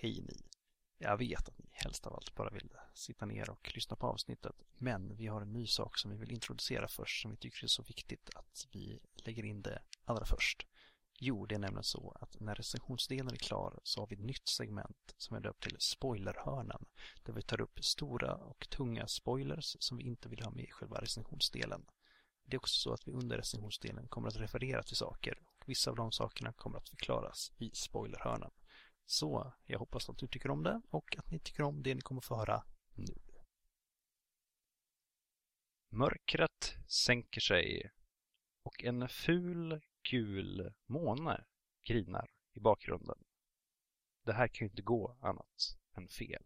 Hej ni! Jag vet att ni helst av allt bara vill sitta ner och lyssna på avsnittet. Men vi har en ny sak som vi vill introducera först som vi tycker är så viktigt att vi lägger in det allra först. Jo, det är nämligen så att när recensionsdelen är klar så har vi ett nytt segment som är döpt till Spoilerhörnan. Där vi tar upp stora och tunga spoilers som vi inte vill ha med i själva recensionsdelen. Det är också så att vi under recensionsdelen kommer att referera till saker och vissa av de sakerna kommer att förklaras i spoilerhörnan. Så jag hoppas att du tycker om det och att ni tycker om det ni kommer få höra nu. Mörkret sänker sig och en ful gul måne grinar i bakgrunden. Det här kan ju inte gå annat än fel.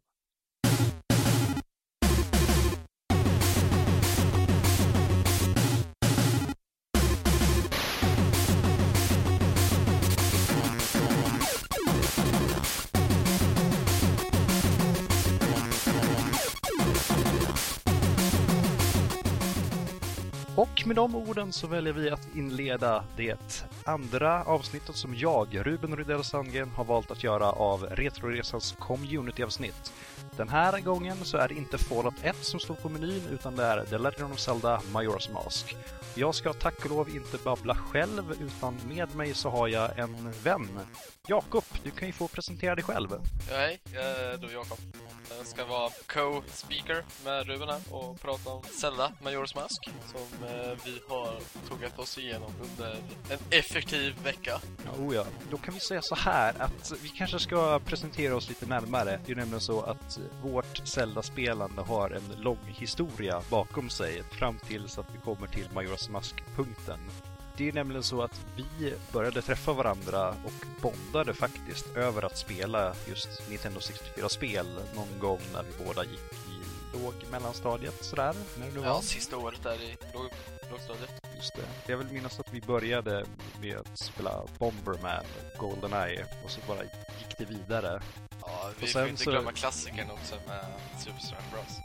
Med de orden så väljer vi att inleda det andra avsnittet som jag, Ruben Rydell Sandgren, har valt att göra av Retroresans community-avsnitt. Den här gången så är det inte Fallout 1 som står på menyn utan det är The Legend of Zelda Majora's Mask. Jag ska tack och lov inte babbla själv utan med mig så har jag en vän. Jakob, du kan ju få presentera dig själv. Ja, hej, jag är då Jakob. Jag ska vara co-speaker med Ruben här och prata om Zelda Majora's Mask som eh, vi har tuggat oss igenom under en effektiv vecka. Oh ja, då kan vi säga så här att vi kanske ska presentera oss lite närmare. Det är nämligen så att vårt Zelda-spelande har en lång historia bakom sig fram tills att vi kommer till Majora's Mask-punkten. Det är nämligen så att vi började träffa varandra och bondade faktiskt över att spela just Nintendo 64-spel någon gång när vi båda gick i låg mellanstadiet sådär. När det nu Ja, var. sista året där i låg, lågstadiet. Just det. Jag vill minnas att vi började med att spela Bomberman, Goldeneye och så bara gick det vidare. Ja, vi Och får inte så- glömma klassikern också med Super Smash Bros.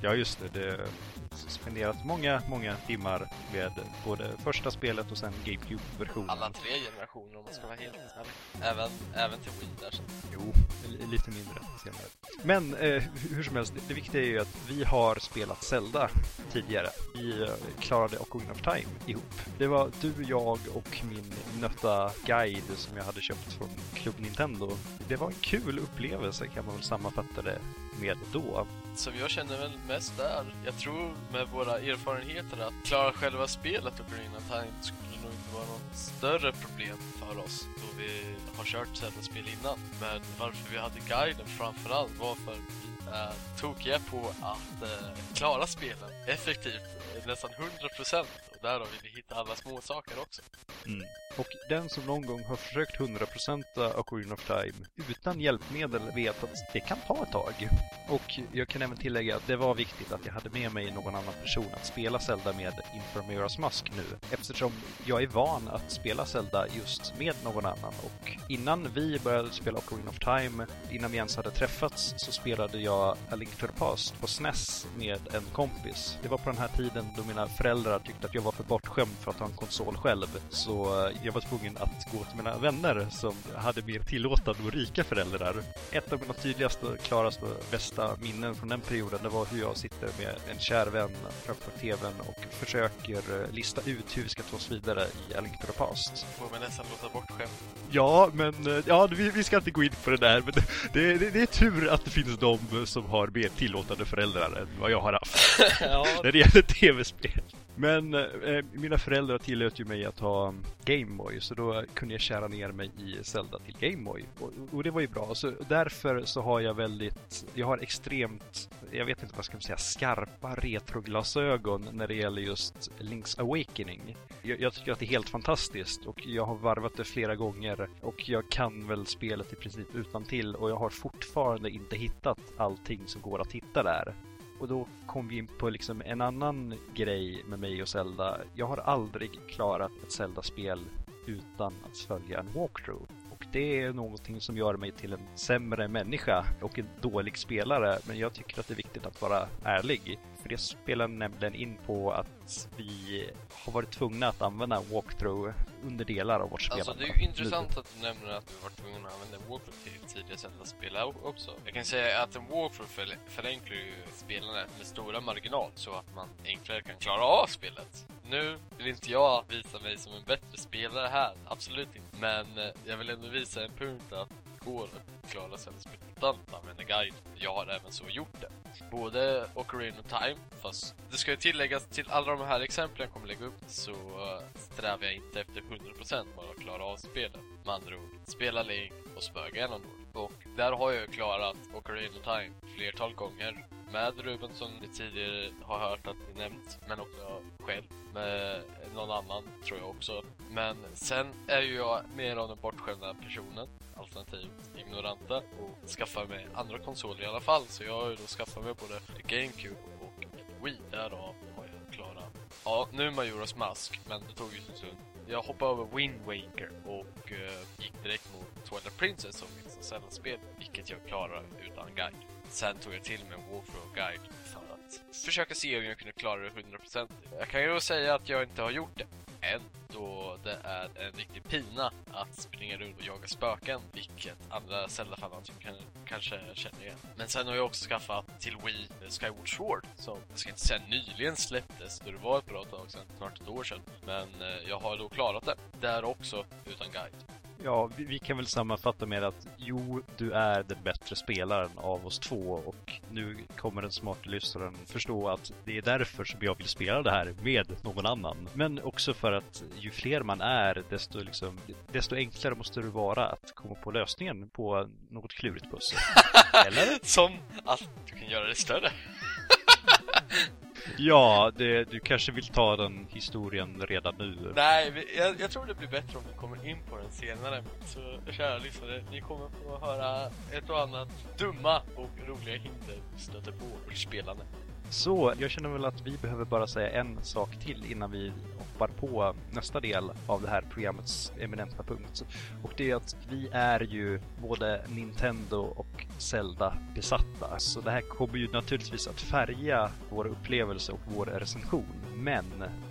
Ja, just det. Det spenderat många, många timmar med både första spelet och sen GameCube-versionen. Alla tre generationer om man ska vara helt ärlig. Även, även till Wii där sen. Jo, li- lite mindre senare. Men eh, hur som helst, det viktiga är ju att vi har spelat Zelda tidigare. Vi eh, klarade Ocarina of Time ihop. Det var du, jag och min nötta guide som jag hade köpt från Club Nintendo. Det var en kul upplevelse kan man väl sammanfatta det med då. Som jag känner väl mest där. Jag tror med våra erfarenheter att klara själva spelet Ocarina of Time skulle vara något större problem för oss då vi har kört Zelda-spel innan. Men varför vi hade guiden framförallt var för att vi är tokiga på att eh, klara spelen effektivt, eh, nästan 100% och därav vill vi hitta alla små saker också. Mm. Och den som någon gång har försökt 100% Ocarina of Time utan hjälpmedel vet att det kan ta ett tag. Och jag kan även tillägga att det var viktigt att jag hade med mig någon annan person att spela Zelda med inför Majora's Mask nu. Eftersom jag är van att spela Zelda just med någon annan. Och innan vi började spela Ocarina of Time, innan vi ens hade träffats, så spelade jag A Link to the Past på SNES med en kompis. Det var på den här tiden då mina föräldrar tyckte att jag var för bortskämd för att ha en konsol själv. Så eh, jag var tvungen att gå till mina vänner som hade mer tillåtande och rika föräldrar. Ett av mina tydligaste, klaraste, bästa minnen från den perioden det var hur jag sitter med en kär vän framför TVn och försöker eh, lista ut hur vi ska ta oss vidare i A Link to the Past. Får man nästan låta bortskämd. Ja, men eh, ja, vi, vi ska inte gå in på det där, men det, det, det är tur att det finns de som har mer tillåtande föräldrar än vad jag har haft ja, när det gäller tv-spel. Men eh, eh, mina föräldrar tillät ju mig att ha mm, Gameboy, så då kunde jag kära ner mig i Zelda till Gameboy. Och, och det var ju bra. Så därför så har jag väldigt, jag har extremt, jag vet inte vad ska man säga, skarpa retroglasögon när det gäller just Link's Awakening. Jag, jag tycker att det är helt fantastiskt och jag har varvat det flera gånger och jag kan väl spelet i princip utan till och jag har fortfarande inte hittat allting som går att hitta där. Och då kom vi in på liksom en annan grej med mig och Zelda. Jag har aldrig klarat ett Zelda-spel utan att följa en walkthrough. Och det är någonting som gör mig till en sämre människa och en dålig spelare. Men jag tycker att det är viktigt att vara ärlig. För det spelar nämligen in på att vi har varit tvungna att använda walkthrough under delar av vårt spelande. Alltså det är ju intressant att du nämner att vi varit tvungna att använda walkthrough till tidigare Zelda-spel också. Jag kan säga att en walkthrough förenklar ju spelandet med stora marginal så att man enklare kan klara av spelet. Nu vill inte jag visa mig som en bättre spelare här, absolut inte. Men eh, jag vill ändå visa en punkt att går att klara Zelda-spel utan att använda guide. Jag har även så gjort det. Både Ocarina of Time, fast det ska ju tilläggas till alla de här exemplen jag kommer lägga upp så eh, strävar jag inte efter 100% bara att klara av spelet. Med andra ord, spela Link och spöga Ganondorf. Och där har jag klarat Ocarina of Time flertal gånger med Ruben som ni tidigare har hört att ni nämnt, men också själv med någon annan tror jag också. Men sen är ju jag mer av den bortskämda personen, alternativt ignoranta, och skaffar mig andra konsoler i alla fall. Så jag har ju då skaffat mig både GameCube och Wii. Därav har jag klarat. Ja, nu Majoras Mask, men det tog ju sin stund. Jag hoppade över Wind Waker och uh, gick direkt mot Twilight Princess som mitt sällan-spel vilket jag klarar utan guide. Sen tog jag till mig en walkthrough guide för att försöka se om jag kunde klara det 100%. Jag kan ju säga att jag inte har gjort det än, då det är en riktig pina att springa runt och jaga spöken, vilket andra Zelda-fans kan, kanske känner igen. Men sen har jag också skaffat till Wii eh, Skyward Sword, som jag ska inte säga nyligen släpptes, då det var ett bra tag sedan, snart ett år sedan. Men eh, jag har då klarat det, där också utan guide. Ja, vi, vi, kan väl sammanfatta med att jo, du är den bättre spelaren av oss två och nu kommer den smarta lyssnaren förstå att det är därför som jag vill spela det här med någon annan. Men också för att ju fler man är, desto, liksom, desto enklare måste det vara att komma på lösningen på något klurigt pussel. Eller? Som att du kan göra det större. Ja, det, du kanske vill ta den historien redan nu? Nej, jag, jag, tror det blir bättre om vi kommer in på den senare. Så kära lyssnare, ni kommer få höra ett och annat dumma och roliga hinder stöter på vårt spelande. Så, jag känner väl att vi behöver bara säga en sak till innan vi hoppar på nästa del av det här programmets eminenta punkt. Och det är att vi är ju både Nintendo och Zelda besatta. Så det här kommer ju naturligtvis att färga vår upplevelse och vår recension. Men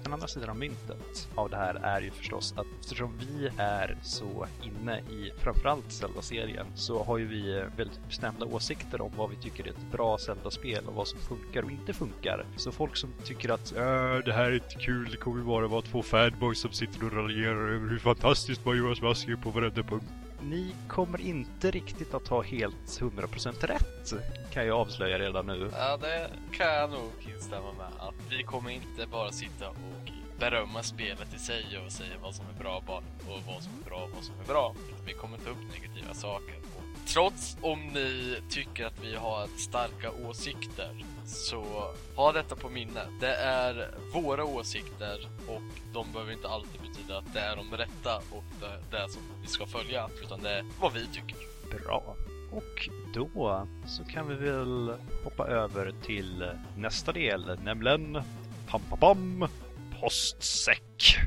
den andra sidan av myntet av det här är ju förstås att eftersom vi är så inne i framförallt Zelda-serien så har ju vi eh, väldigt bestämda åsikter om vad vi tycker är ett bra Zelda-spel och vad som funkar och inte funkar. Så folk som tycker att äh, det här är inte kul, det kommer bara vara två fanboys som sitter och raljerar över hur fantastiskt man Mask är på varenda punkt ni kommer inte riktigt att ha helt 100% rätt, kan jag avslöja redan nu. Ja, det kan jag nog instämma med. Att vi kommer inte bara sitta och berömma spelet i sig och säga vad som är bra och vad som är bra och vad som är bra. Vi kommer ta upp negativa saker. Och trots om ni tycker att vi har starka åsikter så ha detta på minne. Det är våra åsikter och de behöver inte alltid betyda att det är de rätta och det, det som vi ska följa, utan det är vad vi tycker. Bra. Och då så kan vi väl hoppa över till nästa del, nämligen pam, pam, pam postsäck.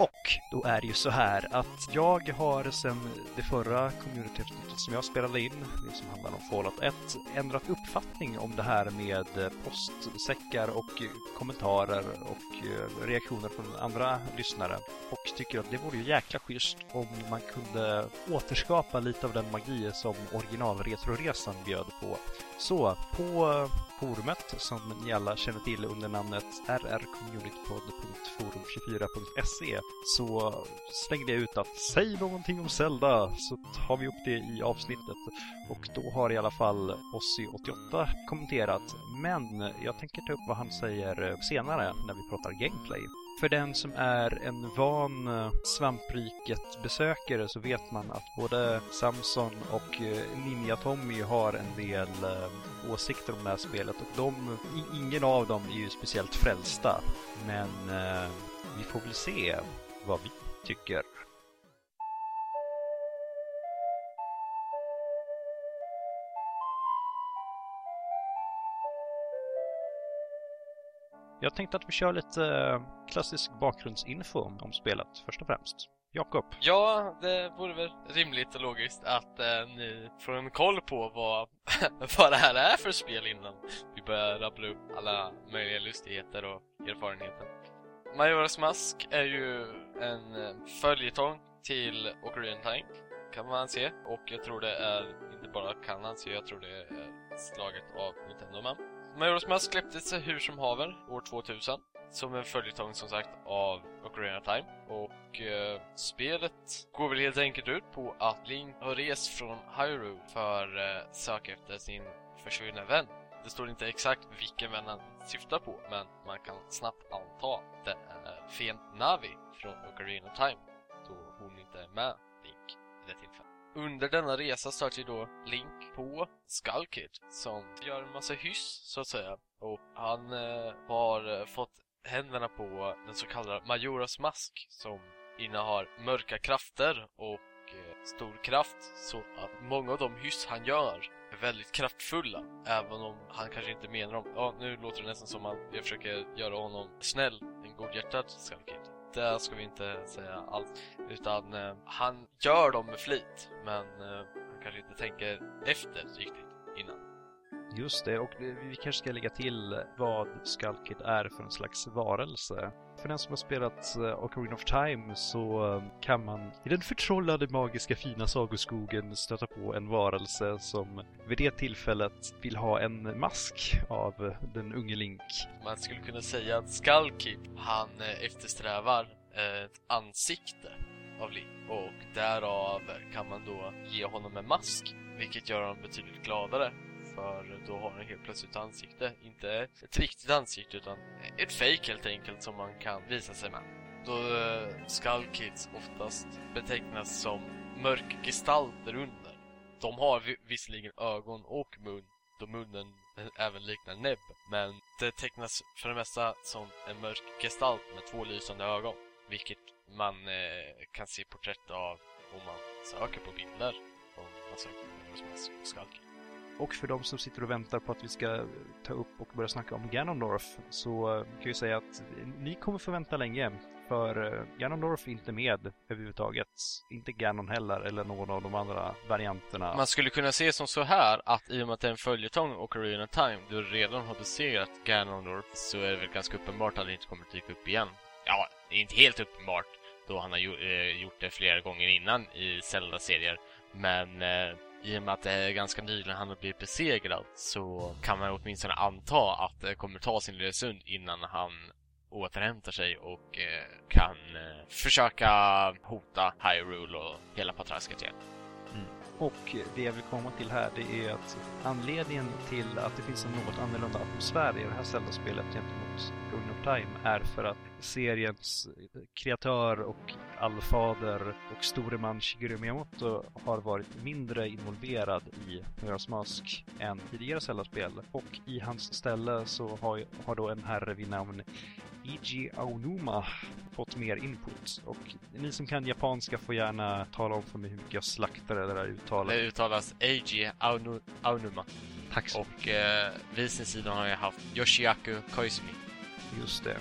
Och då är det ju så här att jag har sen det förra community som jag spelade in, det som handlar om Fallout 1, ändrat uppfattning om det här med postsäckar och kommentarer och eh, reaktioner från andra lyssnare. Och tycker att det vore ju jäkla schysst om man kunde återskapa lite av den magi som originalretroresan bjöd på. Så på forumet som ni alla känner till under namnet rrcommunitypod.forum24.se så slängde jag ut att säg någonting om Zelda så tar vi upp det i avsnittet och då har i alla fall Ossi88 kommenterat men jag tänker ta upp vad han säger senare när vi pratar gameplay. För den som är en van eh, svampriket-besökare så vet man att både Samson och eh, Ninja-Tommy har en del eh, åsikter om det här spelet och de, ingen av dem är ju speciellt frälsta. Men vi får väl se vad vi tycker. Jag tänkte att vi kör lite eh, klassisk bakgrundsinfo om spelet först och främst. Jakob? Ja, det vore väl rimligt och logiskt att eh, ni får en koll på vad, vad det här är för spel innan vi börjar rabbla upp alla möjliga lustigheter och erfarenheter. Majoras Mask är ju en eh, följetong till Ocarina Time, kan man se. Och jag tror det är, inte bara kan man se, jag tror det är slaget av Nintendo Man. Majoras Mask släpptes hur som haver år 2000 som en följetong som sagt av Ocarina of Time. Och eh, spelet går väl helt enkelt ut på att Link har rest från Hyrule för att eh, söka efter sin försvunna vän. Det står inte exakt vilken vän han syftar på, men man kan snabbt anta att det är Fen Navi från Ocarina of Time, då hon inte är med under denna resa stöter då Link på Skullkid, som gör en massa hyss, så att säga. Och han eh, har eh, fått händerna på den så kallade Majoras mask som innehar mörka krafter och eh, stor kraft så att många av de hyss han gör är väldigt kraftfulla även om han kanske inte menar dem. Ja, nu låter det nästan som att jag försöker göra honom snäll, en godhjärtad Skullkid. Där ska vi inte säga allt, utan eh, han gör dem med flit men eh, han kanske inte tänker efter riktigt. Just det, och vi kanske ska lägga till vad Skullkid är för en slags varelse. För den som har spelat eh, Ocarina of Time så eh, kan man i den förtrollade magiska fina sagoskogen stöta på en varelse som vid det tillfället vill ha en mask av den unge Link. Man skulle kunna säga att Skullkid, han eh, eftersträvar ett ansikte av Link och därav kan man då ge honom en mask vilket gör honom betydligt gladare för då har den helt plötsligt ett ansikte. Inte ett riktigt ansikte utan ett fake helt enkelt som man kan visa sig med. Då eh, uh, Skull Kids oftast betecknas som mörkgestalter under. De har visserligen ögon och mun då munnen även liknar näbb. Men det tecknas för det mesta som en mörk gestalt med två lysande ögon. Vilket man eh, kan se porträtt av om man söker på bilder. Om man söker på Skull Kids. Och för de som sitter och väntar på att vi ska ta upp och börja snacka om Ganondorf så eh, kan jag säga att ni kommer få vänta länge. För eh, Ganondorf är inte med överhuvudtaget. Inte Ganon heller eller någon av de andra varianterna. Man skulle kunna se som så här att i och med att det är en följetong och Arena Time du redan har besegrat Ganondorf så är det väl ganska uppenbart att han inte kommer dyka upp igen. Ja, inte helt uppenbart då han har eh, gjort det flera gånger innan i Zelda-serier. Men eh, i och med att det är ganska nyligen han har blivit besegrad så kan man åtminstone anta att det kommer ta sin lilla stund innan han återhämtar sig och eh, kan eh, försöka hota Hyrule och hela patrasket igen. Mm. Och det jag vill komma till här det är att anledningen till att det finns en något annorlunda atmosfär i det här Zelda-spelet gentemot Ocarina of Time är för att seriens kreatör och allfader och store man Shigeru Miyamoto har varit mindre involverad i Majora's Mask än tidigare Zelda-spel. Och i hans ställe så har, har då en herre vid namn Iji Aonuma fått mer input. Och ni som kan japanska får gärna tala om för mig hur mycket jag slaktar det där uttalet. Det uttalas Eiji Aonuma. Tack så Och eh, vid sin sida har jag haft Yoshiaku Koizumi. Just det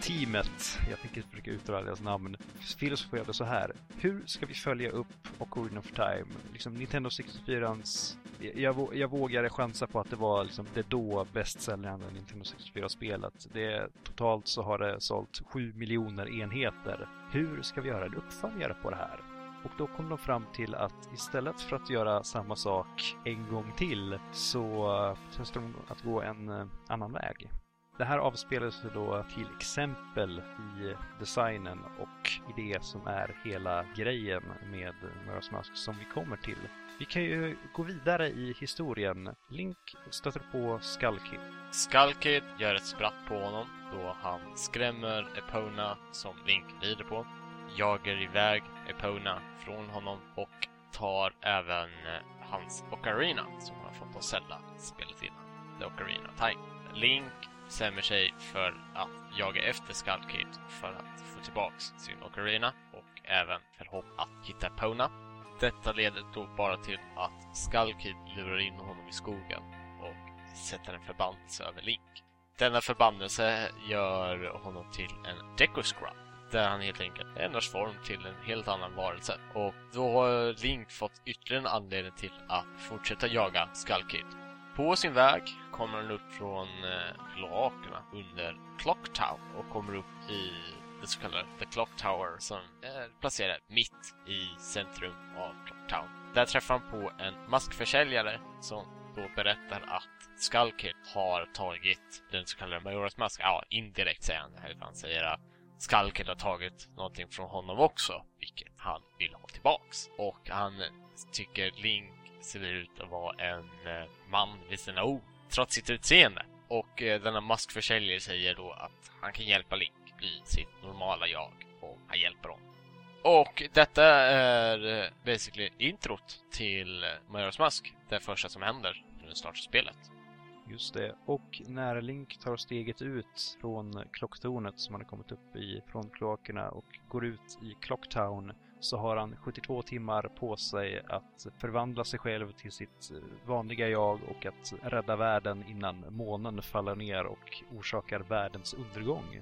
teamet, jag tänker försöka uttala deras namn, filosoferade så här. Hur ska vi följa upp Ocarina of Time? Liksom Nintendo 64ans... Jag, jag vågar chansa på att det var liksom det då bästsäljande Nintendo 64-spelet. Det, totalt så har det sålt 7 miljoner enheter. Hur ska vi göra en uppföljare på det här? Och då kom de fram till att istället för att göra samma sak en gång till så testade de att gå en eh, annan väg. Det här avspelar sig då till exempel i designen och i det som är hela grejen med Majora's Mask som vi kommer till. Vi kan ju gå vidare i historien. Link stöter på Skalkid. Skalkid gör ett spratt på honom då han skrämmer Epona som Link rider på, jagar iväg Epona från honom och tar även eh, hans Ocarina som han fått av Zelda spelet innan, The Ocarina Time. Link bestämmer sig för att jaga efter Skull Kid för att få tillbaks sin Ocarina och även för hopp att hitta Pona. Detta leder då bara till att Skull Kid lurar in honom i skogen och sätter en förbannelse över Link. Denna förbannelse gör honom till en Deco-Scrub där han helt enkelt ändras form till en helt annan varelse. Och då har Link fått ytterligare en anledning till att fortsätta jaga Skull Kid. På sin väg kommer han upp från eh, kloakerna under Clock Tower och kommer upp i det så kallade The Clock Tower som är placerad mitt i centrum av Clock Tower. Där träffar han på en maskförsäljare som då berättar att Skalkit har tagit den så kallade Majoras mask. Ja, indirekt säger han. det. Han säger att Skalkit har tagit någonting från honom också, vilket han vill ha tillbaks. Och han tycker Link ser ut att vara en eh, man vid sina ord, trots sitt utseende. Och eh, denna maskförsäljare säger då att han kan hjälpa Link bli sitt normala jag om han hjälper honom. Och detta är eh, basically introt till Majoras Mask, det första som händer när du startar spelet. Just det. Och när Link tar steget ut från klocktornet som han har kommit upp i från kloakerna och går ut i Clocktown så har han 72 timmar på sig att förvandla sig själv till sitt vanliga jag och att rädda världen innan månen faller ner och orsakar världens undergång.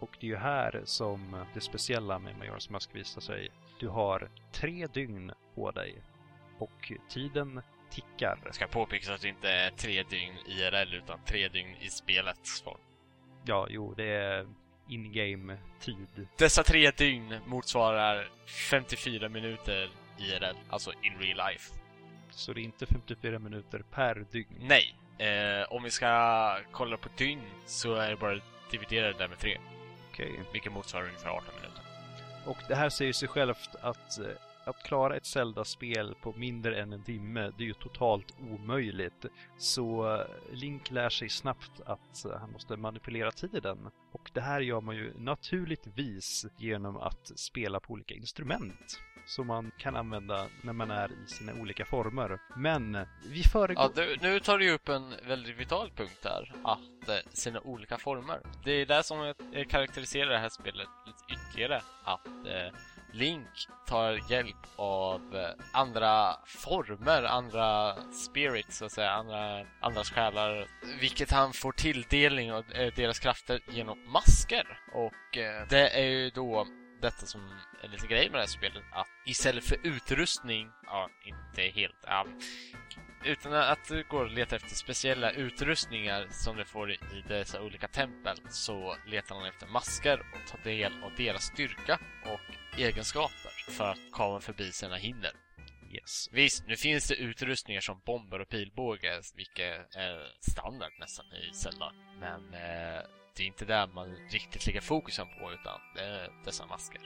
Och det är ju här som det speciella med Majoras Mask visar sig. Du har tre dygn på dig och tiden tickar. Det ska påpekas att det inte är tre dygn IRL utan tre dygn i spelets form. Ja, jo, det är in-game tid. Dessa tre dygn motsvarar 54 minuter IRL, alltså in real life. Så det är inte 54 minuter per dygn? Nej. Eh, om vi ska kolla på dygn så är det bara dividerat där med tre. Okej. Okay. Vilket motsvarar ungefär 18 minuter. Och det här säger sig självt att eh, att klara ett Zelda-spel på mindre än en timme, det är ju totalt omöjligt. Så eh, Link lär sig snabbt att eh, han måste manipulera tiden. Och det här gör man ju naturligtvis genom att spela på olika instrument som man kan använda när man är i sina olika former. Men vi föregår... Ja, du, nu tar du upp en väldigt vital punkt där, att eh, sina olika former. Det är det som karaktäriserar det här spelet lite ytterligare, att eh, Link tar hjälp av eh, andra former, andra spirits, så att säga, andra, andras själar, vilket han får tilldelning av eh, deras krafter genom masker. Och eh, det är ju då detta som är lite grej med det här spelet, att istället för utrustning, ja, inte helt, ja, utan att du går och letar efter speciella utrustningar som du får i dessa olika tempel så letar han efter masker och tar del av deras styrka och egenskaper för att komma förbi sina hinder. Yes. Visst, nu finns det utrustningar som bomber och pilbåge, vilket är standard nästan i Zelda. Men eh, det är inte där man riktigt lägger fokusen på, utan det är dessa masker.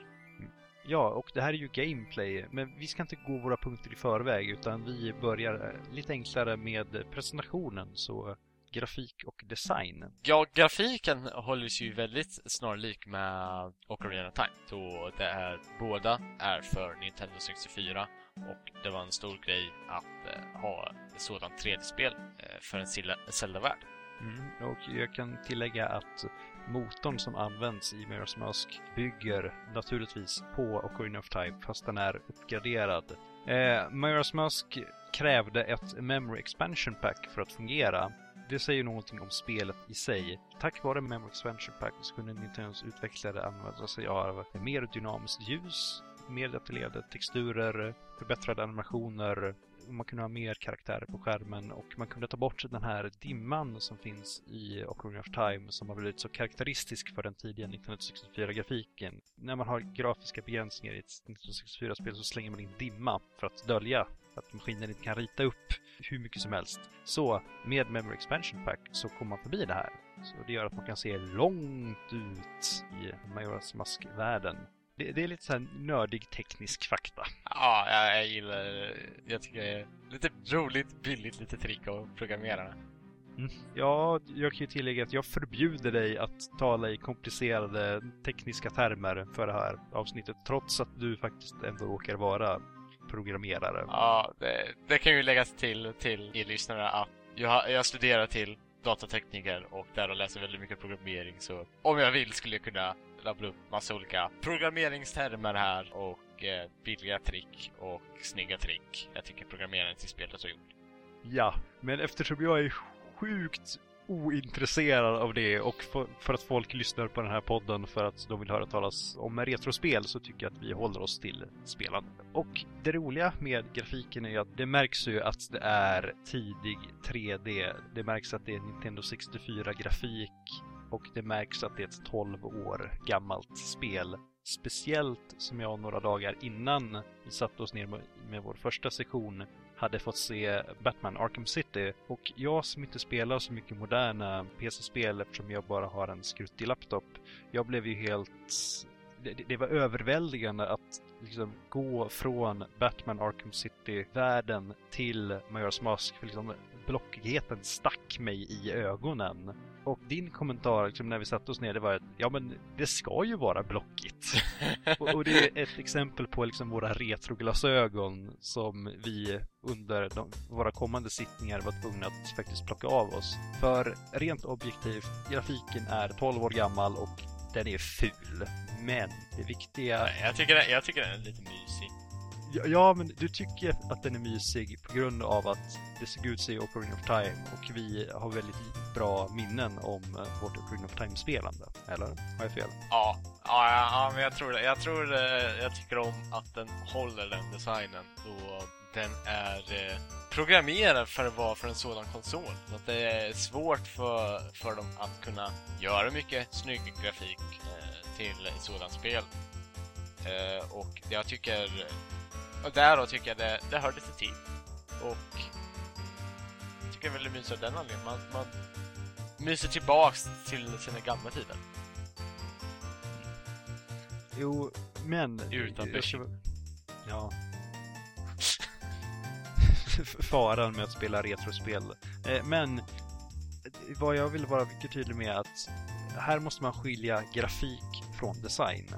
Ja, och det här är ju gameplay, men vi ska inte gå våra punkter i förväg utan vi börjar lite enklare med presentationen, så grafik och design. Ja, grafiken håller sig ju väldigt snarlik med Ocarina of Time, då det är, båda är för Nintendo 64 och det var en stor grej att eh, ha ett sådant 3D-spel eh, för en Zelda-värld. Mm, och jag kan tillägga att motorn som används i Majora's Mask bygger naturligtvis på Ocarina of Time fast den är uppgraderad. Eh, Majora's Mask krävde ett Memory Expansion Pack för att fungera. Det säger någonting om spelet i sig. Tack vare Memory Expansion Pack så kunde Nintendos utvecklare använda sig av mer dynamiskt ljus, mer detaljerade texturer, förbättrade animationer, man kunde ha mer karaktärer på skärmen och man kunde ta bort den här dimman som finns i Ocarina of Time som har blivit så karaktäristisk för den tidiga 1964-grafiken. När man har grafiska begränsningar i ett 1964-spel så slänger man in dimma för att dölja att maskinen inte kan rita upp hur mycket som helst. Så med Memory Expansion Pack så kommer man förbi det här. Så det gör att man kan se långt ut i Majoras Mask-världen det, det, är lite så nördig teknisk fakta. Ja, jag, jag gillar Jag tycker det är lite roligt, billigt, lite trick att programmera. Mm. Ja, jag kan ju tillägga att jag förbjuder dig att tala i komplicerade tekniska termer för det här avsnittet, trots att du faktiskt ändå råkar vara programmerare. Ja, det, det kan ju läggas till till er lyssnare att jag, jag studerar till datatekniker och där och läser väldigt mycket programmering så om jag vill skulle jag kunna rabbla upp massa olika programmeringstermer här och eh, billiga trick och snygga trick. Jag tycker programmeringen till spelet har gjort. Ja, men eftersom jag är sjukt ointresserad av det och för, för, att folk lyssnar på den här podden för att de vill höra talas om retrospel så tycker jag att vi håller oss till spelande. Och det roliga med grafiken är ju att det märks ju att det är tidig 3D. Det märks att det är Nintendo 64-grafik och det märks att det är ett 12 år gammalt spel. Speciellt som jag några dagar innan vi satte oss ner med, vår första session hade fått se Batman Arkham City och jag som inte spelar så mycket moderna PC-spel eftersom jag bara har en skruttig laptop, jag blev ju helt... Det, det var överväldigande att liksom gå från Batman Arkham City-världen till Majora's Mask. För liksom, blockigheten stack mig i ögonen. Och din kommentar liksom, när vi satte oss ner, det var att ja men det ska ju vara blockigt. och, och, det är ett exempel på liksom våra retroglasögon som vi under de, våra kommande sittningar var tvungna att faktiskt plocka av oss. För rent objektivt, grafiken är 12 år gammal och den är ful. Men det viktiga... Jag tycker, jag tycker den är lite mysig. Ja, ja, men du tycker att den är mysig på grund av att det såg ut sig i Ocarina of Time och vi har väldigt bra minnen om eh, vårt Ocarina of Time-spelande. Eller? Har jag fel? Ja, ja, ja, men jag tror det. Jag tror eh, jag tycker om att den håller den designen då den är eh, programmerad för att vara för en sådan konsol. Så att det är svårt för, för dem att kunna göra mycket snygg grafik eh, till ett sådant spel. och jag tycker och där då tycker jag det, det hör lite till. Och jag tycker det är väldigt mysigt av den anledningen. Man, man myser tillbaks till sina gamla tider. Jo, men... Utan bashing. Ja. Faran med att spela retrospel. Eh, men vad jag vill vara mycket tydlig med är att här måste man skilja grafik från design.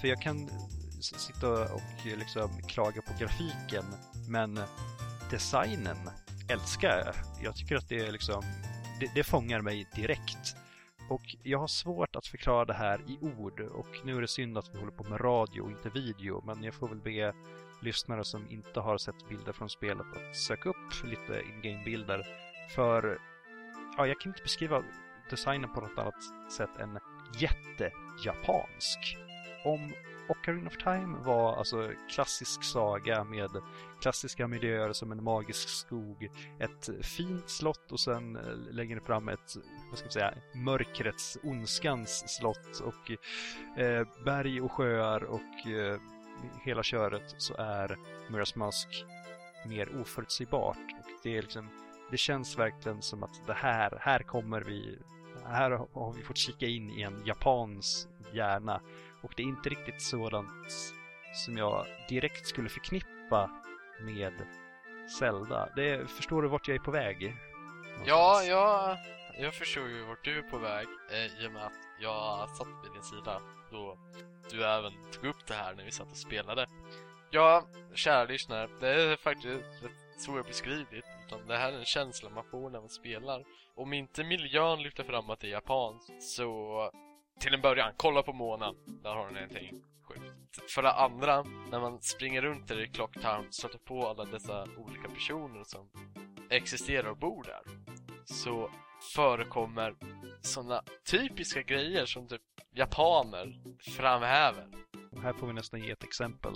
För jag kan sitta och eh, liksom klaga på grafiken. Men designen älskar jag. Jag tycker att det är liksom, det, det fångar mig direkt. Och jag har svårt att förklara det här i ord och nu är det synd att vi håller på med radio och inte video men jag får väl be lyssnare som inte har sett bilder från spelet att söka upp lite in-game-bilder. För ja, jag kan inte beskriva designen på något annat sätt än jättejapansk. Om Ocarina of Time var alltså klassisk saga med klassiska miljöer som en magisk skog, ett fint slott och sen eh, längre fram ett, vad ska vi säga, mörkrets, ondskans slott och eh, berg och sjöar och eh, hela köret så är Muras Mask mer oförutsägbart. Och det är liksom det känns verkligen som att det här, här kommer vi, här har vi fått kika in i en japans hjärna och det är inte riktigt sådant som jag direkt skulle förknippa med Zelda. Det, förstår du vart jag är på väg? Ja, ja, jag förstår ju vart du är på väg eh, i och med att jag satt vid din sida då du även tog upp det här när vi satt och spelade. Ja, kära lyssnare, det är faktiskt rätt svårbeskrivligt utan det här är en känsla man får när man spelar. Om inte miljön lyfter fram att det är japanskt så till en början, kolla på månen. Där har ni någonting sjukt. För det andra, när man springer runt där i Clocktown och stöter på alla dessa olika personer som existerar och bor där. Så förekommer sådana typiska grejer som typ japaner framhäver. här får vi nästan ge ett exempel.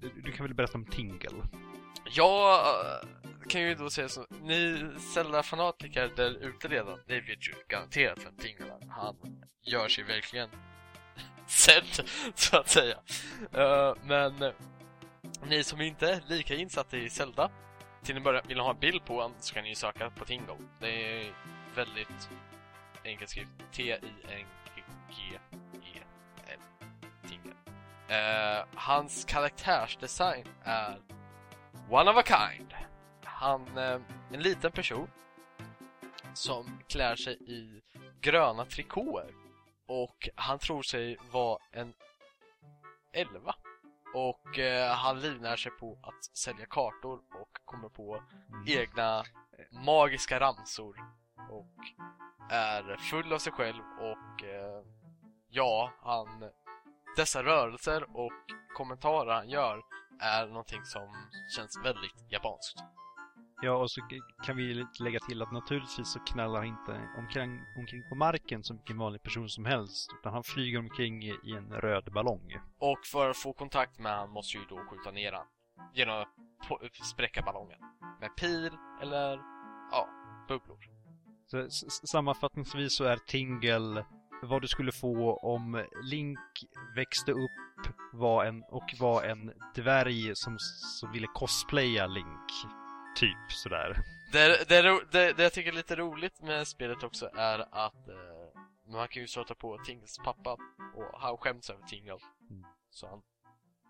Du, du kan väl berätta om Tingle? Ja, kan ju då säga så. Ni Zelda-fanatiker där ute redan, ni vet ju garanterat vem Tingle är. Han gör sig verkligen sedd, så att säga. Uh, men ni som inte är lika insatta i Zelda, till en början vill ha en bild på honom så kan ni söka på Tingle. Det är väldigt enkelt skrivet. T-I-N-G-E-L. Tingle. Uh, hans karaktärsdesign är one of a kind. Han är en liten person som klär sig i gröna trikåer och han tror sig vara en elva. Och eh, han livnär sig på att sälja kartor och kommer på mm. egna magiska ramsor. Och är full av sig själv och eh, ja, han dessa rörelser och kommentarer han gör är någonting som känns väldigt japanskt. Ja, och så kan vi lägga till att naturligtvis så knallar han inte omkring, omkring på marken som vilken vanlig person som helst, utan han flyger omkring i en röd ballong. Och för att få kontakt med han måste ju då skjuta ner han. Genom att spräcka ballongen. Med pil eller, ja, bubblor. Så, sammanfattningsvis så är Tingle vad du skulle få om Link växte upp var en, och var en dvärg som, som ville cosplaya Link. Typ sådär. Det, det, det, det jag tycker är lite roligt med spelet också är att eh, man kan ju stöta på Tingles pappa och han skäms över Tingle. Mm. Så han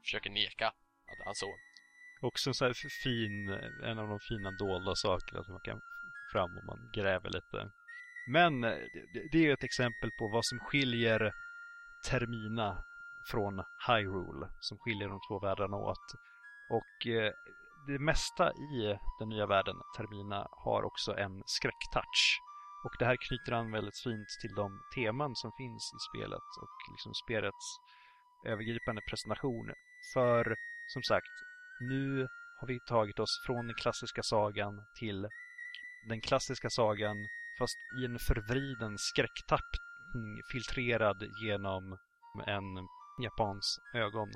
försöker neka att han son. Också en sån här fin, en av de fina dolda sakerna som man kan fram om man gräver lite. Men eh, det är ju ett exempel på vad som skiljer Termina från Hyrule, som skiljer de två världarna åt. Och eh, det mesta i den nya världen, Termina, har också en skräcktouch. Och det här knyter an väldigt fint till de teman som finns i spelet och liksom spelets övergripande presentation. För som sagt, nu har vi tagit oss från den klassiska sagan till den klassiska sagan fast i en förvriden skräcktappning filtrerad genom en japans ögon.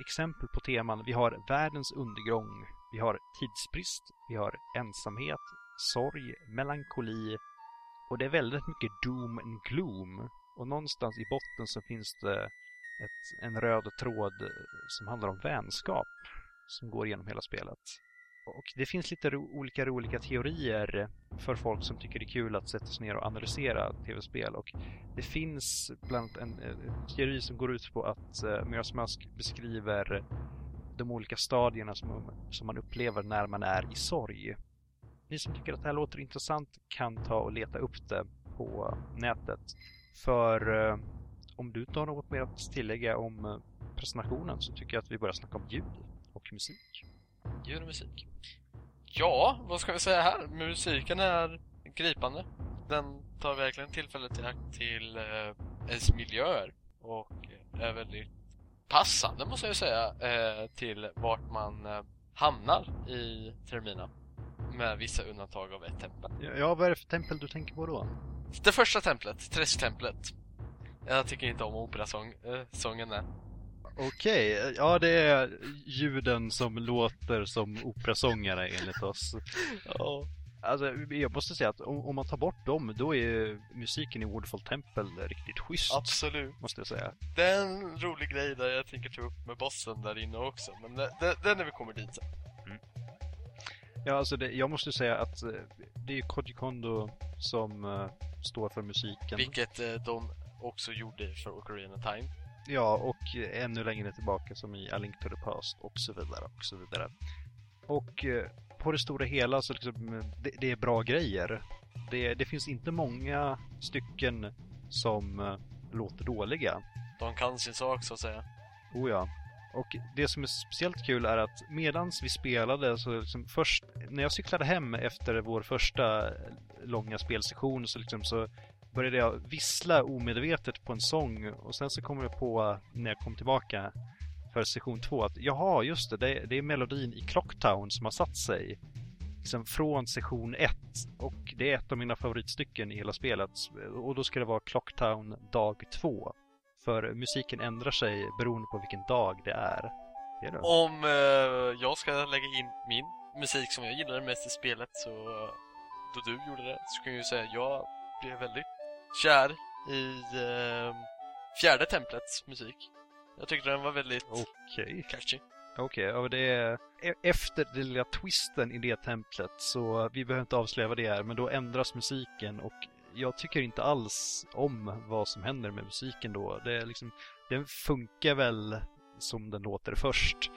Exempel på teman. Vi har världens undergång. Vi har tidsbrist. Vi har ensamhet, sorg, melankoli. Och det är väldigt mycket doom and gloom. Och någonstans i botten så finns det ett, en röd tråd som handlar om vänskap som går igenom hela spelet. Och det finns lite ro olika roliga teorier för folk som tycker det är kul att sätta sig ner och analysera tv-spel. Och det finns bland annat en, en teori som går ut på att eh, uh, Miras Mask beskriver de olika stadierna som, som man upplever när man är i sorg. Ni som tycker att det här låter intressant kan ta och leta upp det på nätet. För eh, om du inte har något mer att tillägga om eh, presentationen så tycker jag att vi börjar snacka om ljud och musik. Ljud och musik. Ja, vad ska vi säga här? Musiken är gripande. Den tar verkligen tillfället i akt till eh, ens miljöer och eh, är väldigt passande måste jag säga eh, till vart man eh, hamnar i Termina. Med vissa undantag av ett tempel. Ja, vad är det för tempel du tänker på då? Det första templet, Träsktemplet. Jag tycker inte om operasången äh, Okej, okay. ja det är ljuden som låter som operasångare enligt oss. ja. Alltså, jag måste säga att om, om, man tar bort dem, då är musiken i Wordfall Temple riktigt schysst. Absolut. Måste jag säga. Det är en rolig grej där jag tänker ta upp med bossen där inne också, men det, det, det är när vi kommer dit sen. Mm. Ja, alltså det, jag måste säga att eh, det är Koji Kondo som uh, står för musiken. Vilket uh, de också gjorde för Ocarina Time. Ja, och ännu längre tillbaka som i A Link to the Past och så vidare och så vidare. Och på det stora hela så liksom, det, det är bra grejer. Det, det, finns inte många stycken som uh, låter dåliga. De kan sin sak så att säga. Oh ja. Och det som är speciellt kul är att medans vi spelade så liksom först, när jag cyklade hem efter vår första långa spelsession så liksom så började jag vissla omedvetet på en sång och sen så kom jag på när jag kom tillbaka för session två att jaha, just det, det är, det är melodin i Clocktown som har satt sig liksom från session 1 och det är ett av mina favoritstycken i hela spelet och då ska det vara Clocktown dag 2. för musiken ändrar sig beroende på vilken dag det är. Det är Om eh, jag ska lägga in min musik som jag gillade mest i spelet så då du gjorde det så kan jag ju säga att jag blev väldigt kär i eh, fjärde templets musik. Jag tyckte den var väldigt okay. catchy. Okej, okay, och det är e- efter den lilla twisten i det templet så vi behöver inte avslöja vad det är, men då ändras musiken och jag tycker inte alls om vad som händer med musiken då. Det är liksom, den funkar väl som den låter först.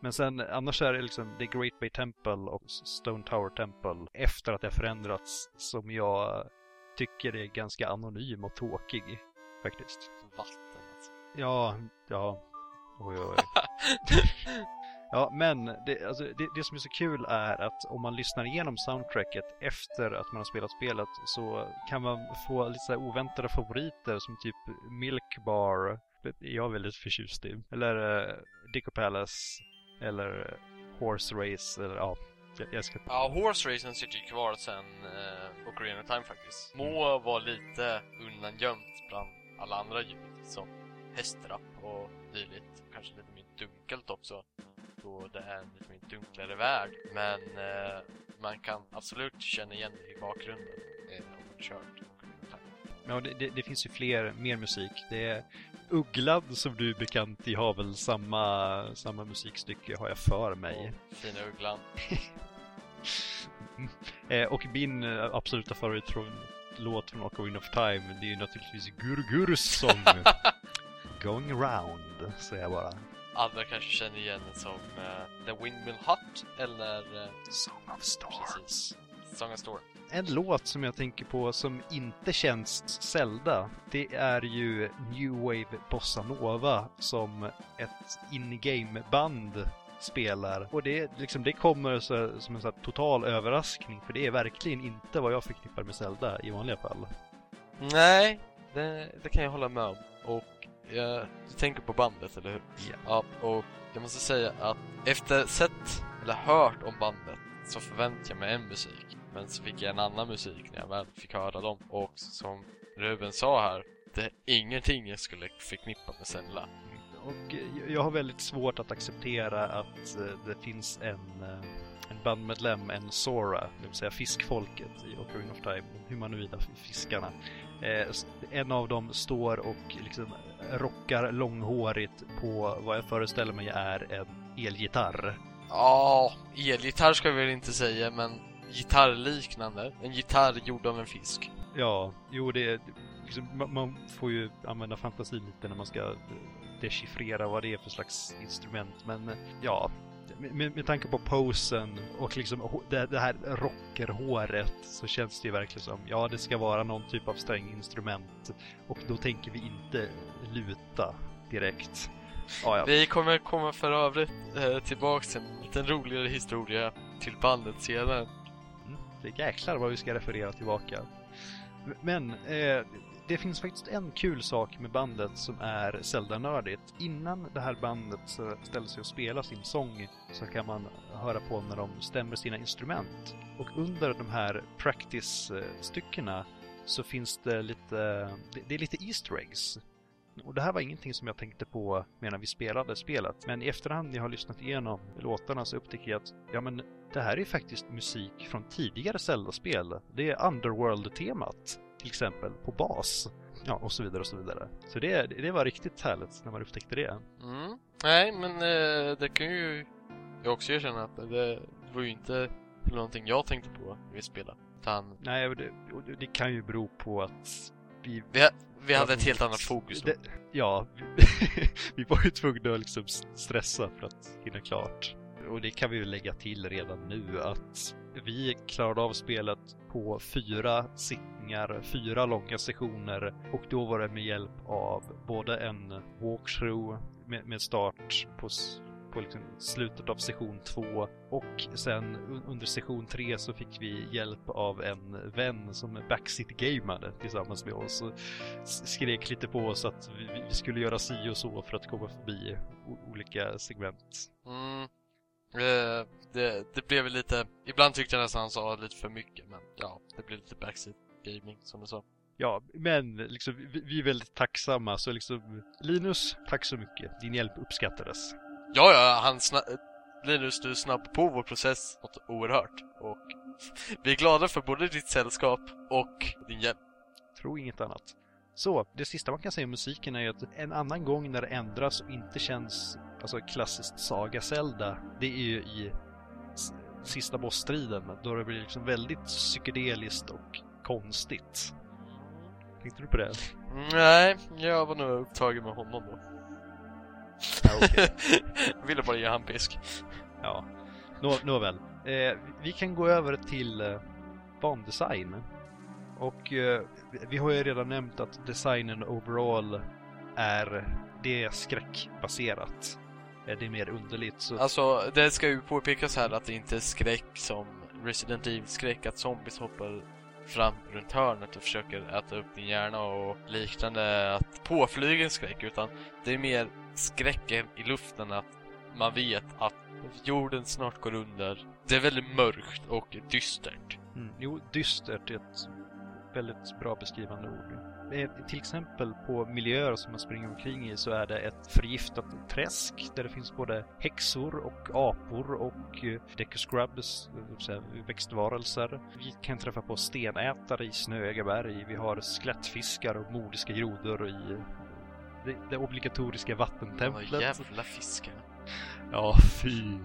Men sen annars är det liksom The Great Bay Temple och Stone Tower Temple efter att det har förändrats som jag tycker är ganska anonym och tråkig. Faktiskt. Vatten. Ja, ja. Oj, oj. ja, men det, alltså, det, det, som är så kul är att om man lyssnar igenom soundtracket efter att man har spelat spelet så kan man få lite så oväntade favoriter som typ Milk Bar. Jag är väldigt förtjust i. Eller uh, Dico Palace. Eller Horse Race. Eller ja, Jag, jag ska... Ja, Horse Racing sitter ju kvar sen eh, Ocarina of Time faktiskt. Må vara lite undangömt bland alla andra ljud som hästrapp och dylikt. Kanske lite mer dunkelt också då det är en lite mer dunklare värld. Men eh, man kan absolut känna igen det i bakgrunden eh, om man kört. Ja, det, det, det finns ju fler, mer musik. Det är Ugglan som du är bekant i har väl samma, samma musikstycke har jag för mig. Och fina ugglan. Eh, och min eh, absoluta favoritlåt från Ocarina of Time, det är ju naturligtvis Gurgurs sång. Going around, säger jag bara. Andra kanske känner igen den som eh, The Windmill Hut eller eh, Song of precis Song of Storm. En låt som jag tänker på som inte känns Zelda, det är ju New Wave Bossa Nova som ett in-game-band spelar. Och det, liksom, det kommer så, som en så här total överraskning, för det är verkligen inte vad jag förknippar med Zelda i vanliga fall. Nej, det, det kan jag hålla med om. Och jag, du tänker på bandet, eller hur? Ja. Ja, och jag måste säga att efter sett eller hört om bandet så förväntade jag mig en musik. Men så fick jag en annan musik när jag väl fick höra dem. Och som Ruben sa här, det är ingenting jag skulle förknippa med Zelda. Och jag- jag har väldigt svårt att acceptera att eh, det finns en, eh, en bandmedlem, en Sora, det vill säga fiskfolket i Ocarina of Time, de humanoida fiskarna. Eh, En av dem står och liksom rockar långhårigt på vad jag föreställer mig är en elgitarr. Ja, elgitarr ska vi väl inte säga, men gitarrliknande. En gitarr gjord av en fisk. Ja, jo det är liksom, man- man får ju använda fantasin lite när man ska eh, dechiffrera vad det är för slags instrument. Men eh, ja, med, med, tanke på posen och liksom det, det här rockerhåret så känns det ju verkligen som, ja det ska vara någon typ av stränginstrument. Och då tänker vi inte luta direkt. Ja, ja. Vi kommer komma för övrigt eh, tillbaks till en liten roligare historia till bandet senare. Mm, Det är jäklar vad vi ska referera tillbaka. Men eh, det finns faktiskt en kul sak med bandet som är Zelda-nördigt. Innan det här bandet ställer sig och spelar sin sång så kan man höra på när de stämmer sina instrument. Och under de här practice-styckena så finns det lite, det, är lite Easter eggs. Och det här var ingenting som jag tänkte på medan vi spelade spelet. Men i efterhand när jag har lyssnat igenom låtarna så upptäcker jag att ja, men det här är ju faktiskt musik från tidigare Zelda-spel. Det är Underworld-temat, till exempel, på bas. Ja, och så vidare och så vidare. Så det, det var riktigt härligt när man upptäckte det. Mm. Nej, men eh, det kan ju jag också erkänna att det var ju inte någonting jag tänkte på när vi spelade. Utan Nej, och det, och det- kan ju bero på att vi... vi, ha- vi hade ett helt annat fokus. Det, ja, vi, vi var ju tvungna att liksom stressa för att hinna klart. Och det kan vi ju lägga till redan nu att vi klarade av spelet på fyra sittningar, fyra långa sessioner och då var det med hjälp av både en walkthrough med, med start på, på liksom slutet av session två och sen under session tre så fick vi hjälp av en vän som backseat-gamade tillsammans med oss och skrek lite på oss att vi, vi skulle göra si och så för att komma förbi olika segment. Mm. Eh, det, det blev lite, ibland tyckte jag nästan han sa lite för mycket men ja, det blev lite backseat gaming som du sa. Ja, men liksom, vi, vi är väldigt tacksamma så liksom Linus, tack så mycket. Din hjälp uppskattades. Ja, ja, han Linus, du snabb på vår process något oerhört och vi är glada för både ditt sällskap och din hjälp. Tro inget annat. Så, det sista man kan säga om musiken är ju att en annan gång när det ändras och inte känns alltså klassiskt Saga Zelda, det är ju i sista bossstriden då det blir liksom väldigt psykedeliskt och konstigt. Tänkte du på det? Nej, jag var nog upptagen med honom då. Ja, okej. jag ville bara ge han pisk. Ja, Nå, nåväl. Eh, vi kan gå över till eh, bandesign. Och eh, vi- har ju redan nämnt att designen overall är, det är skräckbaserat. Eh, det är mer underligt. Så, Alltså, det ska ju påpekas här att det inte är skräck som Resident Evil-skräck, att zombies hoppar fram runt hörnet och försöker äta upp din hjärna och liknande, att påflygen skräck, utan det är mer skräcken i luften att man vet att jorden snart går under. Det är väldigt mörkt och dystert. Mm. Jo, dystert är ett väldigt bra beskrivande ord. Eh, Till exempel på miljöer som man springer omkring i så är det ett förgiftat träsk där det finns både häxor och apor och eh, decuscrubs, säga växtvarelser. Vi kan träffa på stenätare i snöiga berg. Vi har skelettfiskar och mordiska grodor i det, det obligatoriska vattentemplet. jävla fiskarna. Ja, fy.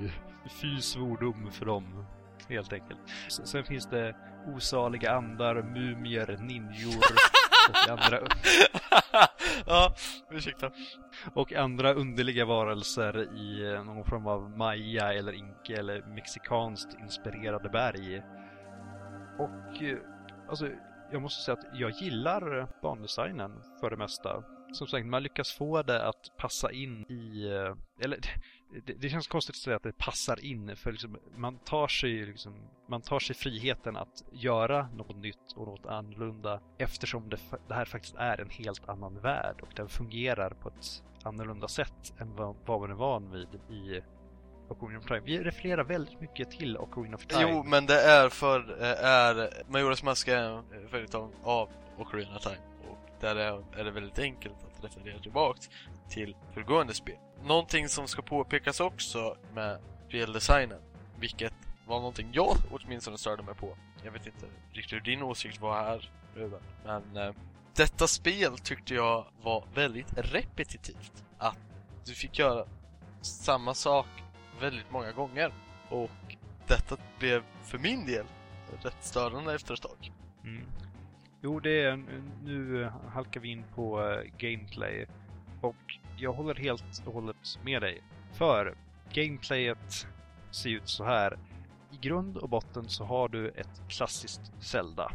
Fy svordom för dem, helt enkelt. Sen finns det osaliga andar, mumier, ninjor och andra, ja, ursäkta. och andra underliga varelser i eh, någon form av maya eller inka eller mexikanskt inspirerade berg. Och eh, alltså, jag måste säga att jag gillar bandesignen för det mesta. Som sagt, man lyckas få det att passa in i... Eh, eller det, det känns konstigt att säga att det passar in för liksom, man tar sig liksom, man tar sig friheten att göra något nytt och något annorlunda eftersom det, det här faktiskt är en helt annan värld och den fungerar på ett annorlunda sätt än vad, vad man är van vid i Ocarina of Time. Vi refererar väldigt mycket till Ocarina of Time. Jo, men det är för, eh, är Majoras Mask är en eh, följetong av Ocarina Time. Där är, är det väldigt enkelt att referera tillbaks till föregående spel. Någonting som ska påpekas också med speldesignen, vilket var någonting jag åtminstone störde mig på. Jag vet inte riktigt hur din åsikt var här, Ruben. Men eh, detta spel tyckte jag var väldigt repetitivt. Att du fick göra samma sak väldigt många gånger. Och detta blev för min del rätt störande efter ett tag. Mm. Jo, det är, nu eh, halkar vi in på eh, gameplay. Och jag håller helt och hållet med dig. För gameplayet ser ut så här. I grund och botten så har du ett klassiskt Zelda.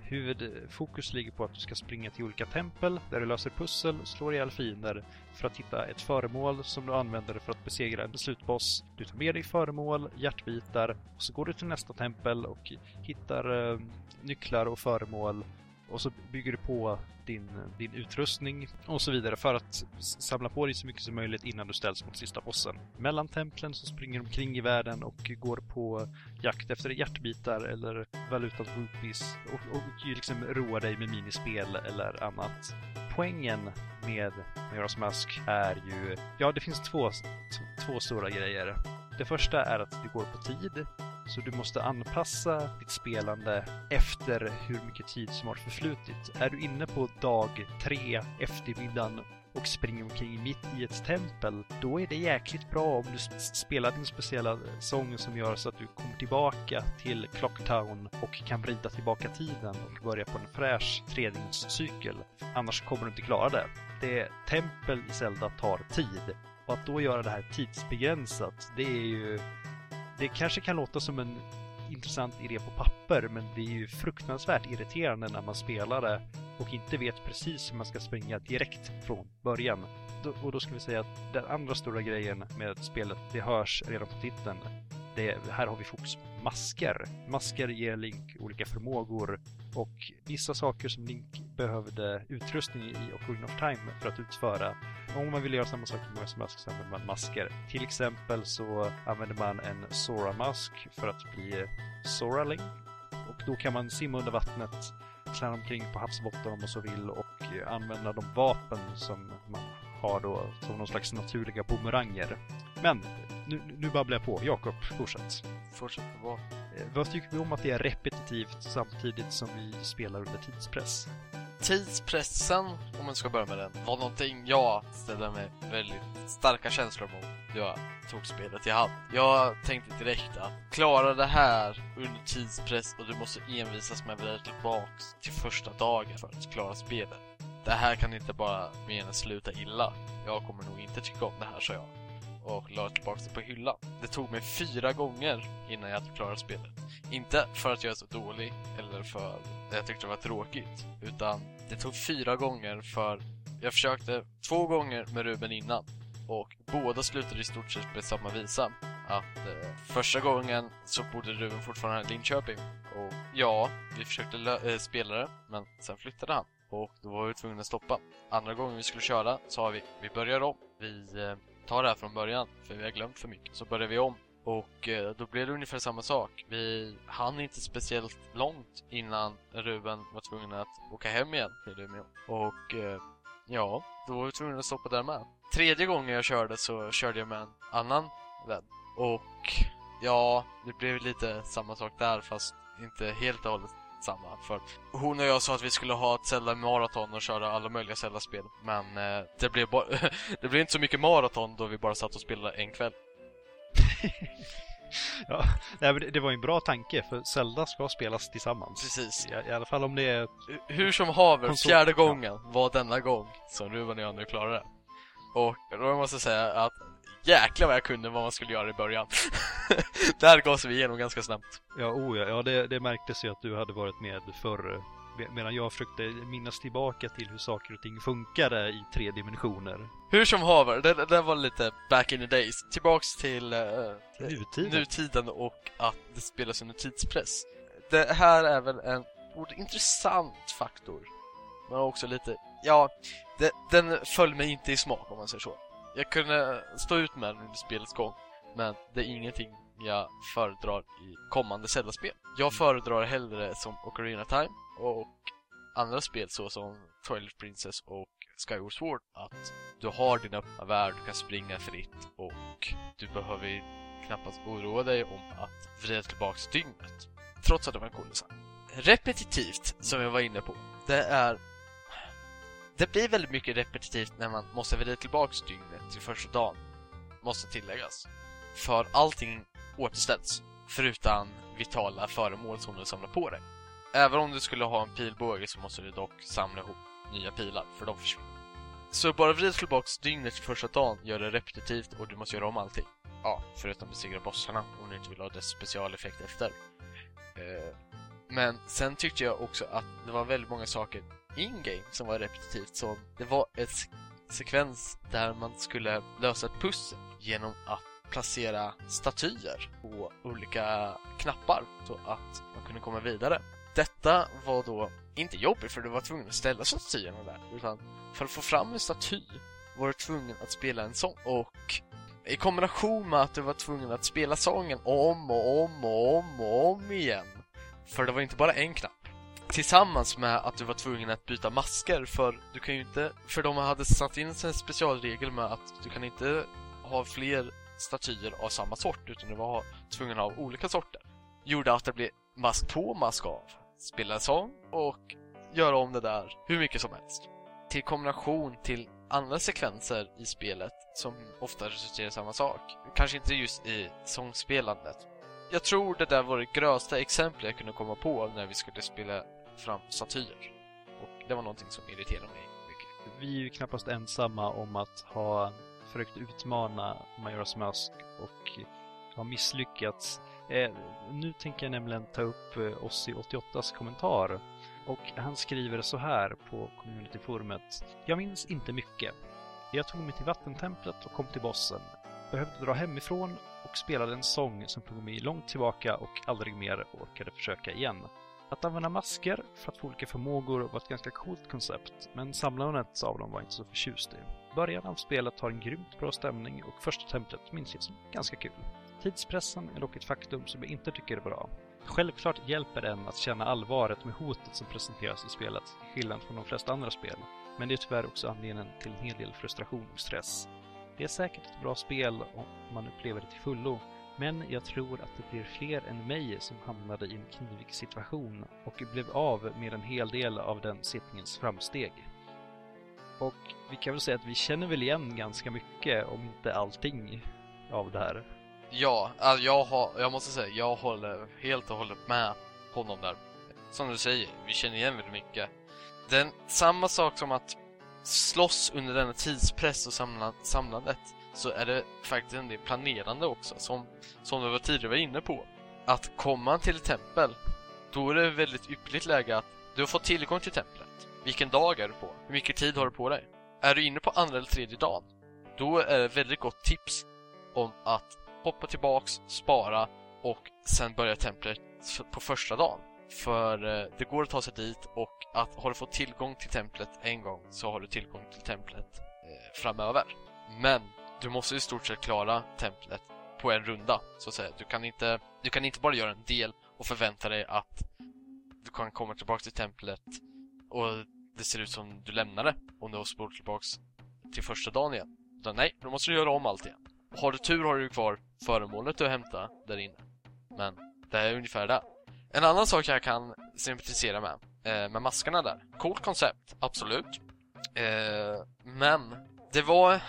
Huvudfokus ligger på att du ska springa till olika tempel där du löser pussel och slår ihjäl fiender för att hitta ett föremål som du använder för att besegra en slutboss. Du tar med dig föremål, hjärtbitar och så går du till nästa tempel och hittar eh, nycklar och föremål och så bygger du på din, din utrustning och så vidare för att samla på dig så mycket som möjligt innan du ställs mot sista bossen. Mellan templen så springer du omkring i världen och går på jakt efter hjärtbitar eller valutan rupees och, och liksom roar dig med minispel eller annat. Poängen med Majora's Mask är ju, ja det finns två, två stora grejer. Det första är att det går på tid, så du måste anpassa ditt spelande efter hur mycket tid som har förflutit. Är du inne på dag tre, eftermiddagen och springer omkring mitt i ett tempel, då är det jäkligt bra om du spelar din speciella sång som gör så att du kommer tillbaka till Clocktown och kan vrida tillbaka tiden och börja på en fräsch tredygnscykel. Annars kommer du inte klara det. Det tempel i Zelda tar tid. Och att då göra det här tidsbegränsat, det är ju... Det kanske kan låta som en intressant idé på papper, men det är ju fruktansvärt irriterande när man spelar det och inte vet precis hur man ska springa direkt från början. Och då ska vi säga att den andra stora grejen med spelet, det hörs redan på titeln. Det, här har vi fokus på masker. Masker ger Link olika förmågor och vissa saker som Link behövde utrustning i Ocarina of Time för att utföra. Om man vill göra samma sak med som Mask så använde man masker. Till exempel så använder man en Sora-mask för att bli Sora Link. Och då kan man simma under vattnet, klära omkring på havsbotten om man så vill och använda de vapen som man har då som någon slags naturliga bumeranger. Men nu, nu babblar jag på. Jakob, fortsätt. Fortsätt vara. Eh, Vad tycker vi om att det är repetitivt samtidigt som vi spelar under tidspress? Tidspressen, om man ska börja med den, var någonting jag ställde mig väldigt starka känslor mot jag tog spelet i hand. Jag tänkte direkt att klara det här under tidspress och du måste envisas med att vrida tillbaks till första dagen för att klara spelet. Det här kan inte bara mer än sluta illa. Jag kommer nog inte tycka om det här, sa jag. Och la tillbaka det på hyllan. Det tog mig fyra gånger innan jag hade klarat spelet. Inte för att jag är så dålig eller för att jag tyckte det var tråkigt. Utan det tog fyra gånger för jag försökte två gånger med Ruben innan. Och båda slutade i stort sett med samma visa. Att eh, första gången så bodde Ruben fortfarande i Linköping. Och ja, vi försökte äh, spela det, men sen flyttade han. Och då var vi tvungna att stoppa. Andra gången vi skulle köra sa vi, vi börjar om. Vi eh, ta det här från början, för vi har glömt för mycket. Så började vi om. Och eh, då blev det ungefär samma sak. Vi hann inte speciellt långt innan Ruben var tvungen att åka hem igen till Umeå. Och eh, ja, då var vi tvungna att stoppa där med. Tredje gången jag körde så körde jag med en annan vän. Och ja, det blev lite samma sak där fast inte helt och hållet samma. För hon och jag sa att vi skulle ha ett Zelda maraton och köra alla möjliga Zelda-spel. Men eh, det, blev det blev inte så mycket maraton då vi bara satt och spelade en kväll. ja, det, det var en bra tanke för Zelda ska spelas tillsammans. Precis. I, i alla fall om det är... Hur som haver, Konsol... fjärde gången var denna gång som Ruben och jag nu klarade det. Och då måste jag säga att jäklar vad jag kunde vad man skulle göra i början. Där gavs vi igenom ganska snabbt. Ja, oh ja, ja det, det märktes ju att du hade varit med förr. Medan jag försökte minnas tillbaka till hur saker och ting funkade i tre dimensioner. Hur som haver, det, det var lite back in the days. Tillbaks till, uh, nutiden. nutiden och att det spelas under tidspress. Det här är väl en intressant faktor. Men också lite, ja, det, den föll mig inte i smak om man säger så. Jag kunde stå ut med den under spelets gång, men det är ingenting jag föredrar i kommande Zelda-spel. Jag föredrar hellre som Ocarina Time och andra spel såsom Twilight Princess och Skyward Sword att du har din öppna värld, du kan springa fritt och du behöver knappast oroa dig om att vrida tillbaks dygnet. Trots att det var en cool design. Repetitivt, som jag var inne på, det är det blir väldigt mycket repetitivt när man måste vrida tillbaks dygnet till första dagen. Måste tilläggas. För allting återställs. Förutom vitala föremål som du samlar på dig. Även om du skulle ha en pilbåge så måste du dock samla ihop nya pilar, för de försvinner. Så bara vrida tillbaks dygnet till första dagen gör det repetitivt och du måste göra om allting. Ja, förutom besegra bossarna om du inte vill ha dess specialeffekt efter. Eh, men sen tyckte jag också att det var väldigt många saker in-game som var repetitivt som det var en sekvens där man skulle lösa ett pussel genom att placera statyer på olika knappar så att man kunde komma vidare. Detta var då inte jobbigt för du var tvungen att ställa statyerna där utan för att få fram en staty var du tvungen att spela en sång och i kombination med att du var tvungen att spela sången om och om och om och om igen för det var inte bara en knapp Tillsammans med att du var tvungen att byta masker för du kan ju inte För de hade satt in en specialregel med att du kan inte ha fler statyer av samma sort utan du var tvungen att ha olika sorter. Gjorde att det blev mask på, mask av Spela en sång och göra om det där hur mycket som helst. Till kombination till andra sekvenser i spelet som ofta resulterar i samma sak. Kanske inte just i sångspelandet. Jag tror det där var det grösta exemplet jag kunde komma på när vi skulle spela fram statyer. Och det var någonting som irriterade mig mycket. Vi är ju knappast ensamma om att ha försökt utmana Majoras Mask och har misslyckats. Eh, nu tänker jag nämligen ta upp eh, Ossi88s kommentar. Och han skriver så här på communityforumet. Jag minns inte mycket. Jag tog mig till vattentemplet och kom till bossen. Behövde dra hemifrån och spelade en sång som tog mig långt tillbaka och aldrig mer orkade försöka igen. Att använda masker för att få olika förmågor var ett ganska coolt koncept, men samlandet av dem var inte så förtjust i. Början av spelet har en grymt bra stämning och första templet minns jag som ganska kul. Tidspressen är dock ett faktum som jag inte tycker är bra. Självklart hjälper den att känna allvaret med hotet som presenteras i spelet, till skillnad från de flesta andra spel. Men det är tyvärr också anledningen till en hel del frustration och stress. Det är säkert ett bra spel om man upplever det till fullo, men jag tror att det blir fler än mig som hamnade i en knivig situation och blev av med en hel del av den sittningens framsteg. Och vi kan väl säga att vi känner väl igen ganska mycket, om inte allting, av det här. Ja, alltså jag, har, jag måste säga, jag håller helt och hållet med honom där. Som du säger, vi känner igen väldigt mycket. Den, samma sak som att slåss under denna tidspress och samlandet så är det faktiskt en del planerande också, som, som du var tidigare var inne på. Att komma till ett tempel, då är det väldigt ypperligt läge att du har fått tillgång till templet. Vilken dag är du på? Hur mycket tid har du på dig? Är du inne på andra eller tredje dagen, då är det väldigt gott tips om att hoppa tillbaks, spara och sen börja templet på första dagen. För eh, det går att ta sig dit och att har du fått tillgång till templet en gång så har du tillgång till templet eh, framöver. Men du måste i stort sett klara templet på en runda, så att säga. Du kan inte, du kan inte bara göra en del och förvänta dig att du kan komma tillbaka till templet och det ser ut som du lämnade om du har spolat tillbaka till första dagen igen. Utan nej, då måste du göra om allt igen. Och har du tur har du kvar föremålet du hämtar där inne. Men det är ungefär det. En annan sak jag kan sympatisera med, eh, med maskarna där. Coolt koncept, absolut. Eh, men det var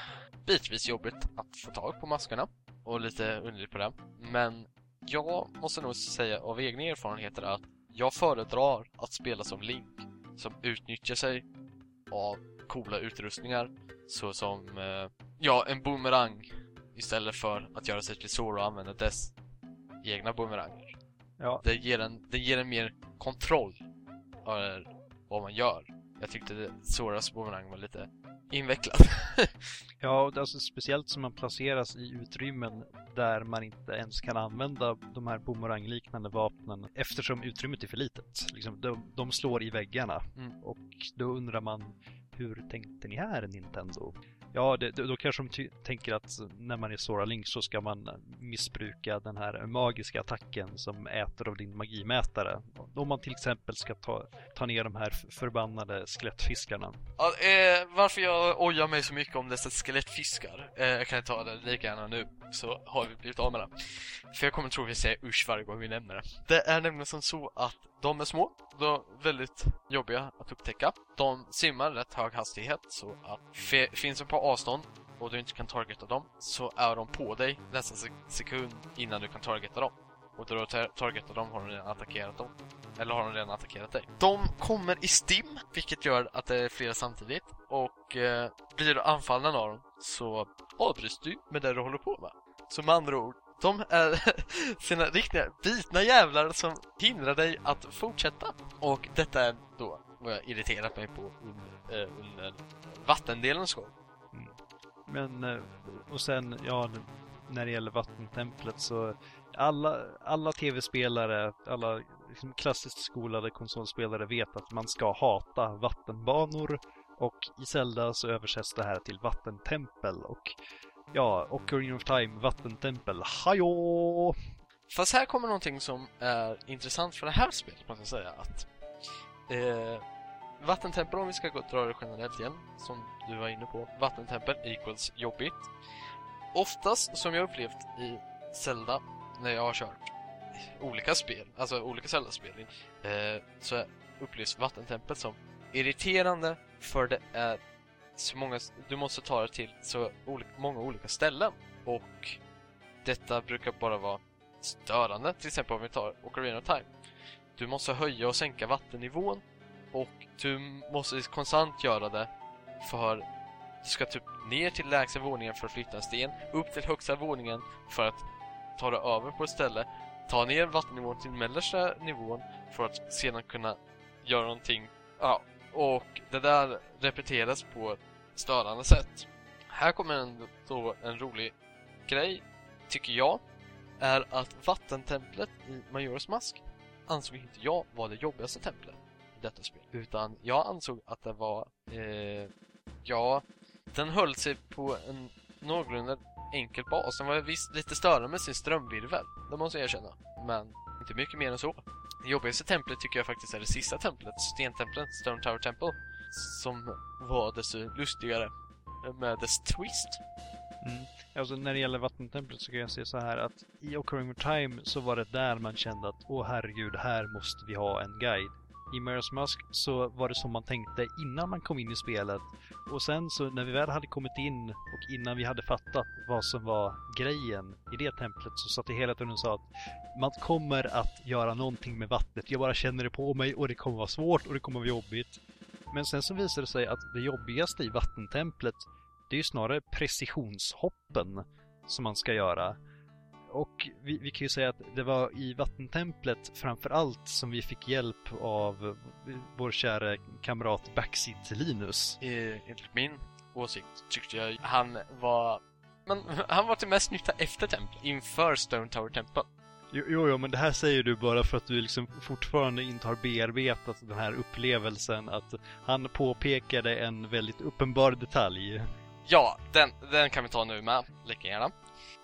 bitvis jobbigt att få tag på maskerna och lite underligt på det. Men jag måste nog säga av egna erfarenheter att jag föredrar att spela som Link som utnyttjar sig av coola utrustningar såsom eh, ja, en boomerang istället för att göra sig till Zoro och använda dess egna boomeranger. Ja. Det ger en, det ger en mer kontroll över vad man gör. Jag tyckte Zoras boomerang var lite invecklad. Ja, och alltså speciellt som man placeras i utrymmen där man inte ens kan använda de här boomerangliknande vapnen eftersom utrymmet är för litet. Liksom, de, de slår i väggarna Mm. och då undrar man hur tänkte ni här Nintendo? Ja, det, då kanske de tänker att när man är Sora Link så ska man missbruka den här magiska attacken som äter av din magimätare. Om man till exempel ska ta, ta ner de här förbannade skelettfiskarna. Ja, eh, varför jag ojar mig så mycket om dessa skelettfiskar, eh, jag kan ta det lika gärna nu, så har vi blivit av med det. För jag kommer tro att vi säger usch varje gång vi nämner det. Det är nämligen som så att de är små, de är väldigt jobbiga att upptäcka. De simmar rätt hög hastighet, så att finns de på avstånd och du inte kan targeta dem, så är de på dig nästan sek- sekund innan du kan targeta dem. Och då du tar- targetar dem har de redan attackerat dem. Eller har de redan attackerat dig? De kommer i stim, vilket gör att det är flera samtidigt. Och eh, blir du anfallen av dem så avbryts du med det du håller på med. Så med andra ord, de är sina riktiga bitna jävlar som hindrar dig att fortsätta. Och detta är då vad jag irriterat mig på under, eh, under vattendelens gång. Mm. Men, eh, och sen, ja, när det gäller vattentemplet så alla, alla tv-spelare, alla liksom klassiskt skolade konsolspelare vet att man ska hata vattenbanor och i Zelda så översätts det här till vattentempel och ja, Ocarina of Time, vattentempel, hajå! Fast här kommer någonting som är intressant för det här spelet, måste jag säga. Att eh, Vattentempel, om vi ska gå dra det generellt igen, som du var inne på. Vattentempel equals jobbigt. Oftast, som jag upplevt i Zelda, när jag har kört olika spel, alltså olika Zelda-spel, eh, så upplevs vattentempel som irriterande för det är så många, du måste ta dig till så olika, många olika ställen. Och detta brukar bara vara störande. Till exempel om vi tar Ocarina of Time. Du måste höja och sänka vattennivån och du måste konstant göra det för du ska typ ner till lägsta våningen för att flytta en sten, upp till högsta våningen för att ta dig över på ett ställe, ta ner vattennivån till mellersta nivån för att sedan kunna göra någonting. Ja, och det där repeteras på ett störande sätt. Här kommer en, då en rolig grej, tycker jag, är att vattentemplet i Majoras mask ansåg inte jag var det jobbigaste templet i detta spel. Utan jag ansåg att det var, eh, ja, den höll sig på en någorlunda enkel bas. Den var visst lite störande med sin strömvirvel, det måste jag erkänna. Men inte mycket mer än så. Det jobbigaste templet tycker jag faktiskt är det sista templet, stentemplet, Stone Tower Temple, som var desto lustigare med dess twist. Mm. Alltså när det gäller vattentemplet så kan jag säga så här att i Ocarina of Time så var det där man kände att åh herregud, här måste vi ha en guide. I Majora's Mask så var det som man tänkte innan man kom in i spelet. Och sen så när vi väl hade kommit in och innan vi hade fattat vad som var grejen i det templet så satt det hela tiden och sa att man kommer att göra någonting med vattnet. Jag bara känner det på mig och det kommer vara svårt och det kommer vara jobbigt. Men sen så visar det sig att det jobbigaste i vattentemplet det är ju snarare precisionshoppen som man ska göra. Och vi, vi kan ju säga att det var i vattentemplet framför allt som vi fick hjälp av vår kära kamrat Backseat Linus. Enligt min åsikt tyckte jag han var... Men han var till mest nytta efter templet, inför Stone Tower Temple. Jo, jo, men det här säger du bara för att du liksom fortfarande inte har bearbetat den här upplevelsen att han påpekade en väldigt uppenbar detalj. ja, den, den kan vi ta nu med, lika gärna.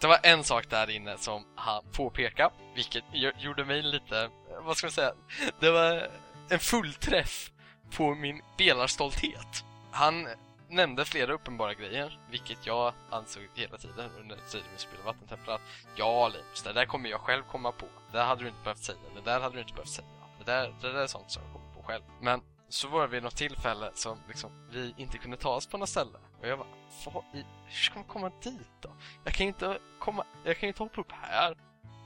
Det var en sak där inne som han påpekade, vilket gjorde mig lite, eh, vad ska man säga, det var en fullträff på min spelarstolthet. Han nämnde flera uppenbara grejer, vilket jag ansåg hela tiden under tiden vi spelade Vattentempel att ja Linus, det där kommer jag själv komma på. Det där hade du inte behövt säga, det där hade du inte behövt säga. Det där, det där är sånt som jag kommer på själv. Men så var det vid något tillfälle som liksom, vi inte kunde ta oss på något ställe. Och jag bara, i, hur ska man komma dit då? Jag kan inte komma, jag kan inte hoppa upp här.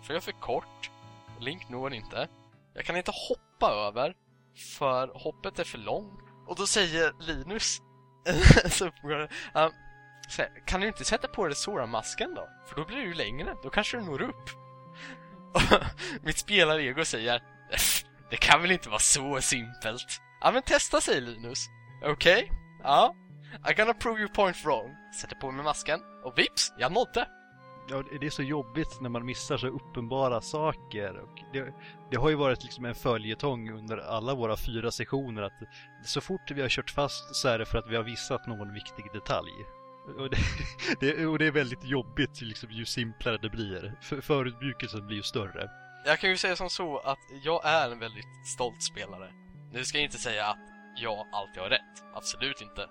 För jag är för kort. Link når inte. Jag kan inte hoppa över. För hoppet är för långt. Och då säger Linus så um, kan du inte sätta på dig Sora-masken då? För då blir du längre, då kanske du når upp. Mitt spelarego säger Det kan väl inte vara så simpelt? Ja men testa säger Linus. Okej? Okay? Ja. I'm gonna prove your point wrong. Sätter på mig masken och vips, jag nådde. Ja, det är så jobbigt när man missar så uppenbara saker. Och det, det har ju varit liksom en följetong under alla våra fyra sessioner att så fort vi har kört fast så är det för att vi har missat någon viktig detalj. Och det, det, och det är väldigt jobbigt liksom, ju simplare det blir. För, förutbukelsen blir ju större. Jag kan ju säga som så att jag är en väldigt stolt spelare. Nu ska jag inte säga att jag alltid har rätt. Absolut inte.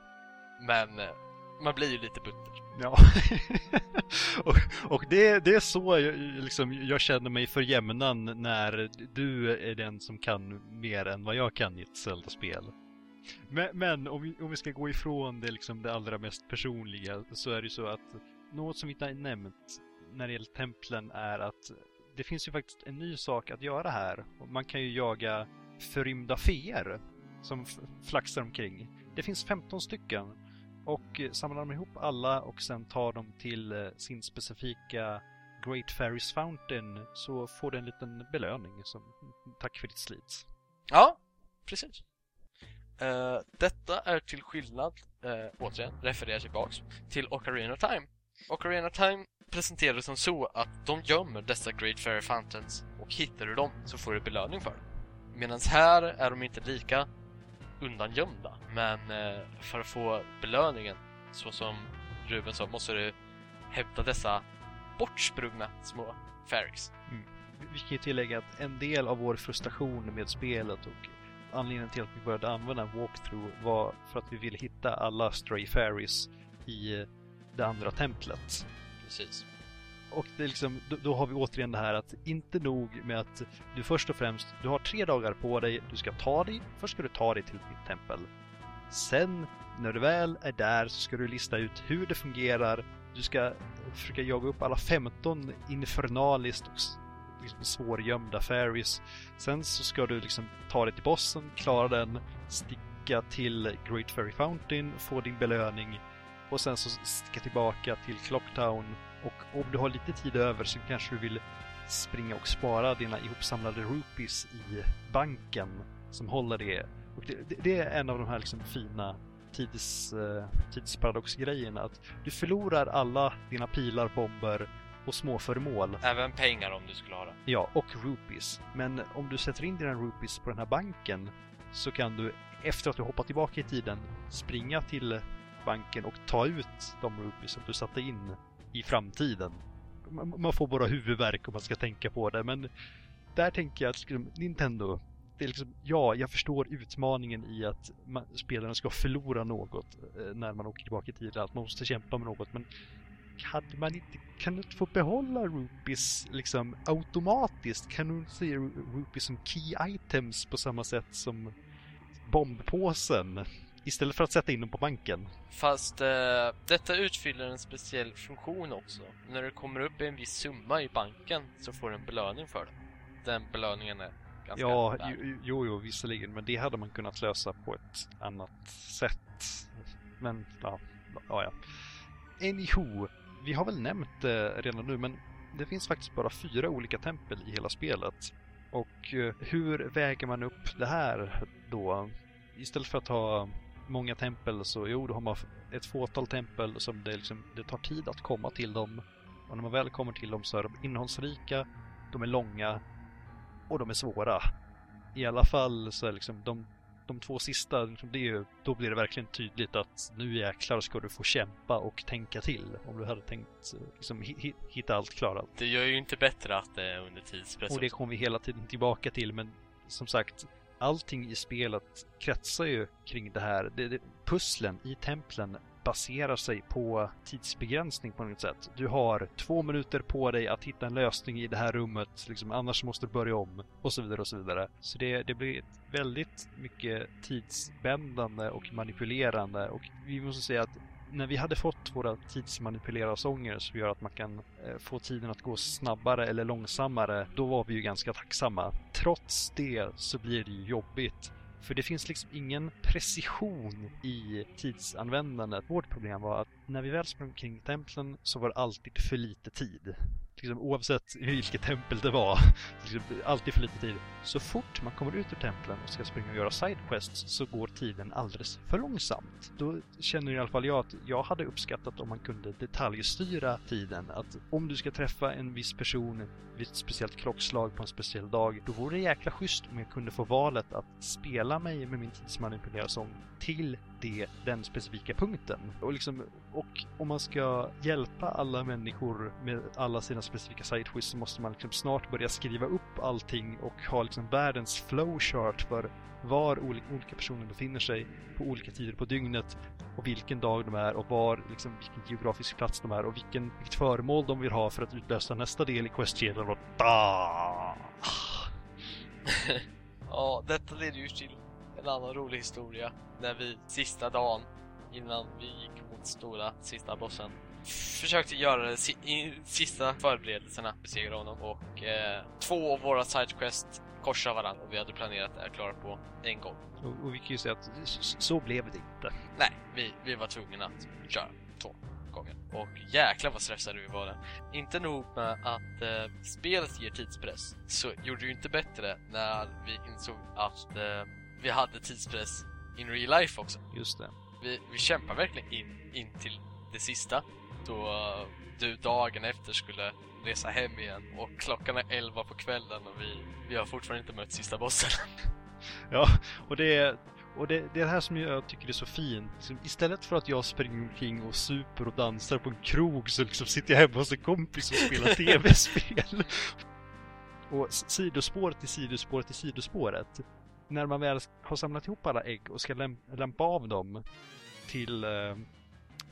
Men eh, man blir ju lite butter. Ja, och, och det, det är så jag, liksom, jag känner mig för jämnan när du är den som kan mer än vad jag kan i ett Zelda-spel. Men, men, om, vi, om vi ska gå ifrån det, liksom, det allra mest personliga så är det ju så att något som vi inte har nämnt när det gäller templen är att det finns ju faktiskt en ny sak att göra här. Man kan ju jaga förrymda feer som flaxar omkring. Det finns 15 stycken och eh, samlar de ihop alla och sen tar dem till eh, sin specifika Great Fairies Fountain så får du en liten belöning som tack för ditt slit. Ja, precis. Uh, detta är till skillnad, uh, återigen, refererar tillbaks till Ocarina Time. Ocarina Time presenterar det som så att de gömmer dessa Great Fairy Fountains och hittar du dem så får du belöning för dem. Medan här är de inte lika undangömda. Men eh, för att få belöningen, så som Ruben sa, måste du hämta dessa bortsprungna små fairies. Mm. Vi kan ju tillägga att en del av vår frustration med spelet och anledningen till att vi började använda walkthrough var för att vi ville hitta alla stray fairies i det andra templet. Precis. Och det är liksom, då, då, har vi återigen det här att inte nog med att du först och främst, du har tre dagar på dig, du ska ta dig, först ska du ta dig till ditt tempel. Sen, när du väl är där så ska du lista ut hur det fungerar, du ska försöka jaga upp alla 15 infernaliskt och liksom svårgömda fairies. Sen så ska du liksom ta dig till bossen, klara den, sticka till Great Fairy Fountain, få din belöning och sen så sticka tillbaka till Clocktown och om du har lite tid över så kanske du vill springa och spara dina ihopsamlade rupees i banken som håller det. Och det, det är en av de här liksom fina tids, uh, tidsparadoxgrejerna. Att du förlorar alla dina pilar, bomber och små föremål. Även pengar om du skulle ha det. Ja, och rupees. Men om du sätter in dina rupees på den här banken så kan du efter att du hoppat tillbaka i tiden springa till banken och ta ut de rupees som du satte in i framtiden. Man får bara huvudvärk om man ska tänka på det, men där tänker jag att Nintendo, det är liksom, ja, jag förstår utmaningen i att man, spelarna ska förlora något eh, när man åker tillbaka i tiden, att man måste kämpa med något, men kan man inte, kan du inte få behålla rupees liksom automatiskt? Kan du inte se rupees som key items på samma sätt som bombpåsen? Istället för att sätta in dem på banken. Fast eh, detta utfyller en speciell funktion också. När du kommer upp i en viss summa i banken så får du en belöning för det. Den belöningen är ganska Ja, jo, jo, jo, visserligen. Men det hade man kunnat lösa på ett annat sätt. Men, ja, ja. Anywho, vi har väl nämnt det redan nu, men det finns faktiskt bara fyra olika tempel i hela spelet. Och eh, hur väger man upp det här då? Istället för att ha många tempel så jo, då har man ett fåtal tempel som det, liksom, det tar tid att komma till dem. Och när man väl kommer till dem så är de innehållsrika, de är långa och de är svåra. I alla fall så är liksom de de två sista, liksom, det är ju, då blir det verkligen tydligt att nu jäklar ska du få kämpa och tänka till. Om du hade tänkt liksom, hi hitta allt klarat. Det gör ju inte bättre att det är under tidspress. Och det kommer vi hela tiden tillbaka till, men som sagt, allting i spelet kretsar ju kring det här. Det, det, pusslen i templen baserar sig på tidsbegränsning på något sätt. Du har två minuter på dig att hitta en lösning i det här rummet, liksom, annars måste du börja om och så vidare och så vidare. Så det, det blir väldigt mycket tidsbändande och manipulerande och vi måste säga att när vi hade fått våra tidsmanipulerar-sånger som gör att man kan eh, få tiden att gå snabbare eller långsammare, då var vi ju ganska tacksamma. Trots det så blir det ju jobbigt för det finns liksom ingen precision i tidsanvändandet. Vårt problem var att när vi väl sprang kring templen så var det alltid för lite tid liksom, oavsett vilket tempel det var, liksom, alltid för lite tid. Så fort man kommer ut ur templen och ska springa och göra sidequests så går tiden alldeles för långsamt. Då känner i alla fall jag att jag hade uppskattat om man kunde detaljstyra tiden. Att om du ska träffa en viss person vid ett speciellt klockslag på en speciell dag, då vore det jäkla schysst om jag kunde få valet att spela mig med min tidsmanipulerade sång till det, den specifika punkten. Och, liksom, och om man ska hjälpa alla människor med alla sina specifika sidequests så måste man liksom snart börja skriva upp allting och ha liksom världens flowchart för var olika personer befinner sig på olika tider på dygnet och vilken dag de är och var, liksom, vilken geografisk plats de är och vilken, vilket föremål de vill ha för att utlösa nästa del i questkedjan och da! ja, detta leder ju till en annan rolig historia. När vi sista dagen innan vi gick mot stora sista bossen försökte göra de sista förberedelserna, besegra honom och eh, två av våra sidequests korsar varandra och vi hade planerat här klara på en gång. Och, och vi kan ju säga att så blev det inte. Nej, vi, vi var tvungna att köra två gånger. Och jäklar vad stressade vi var där. Inte nog med att eh, spelet ger tidspress, så gjorde det ju inte bättre när vi insåg att eh, vi hade tidspress in real life också. Just det. Vi, vi kämpar verkligen in, in till det sista. Då uh, du dagen efter skulle resa hem igen och klockan är 11 på kvällen och vi, vi har fortfarande inte mött sista bossen. ja, och det är och det, det är det här som jag tycker är så fint. Istället för att jag springer omkring och super och dansar på en krog så liksom sitter jag hemma hos en kompis och spelar tv-spel. och sidospåret till sidospåret till sidospåret när man väl har samlat ihop alla ägg och ska läm lämpa av dem till eh,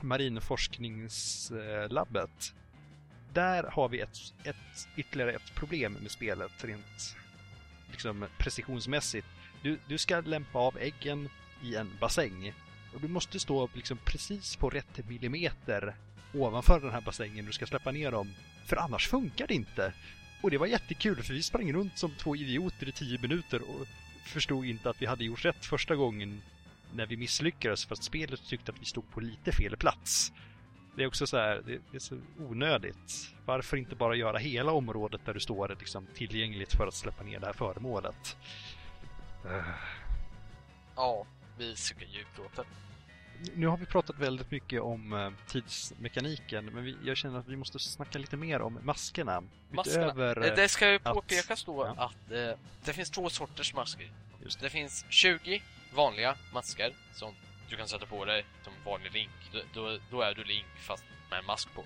marinforskningslabbet. Där har vi ett, ett, ytterligare ett problem med spelet rent liksom, precisionsmässigt. Du, du ska lämpa av äggen i en bassäng och du måste stå liksom precis på rätt millimeter ovanför den här bassängen du ska släppa ner dem. För annars funkar det inte. Och det var jättekul för vi sprang runt som två idioter i tio minuter och förstod inte att vi hade gjort rätt första gången när vi misslyckades för att spelet tyckte att vi stod på lite fel plats. Det är också så här, det, är så onödigt. Varför inte bara göra hela området där du står liksom tillgängligt för att släppa ner det här föremålet? Ja, vi suckar djupt åt det nu har vi pratat väldigt mycket om uh, tidsmekaniken, men vi, jag känner att vi måste snacka lite mer om maskerna. Maskerna? Utöver, uh, det ska ju påpekas då ja. att uh, det finns två sorters masker. Just det. det finns 20 vanliga masker som du kan sätta på dig som vanlig Link. Då, då, är du Link fast med en mask på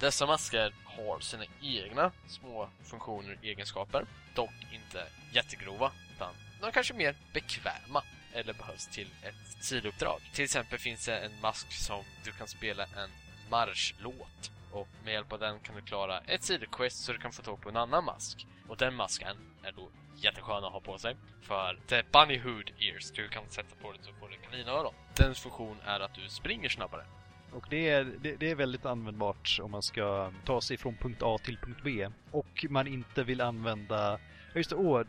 Dessa masker har sina egna små funktioner och egenskaper. Dock inte jättegrova, utan de är kanske mer bekväma eller behövs till ett sidouppdrag. Till exempel finns det en mask som du kan spela en marschlåt och med hjälp av den kan du klara ett sidoquest så du kan få tag på en annan mask. Och den masken är då jätteskön att ha på sig. För det är Bunny Hood Ears du kan sätta på dig så får du kaninöron. Dens funktion är att du springer snabbare. Och det är, det, det, är väldigt användbart om man ska ta sig från punkt A till punkt B. Och man inte vill använda... Just det, åh,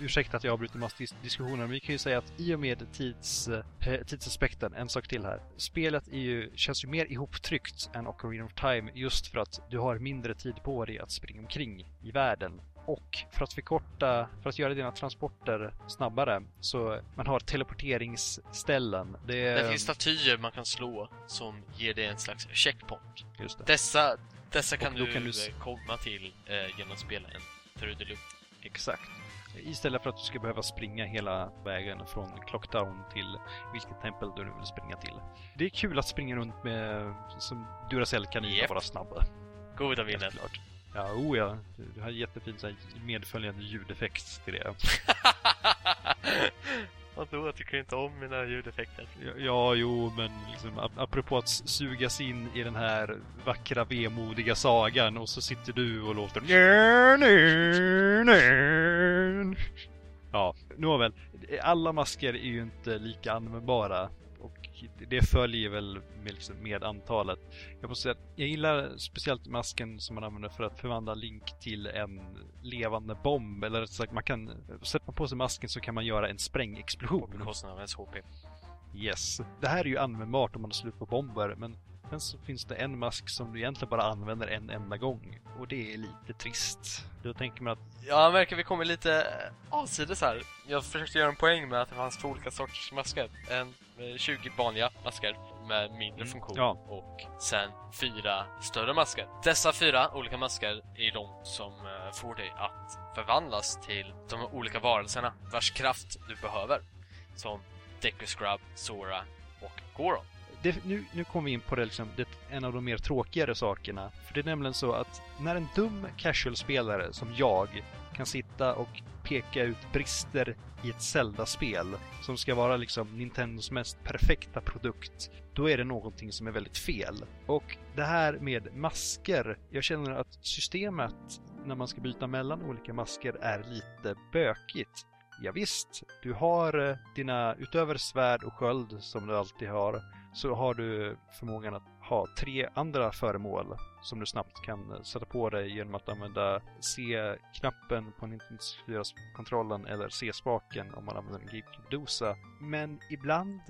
ursäkta att jag avbryter massdiskussionen, men vi kan ju säga att i och med tids, eh, tidsaspekten, en sak till här. Spelet är ju, känns ju mer ihoptryckt än Ocarina of Time just för att du har mindre tid på dig att springa omkring i världen. Och för att förkorta, för att göra dina transporter snabbare, så man har teleporteringsställen. Det, det finns statyer man kan slå som ger dig en slags checkpoint. Just det. Dessa, dessa kan du, kan du komma till eh, genom att spela en trudelutt. Exakt. Istället för att du ska behöva springa hela vägen från Clocktown till vilket tempel du nu vill springa till. Det är kul att springa runt med som Duracell-kanin och Japp. vara snabb. Goda minnen. Ja, oh ja. Du har jättefin så här, medföljande ljudeffekt till det. Vadå, tycker du inte om mina ljudeffekter? Ja, Ja, jo, men liksom, ap- apropå att sugas in i den här vackra, vemodiga sagan och så sitter du och låter... Ja, nåväl. Alla masker är ju inte lika användbara det följer väl med, liksom, med antalet. Jag måste säga att jag gillar speciellt masken som man använder för att förvandla Link till en levande bomb. Eller rättare sagt, man kan... Sätter man på sig masken så kan man göra en På sprängexplosion. bekostnad av ens HP. Yes. Det här är ju användbart om man har slut på bomber, men sen så finns det en mask som du egentligen bara använder en enda gång. Och det är lite trist. Då tänker man att, Ja, han verkar vi kommer lite eh, avsides här. Jag försökte göra en poäng med att det fanns två olika sorters masker. En med 20 vanliga masker med mindre Mm, funktion ja. och sen fyra större masker. Dessa fyra olika masker är de som eh, får dig att förvandlas till de olika varelserna vars kraft du behöver. Som Deku Scrub, Sora och Goron det, nu, nu kommer vi in på det, liksom, det, en av de mer tråkigare sakerna. För det är nämligen så att när en dum casual-spelare som jag kan sitta och peka ut brister i ett Zelda-spel som ska vara liksom Nintendos mest perfekta produkt, då är det någonting som är väldigt fel. Och det här med masker, jag känner att systemet när man ska byta mellan olika masker är lite bökigt. Ja, visst, du har eh, dina, utöver svärd och sköld som du alltid har, så har du förmågan att ha tre andra föremål som du snabbt kan eh, sätta på dig genom att använda C-knappen på Nintendo 64-kontrollen eller C-spaken om man använder en GameCube-dosa. Men ibland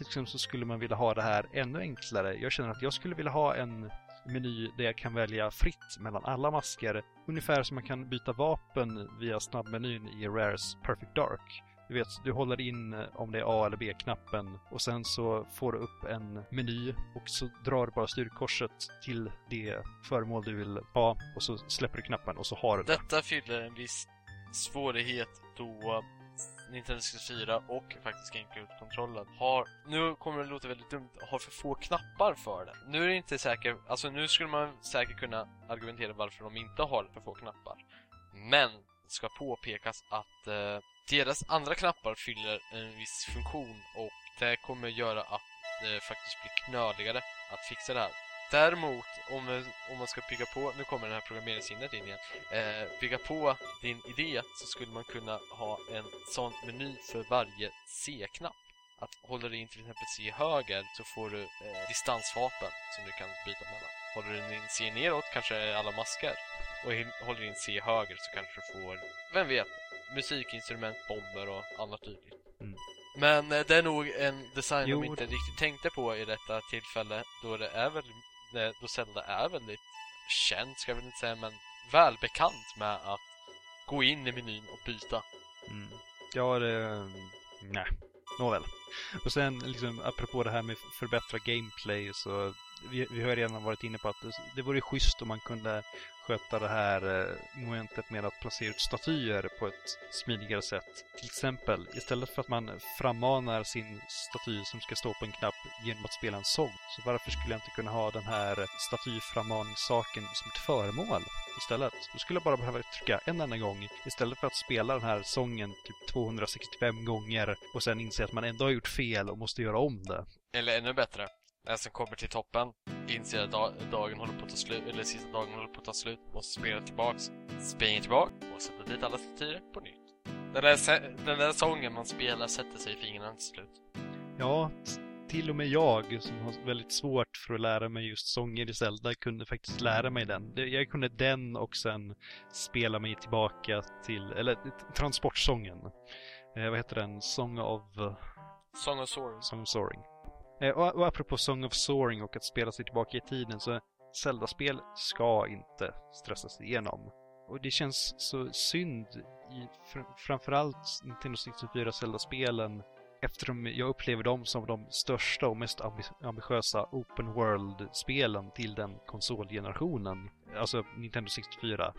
liksom så skulle man vilja ha det här ännu enklare. Jag känner att jag skulle vilja ha en meny där jag kan välja fritt mellan alla masker. Ungefär som man kan byta vapen via snabbmenyn i Rares Perfect Dark. Du vet, du håller in eh, om det är A eller B-knappen och sen så får du upp en meny och så drar du bara styrkorset till det föremål du vill ha och så släpper du knappen och så har du det. Detta fyller en viss svårighet då Nintendo 64 och faktiskt GameCube-kontrollen har, nu kommer det låta väldigt dumt, har för få knappar för den? Nu är det inte säkert, alltså nu skulle man säkert kunna argumentera varför de inte har för få knappar. Men det ska påpekas att eh, deras andra knappar fyller en viss funktion och det kommer göra att det faktiskt blir knöligare att fixa det här. Däremot, om, om man ska bygga på, nu kommer den här programmeringshindret in igen, eh, bygga på din idé så skulle man kunna ha en sån meny för varje C-knapp. Att håller du in till exempel C höger så får du eh, distansvapen som du kan byta mellan. Håller du in C neråt kanske är alla masker. Och håller du in C höger så kanske du får, vem vet, musikinstrument, bomber och annat dylikt. Mm. Men eh, det är nog en design Jo. de inte riktigt tänkte på i detta tillfälle då det är väl, eh, då Zelda är väldigt känd ska jag väl inte säga, men välbekant med att gå in i menyn och byta. Mm. Ja, det... Nej. Nåväl. Och sen liksom apropå det här med förbättra gameplay så vi, vi har redan varit inne på att det, det vore schysst om man kunde sköta det här eh, momentet med att placera ut statyer på ett smidigare sätt. Till exempel, istället för att man frammanar sin staty som ska stå på en knapp genom att spela en sång, så varför skulle jag inte kunna ha den här statyframmaningssaken som ett föremål istället? Då skulle jag bara behöva trycka en enda gång istället för att spela den här sången typ 265 gånger och sen inse att man ändå har gjort fel och måste göra om det. Eller ännu bättre, den som kommer till toppen inser att da- dagen håller på att ta slut, eller sista dagen håller på att ta slut, måste spela tillbaks, springer tillbaka och sätter dit alla statyer på nytt. Den där, den där sången man spelar sätter sig i fingrarna till slut. Ja, till och med jag som har väldigt svårt för att lära mig just sånger i Zelda kunde faktiskt lära mig den. Jag kunde den och sen spela mig tillbaka till, eller transportsången. Eh, vad heter den? Song of, eh, Song of Soaring. Song of Soaring. Eh, och, och apropå Song of Soaring och att spela sig tillbaka i tiden så Zelda-spel ska inte stressas igenom. Och det känns så synd i fr- framförallt Nintendo 64 Zelda-spelen eftersom jag upplever dem som de största och mest ambitiösa open world-spelen till den konsolgenerationen. Alltså Nintendo 64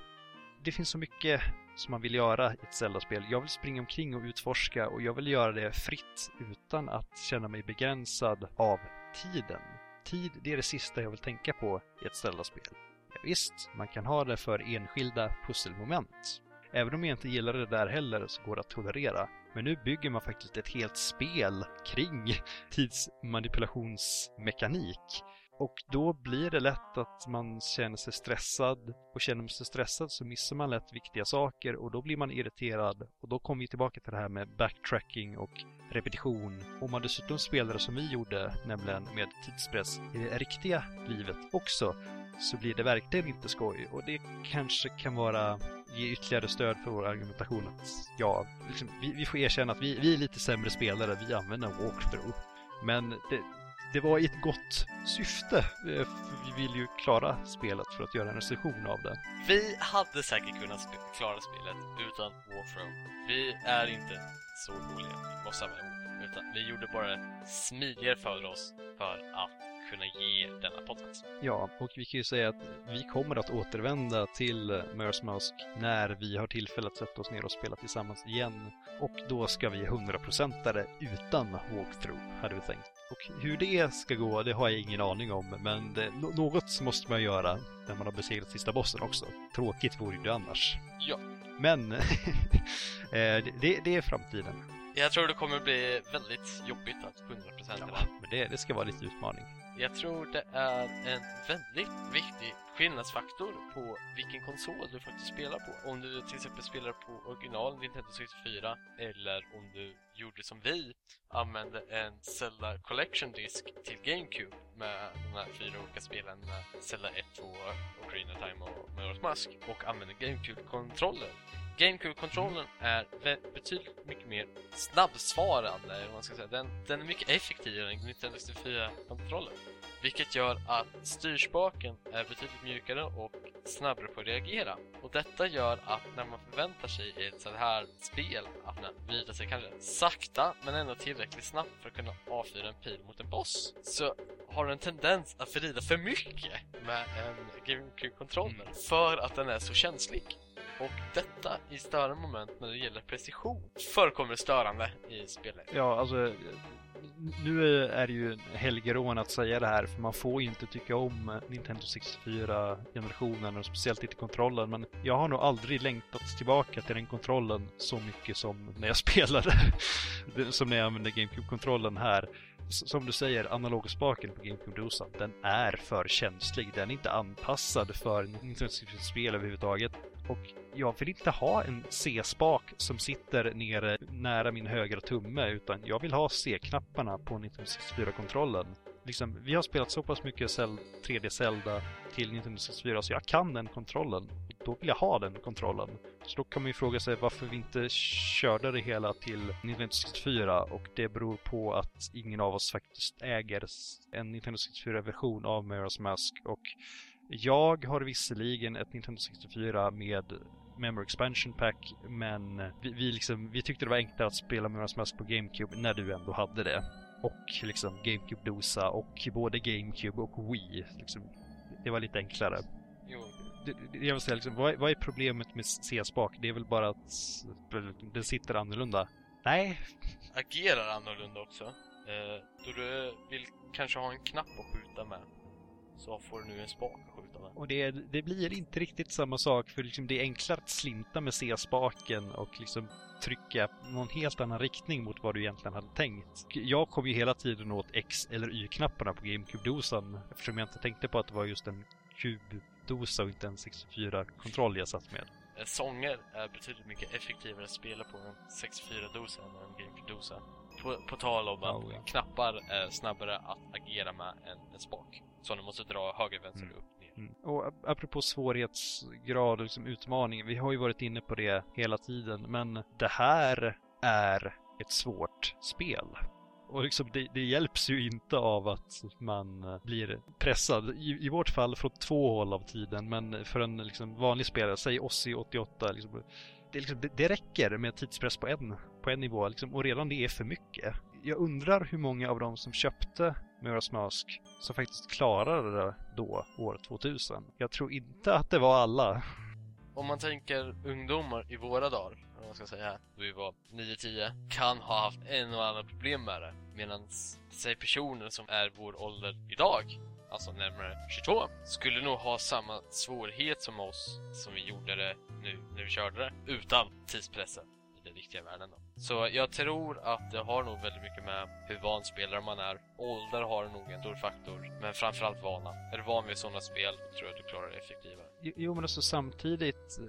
det finns så mycket som man vill göra i ett Zelda-spel. Jag vill springa omkring och utforska och jag vill göra det fritt utan att känna mig begränsad av tiden. Tid, det är det sista jag vill tänka på i ett Zelda-spel. Ja, visst, man kan ha det för enskilda pusselmoment. Även om jag inte gillar det där heller så går det att tolerera. Men nu bygger man faktiskt ett helt spel kring tidsmanipulationsmekanik. Och då blir det lätt att man känner sig stressad och känner man sig stressad så missar man lätt viktiga saker och då blir man irriterad och då kommer vi tillbaka till det här med backtracking och repetition. Om man dessutom spelar som vi gjorde, nämligen med tidspress i det riktiga livet också, så blir det verkligen inte skoj och det kanske kan vara ge ytterligare stöd för vår argumentation att ja, liksom, vi, vi, får erkänna att vi, vi är lite sämre spelare, vi använder walkthrough. Men det, det var i ett gott syfte. Eh, vi vill ju klara spelet för att göra en recension av det. Vi hade säkert kunnat sp klara spelet utan walkthrough. Vi är inte så dåliga, vi måste med utan vi gjorde bara smidigare för oss för att kunna ge denna podcast. Ja, och vi kan ju säga att vi kommer att återvända till Majora's Mask när vi har tillfälle att sätta oss ner och spela tillsammans igen. Och då ska vi 100% det utan walkthrough, hade vi tänkt. Och hur det ska gå, det har jag ingen aning om, men det, något måste man göra när man har besegrat sista bossen också. Tråkigt vore det annars. Ja. Men eh, det, det är framtiden. Jag tror det kommer bli väldigt jobbigt att 100% ja, men det, det ska vara lite utmaning. Jag tror det är en väldigt viktig skillnadsfaktor på vilken konsol du faktiskt spelar på. Om du till exempel spelar på original Nintendo 64 eller om du gjorde som vi, använde en Zelda Collection Disc till GameCube med de här fyra olika spelen Zelda 1, 2, Ocarina Time och Majora's Mask och använde GameCube-kontroller GameCube-kontrollen är betydligt mycket mer snabbsvarande, man ska säga. Den, den är mycket effektivare än Nintendo 64-kontrollen. Vilket gör att styrspaken är betydligt mjukare och snabbare på att reagera. Och detta gör att när man förväntar sig i ett sånt här spel att man vrida sig kanske sakta men ändå tillräckligt snabbt för att kunna avfyra en pil mot en boss så har du en tendens att vrida för mycket med en GameCube-kontroll mm. för att den är så känslig. Och detta i störande moment när det gäller precision förekommer störande i spelet. Ja, alltså nu är det ju helgerån att säga det här för man får inte tycka om Nintendo 64-generationen och speciellt inte kontrollen men jag har nog aldrig längtat tillbaka till den kontrollen så mycket som när jag spelade. som när jag använde GameCube-kontrollen här. Som du säger, analogspaken på GameCube Dosa, den är för känslig. Den är inte anpassad för Nintendo 64-spel överhuvudtaget. Och jag vill inte ha en C-spak som sitter nere nära min högra tumme, utan jag vill ha C-knapparna på 1964-kontrollen. Liksom, vi har spelat så pass mycket 3D Zelda till 1964 så jag kan den kontrollen. Då vill jag ha den kontrollen. Så då kan man ju fråga sig varför vi inte körde det hela till 1964 och det beror på att ingen av oss faktiskt äger en 1964-version av Majora's Mask och jag har visserligen ett Nintendo 64 med Memory Expansion Pack, men vi, vi, liksom, vi tyckte det var enklare att spela Majora's Mask på GameCube när du ändå hade det. Och liksom GameCube-dosa och både GameCube och Wii. Liksom, det var lite enklare. Jo. Jag vill säga, liksom, vad, vad är problemet med C-spak? Det är väl bara att den sitter annorlunda? Nej. Agerar annorlunda också. Eh, då du vill kanske ha en knapp att skjuta med så får du nu en spak att skjuta med. Och det, det blir inte riktigt samma sak för liksom det är enklare att slinta med C-spaken och liksom trycka någon helt annan riktning mot vad du egentligen hade tänkt. Jag kom ju hela tiden åt X eller Y-knapparna på GameCube-dosan eftersom jag inte tänkte på att det var just en kubdosa och inte en 64-kontroll jag satt med. Sånger är betydligt mycket effektivare att spela på en 64-dosa än en GameCube-dosa. På, på tal om att oh, ja. knappar är snabbare att agera med än en spak. Så du måste dra höger, vänster, mm. upp, ner. Mm. Och apropå svårighetsgrad och liksom utmaning, vi har ju varit inne på det hela tiden, men det här är ett svårt spel. Och liksom det, det, hjälps ju inte av att man blir pressad. I, I, vårt fall från två håll av tiden, men för en liksom vanlig spelare, säg Ossi 88, liksom, det, liksom, det, det, räcker med tidspress på en, på en nivå liksom, och redan det är för mycket. Jag undrar hur många av dem som köpte Majora's Mask som faktiskt klarade det då, år 2000. Jag tror inte att det var alla. om man tänker ungdomar i våra dagar, om man ska säga, då vi var 9-10, kan ha haft en och annan problem med det. Medan, säg personer som är vår ålder idag, alltså närmare 22, skulle nog ha samma svårighet som oss som vi gjorde det nu när vi körde det, utan tidspressen den riktiga världen då. Så jag tror att det har nog väldigt mycket med hur van spelare man är. Ålder har nog en stor faktor, men framförallt vana. Är du van vid sådana spel tror jag att du klarar det effektivare. Jo, men alltså samtidigt,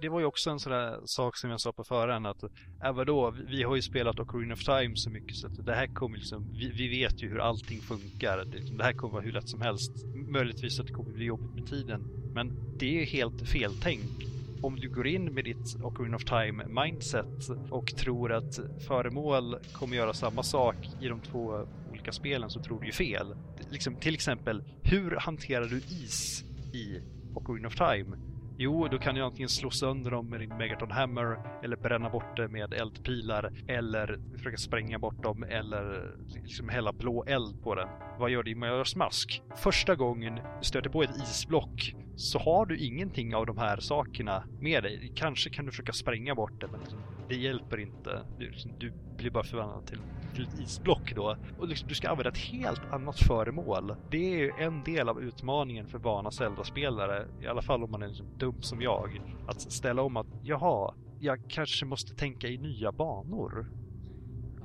det var ju också en sån där sak som jag sa på förhand att, även vadå, vi har ju spelat Ocarina of Time så mycket så att det här kommer liksom, vi, vi vet ju hur allting funkar. Det, det här kommer vara hur lätt som helst. Möjligtvis att det kommer bli jobbigt med tiden. Men det är ju helt feltänkt om du går in med ditt Ocarina of Time mindset och tror att föremål kommer göra samma sak i de två olika spelen så tror du ju fel. Liksom, till exempel, hur hanterar du is i Ocarina of Time? Jo, då kan du antingen slå sönder dem med din Megaton Hammer eller bränna bort det med eldpilar eller försöka spränga bort dem eller liksom hälla blå eld på den. Vad gör du i Majoras Mask? Första gången du stöter på ett isblock så har du ingenting av de här sakerna med dig. Kanske kan du försöka spränga bort det, men det hjälper inte. Du, du blir bara förvandlad till, till ett isblock då. Och liksom, du ska använda ett helt annat föremål. Det är ju en del av utmaningen för vana Zelda-spelare, i alla fall om man är liksom dum som jag, att ställa om att jaha, jag kanske måste tänka i nya banor.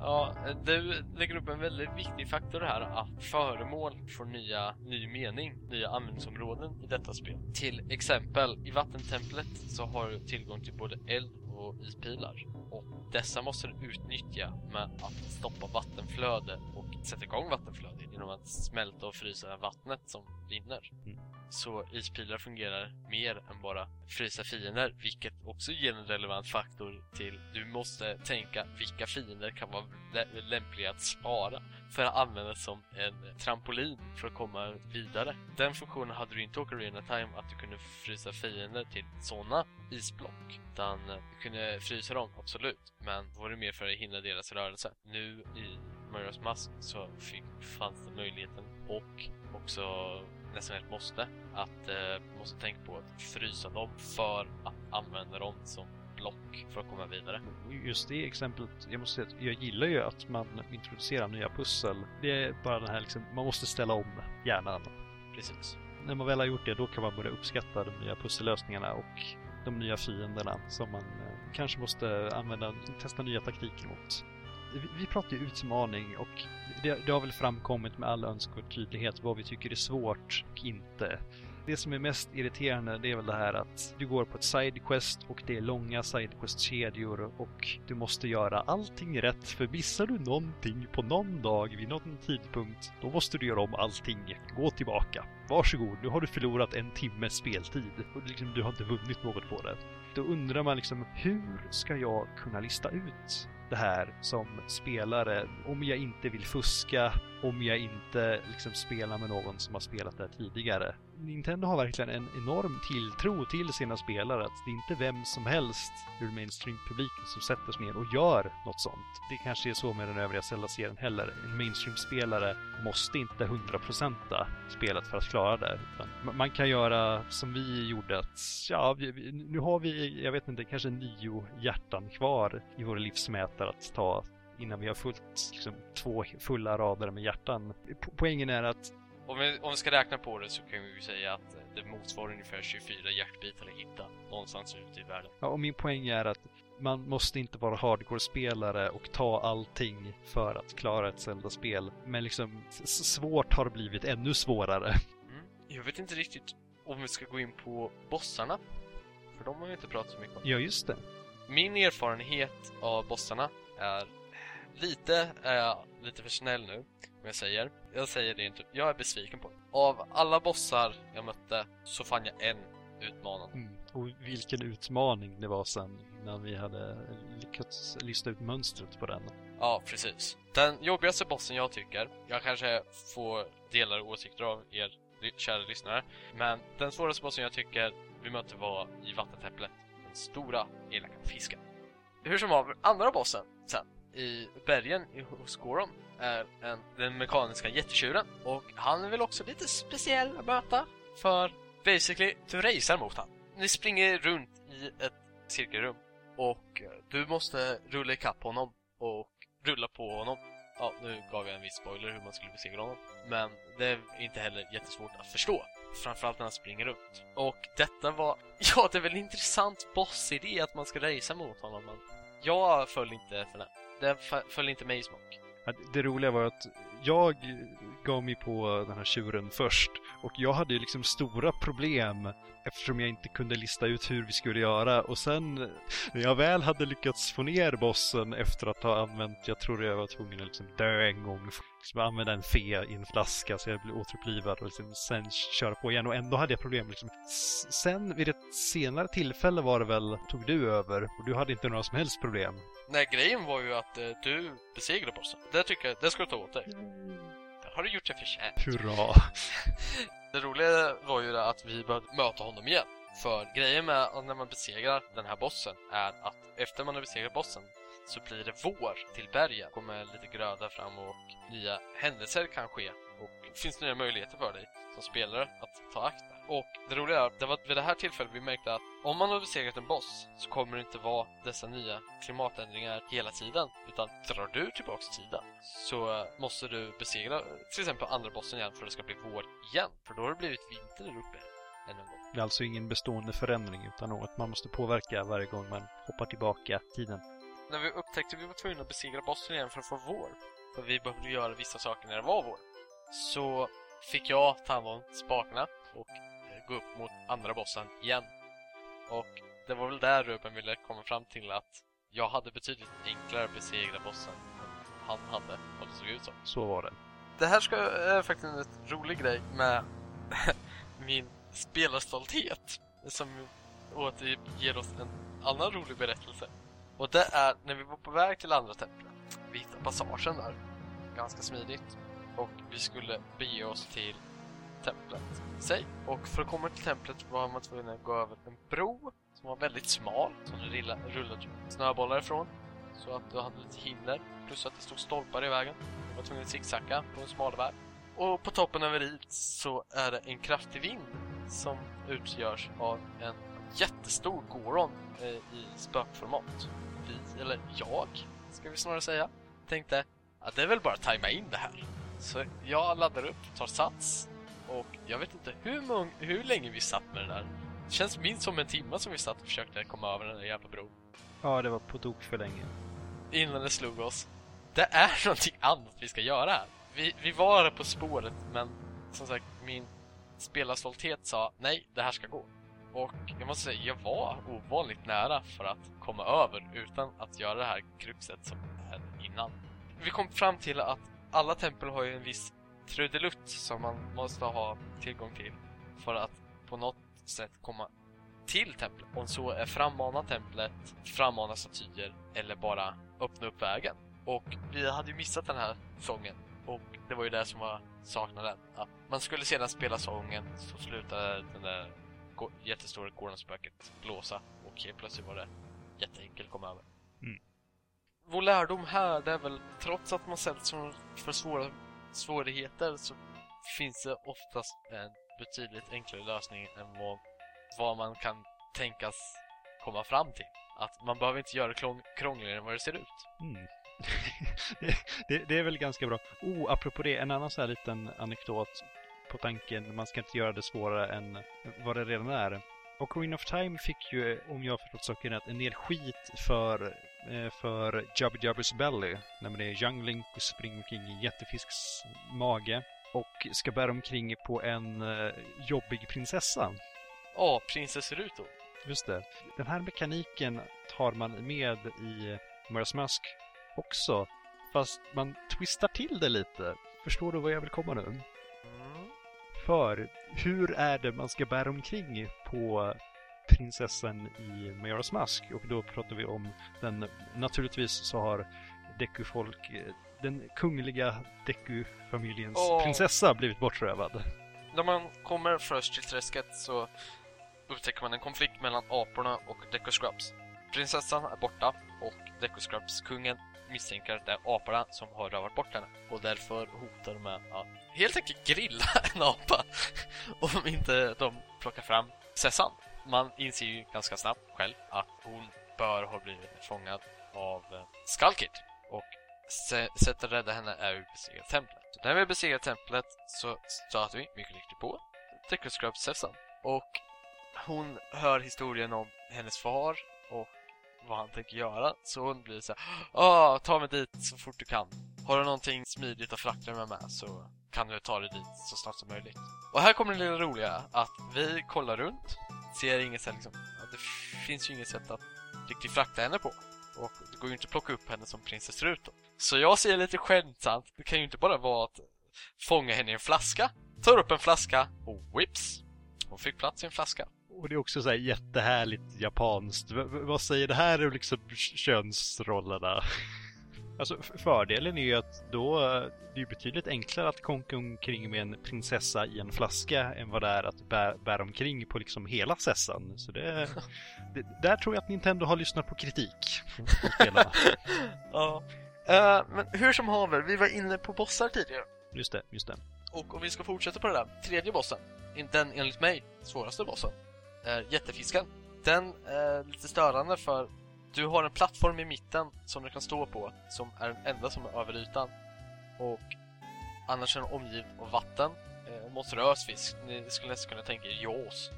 Ja, du lägger upp en väldigt viktig faktor här att föremål får nya, ny mening, nya användningsområden i detta spel. Till exempel, i vattentemplet så har du tillgång till både eld och ispilar. Och dessa måste du utnyttja med att stoppa vattenflöde och sätta igång vattenflöde genom att smälta och frysa vattnet som rinner. Mm. Så ispilar fungerar mer än bara frysa fiender, vilket också ger en relevant faktor till du måste tänka vilka fiender kan vara lämpliga att spara för att använda som en trampolin för att komma vidare. Den funktionen hade du inte i Ocarina Time, att du kunde frysa fiender till sådana isblock. Utan eh, du kunde frysa dem, absolut, men då var det mer för att hindra deras rörelse. Nu i Marios Mask så fick, fanns det möjligheten och också nästan ett måste att eh, måste tänka på att frysa dem för att använda dem som block för att komma vidare. Just det exemplet, jag måste säga att jag gillar ju att man introducerar nya pussel. Det är bara den här liksom, man måste ställa om hjärnan. Precis. När man väl har gjort det, då kan man börja uppskatta de nya pussellösningarna och de nya fienderna som man eh, kanske måste använda, testa nya taktiker mot vi pratar ju utmaning och det, det har väl framkommit med all önskvärd tydlighet vad vi tycker är svårt och inte. Det som är mest irriterande det är väl det här att du går på ett sidequest och det är långa sidequest-kedjor och du måste göra allting rätt för missar du någonting på någon dag vid någon tidpunkt då måste du göra om allting. Gå tillbaka. Varsågod, nu har du förlorat en timmes speltid och liksom, du har inte vunnit något på det. Då undrar man liksom hur ska jag kunna lista ut det här som spelare om jag inte vill fuska, om jag inte liksom spelar med någon som har spelat det här tidigare. Nintendo har verkligen en enorm tilltro till sina spelare. Att det är inte vem som helst ur mainstream-publiken som sätter sig ner och gör något sånt. Det kanske är så med den övriga Zelda-serien heller. En mainstream-spelare måste inte hundraprocenta spelet för att klara det. Utan man kan göra som vi gjorde att, ja, vi, nu har vi, jag vet inte, kanske nio hjärtan kvar i vår livsmätare att ta innan vi har fullt liksom, två fulla rader med hjärtan. Poängen är att om vi, om vi ska räkna på det så kan vi ju säga att det motsvarar ungefär 24 hjärtbitar att hitta någonstans ute i världen. Ja, och min poäng är att man måste inte vara hardcore-spelare och ta allting för att klara ett Zelda-spel. Men liksom, svårt har blivit ännu svårare. Mm. Jag vet inte riktigt om vi ska gå in på bossarna. För de har vi inte pratat så mycket om. Ja, just det. Min erfarenhet av bossarna är lite, är jag lite för snäll nu, om jag säger. Jag säger det inte, jag är besviken på det. Av alla bossar jag mötte så fann jag en utmanande. Mm. Och vilken utmaning det var sen när vi hade lyckats lista ut mönstret på den. Ja, precis. Den jobbigaste bossen jag tycker, jag kanske får delar åsikter av er kära lyssnare, men den svåraste bossen jag tycker vi mötte var i vattentäpplet. Den stora elaka fisken. Hur som av andra bossen sen i bergen hos Gorom är en, den mekaniska jättetjuren. Och han är väl också lite speciell att möta. För basically, du racear mot han. Ni springer runt i ett cirkelrum och eh, du måste rulla ikapp honom och rulla på honom. Ja, nu gav jag en viss spoiler hur man skulle besegra honom. Men det är inte heller jättesvårt att förstå. Framförallt när han springer runt. Och detta var... Ja, det är väl en intressant bossidé att man ska racea mot honom, men jag föll inte för den. Den föll inte mig i smak. Det roliga var att jag gav mig på den här tjuren först och jag hade ju liksom stora problem eftersom jag inte kunde lista ut hur vi skulle göra och sen när jag väl hade lyckats få ner bossen efter att ha använt, jag tror jag var tvungen att liksom dö en gång, liksom använda en fe i en flaska så jag blev återupplivad och liksom sen köra på igen och ändå hade jag problem liksom. Sen vid ett senare tillfälle var det väl, tog du över och du hade inte några som helst problem. Nej, grejen var ju att eh, du besegrade bossen. Det tycker jag, det ska du ta åt dig. Det har du gjort dig förtjänt. Hurra! det roliga var ju att vi behövde möta honom igen. För grejen med när man besegrar den här bossen är att efter man har besegrat bossen så blir det vår till bergen. kommer lite gröda fram och nya händelser kan ske. Och finns det nya möjligheter för dig som spelare att ta akt och det roliga är att det var vid det här tillfället vi märkte att om man har besegrat en boss så kommer det inte vara dessa nya klimatändringar hela tiden. Utan drar du tillbaks tiden så måste du besegra till exempel andra bossen igen för att det ska bli vår igen. För då har det blivit vinter där uppe. Än en gång. Det är alltså ingen bestående förändring utan något man måste påverka varje gång man hoppar tillbaka tiden. När vi upptäckte att vi var tvungna att besegra bossen igen för att få vår, för vi behövde göra vissa saker när det var vår, så fick jag ta hand om spakarna och gå upp mot andra bossen igen. Och det var väl där Ruben ville komma fram till att jag hade betydligt enklare att besegra bossen än han hade, vad det såg ut som. Så var det. Det här ska, är faktiskt en rolig grej med min spelarstolthet som återger oss en annan rolig berättelse. Och det är när vi var på väg till andra templet. Vi hittade passagen där, ganska smidigt. Och vi skulle bege oss till templet i sig. Och för att komma till templet var man tvungen att gå över en bro som var väldigt smal, som du rullade typ snöbollar ifrån. Så att du hade lite hinder, plus att det stod stolpar i vägen. Du var tvungen att zigzacka på en smal väg. Och på toppen över dit så är det en kraftig vind som utgörs av en jättestor Goron eh, i spökformat. Vi, eller jag, ska vi snarare säga, tänkte att det är väl bara att tajma in det här. Så jag laddar upp, tar sats och jag vet inte hur, mång, hur länge vi satt med det där. Det känns minst som en timme som vi satt och försökte komma över den där jävla bron. Ja, det var på tok för länge. Innan det slog oss. Det är någonting annat vi ska göra här. Vi, vi var på spåret, men som sagt, min spelarstolthet sa nej, det här ska gå. Och jag måste säga, jag var ovanligt nära för att komma över utan att göra det här kruxet som är innan. Vi kom fram till att alla tempel har ju en viss trudelutt som man måste ha tillgång till för att på något sätt komma till templet. Om så är frammana templet, frammana statyer eller bara öppna upp vägen. Och vi hade ju missat den här sången och det var ju det som var saknaden. Att man skulle sedan spela sången så slutade den där jättestora Gordon-spöket blåsa och helt plötsligt var det jätteenkelt att komma över. Mm. Vår lärdom här det är väl, trots att man sätts för svåra svårigheter så finns det oftast en betydligt enklare lösning än vad, vad man kan tänkas komma fram till. Att man behöver inte göra det krångligare än vad det ser ut. Mm. det, det, är väl ganska bra. Oh, apropå det, en annan så här liten anekdot på tanken, man ska inte göra det svårare än vad det redan är. Och Queen of Time fick ju, om jag har förstått saken rätt, en del skit för för Jubby Jubbers Belly. När man är Young Link och springer omkring i jättefisks mage och ska bära omkring på en uh, jobbig prinsessa. Ja, oh, prinsesseruto. Just det. Den här mekaniken tar man med i Maras Mask också. Fast man twistar till det lite. Förstår du vad jag vill komma nu? Mm. För hur är det man ska bära omkring på prinsessan i Majoras Mask och då pratar vi om den, naturligtvis så har Deku-folk, den kungliga Deku-familjens oh. prinsessa blivit bortrövad. När man kommer först till träsket så upptäcker man en konflikt mellan aporna och Deku Scrubs. Prinsessan är borta och Deku Scrubs, kungen, misstänker att det är aporna som har rövat bort henne och därför hotar de med att helt enkelt grilla en apa om inte de plockar fram prinsessan man inser ju ganska snabbt själv att hon bör ha blivit fångad av eh, Skalkit Och sättet att rädda henne är att besegra templet. Så när vi besegrar templet så stöter vi mycket riktigt på Decker Scrubs Sessan. Och hon hör historien om hennes far och vad han tänker göra. Så hon blir så här, Åh, ta mig dit så fort du kan. Har du någonting smidigt att frakta mig med så kan du ta dig dit så snart som möjligt. Och här kommer det lilla roliga att vi kollar runt, ser inget sätt liksom, det finns ju inget sätt att riktigt frakta henne på. Och det går ju inte att plocka upp henne som prinsess Ruto. Så jag ser lite skämtsamt, det kan ju inte bara vara att fånga henne i en flaska. Tar upp en flaska och whips, hon fick plats i en flaska. Och det är också så här jättehärligt japanskt. V vad säger det här om liksom könsrollerna? Alltså fördelen är ju att då det är betydligt enklare att konka omkring med en prinsessa i en flaska än vad det är att bära, bära omkring på liksom hela sessan. Så det, det, där tror jag att Nintendo har lyssnat på kritik från spelarna. ja. Uh, men hur som haver, vi var inne på bossar tidigare. Just det, just det. Och om vi ska fortsätta på det där, tredje bossen, den enligt mig svåraste bossen, är jättefisken. Den är lite störande för du har en plattform i mitten som du kan stå på som är den enda som är över ytan. Och annars är den omgiven av vatten eh, och monströs fisk. Ni skulle nästan kunna tänka er Jaws.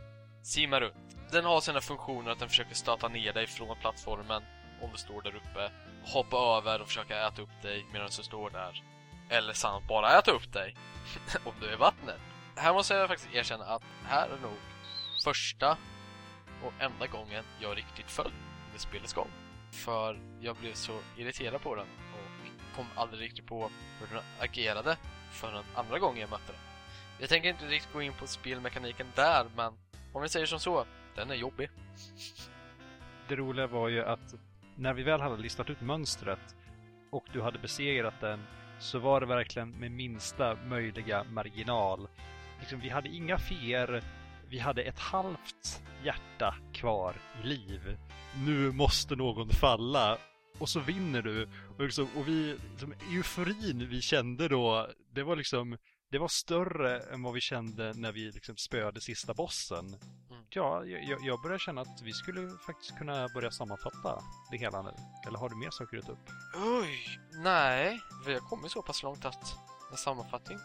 Simma runt. Den har sina funktioner att den försöker stöta ner dig från plattformen om du står där uppe. Hoppa över och försöka äta upp dig medan du står där. Eller sant bara äta upp dig om du är i vattnet. Här måste jag faktiskt erkänna att här är nog första och enda gången jag riktigt föll under spelets gång. För jag blev så irriterad på den och kom aldrig riktigt på hur den agerade förrän andra gången jag mötte den. Jag tänker inte riktigt gå in på spelmekaniken där, men om vi säger som så, den är jobbig. Det roliga var ju att när vi väl hade listat ut mönstret och du hade besegrat den så var det verkligen med minsta möjliga marginal. Liksom, vi hade inga feer, vi hade ett halvt hjärta kvar i liv. Nu måste någon falla. Och så vinner du. Och, liksom, och vi, liksom, euforin vi kände då, det var liksom det var större än vad vi kände när vi liksom spöade sista bossen. Mm. Ja, jag, jag börjar känna att vi skulle faktiskt kunna börja sammanfatta det hela nu. Eller har du mer saker att upp? Oj, nej. Vi har kommit så pass långt att en sammanfattning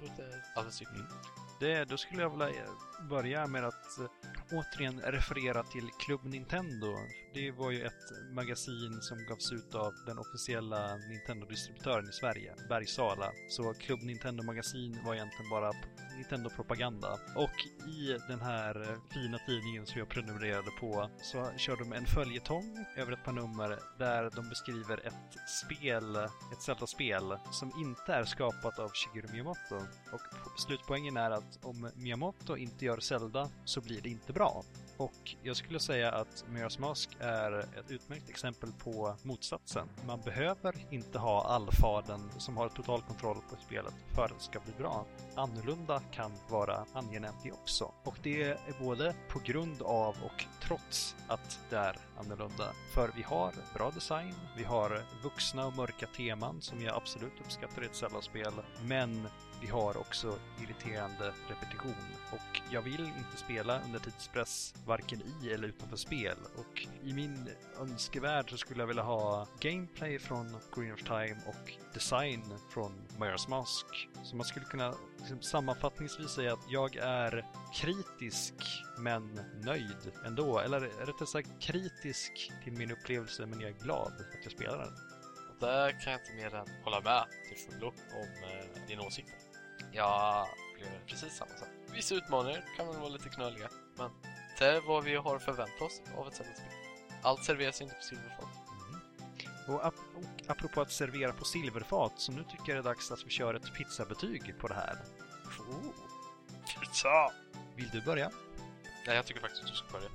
låter alldeles ypperligt. Det, då skulle jag vilja eh, börja med att eh, återigen referera till Club Nintendo. Det var ju ett magasin som gavs ut av den officiella Nintendo-distributören i Sverige, Bergsala. Så Club Nintendo Magasin var egentligen bara Nintendo-propaganda. Och i den här eh, fina tidningen som jag prenumererade på så kör de en följetong över ett par nummer där de beskriver ett spel, ett Zelda-spel som inte är skapat av Shigeru Miyamoto. Och slutpoängen är att om Miyamoto inte gör Zelda så blir det inte bra. Och jag skulle säga att Mirror's Mask är ett utmärkt exempel på motsatsen. Man behöver inte ha allfadern som har total kontroll på spelet för att det ska bli bra. Annorlunda kan vara angenämt det också. Och det är både på grund av och trots att det är annorlunda. För vi har bra design, vi har vuxna och mörka teman som jag absolut uppskattar i ett Zelda-spel. Men vi har också irriterande repetition och jag vill inte spela under tidspress varken i eller utanför spel och i min önskevärld så skulle jag vilja ha gameplay från Green of Time och design från Majora's Mask. Så man skulle kunna liksom, sammanfattningsvis säga att jag är kritisk men nöjd ändå. Eller rättare sagt kritisk till min upplevelse men jag är glad att jag spelar den. Och där kan jag inte mer än hålla med till fullo om eh, din åsikt. Jag upplever precis samma sak. Vissa utmaningar kan väl vara lite knöliga, men det är vad vi har förväntat oss av ett sådant spel. Allt serveras inte på silverfat. Mm. Och, ap och apropå att servera på silverfat, så nu tycker jag det är dags att vi kör ett pizzabetyg på det här. Oh. Pizza! Vill du börja? Nej, jag tycker faktiskt att du ska börja.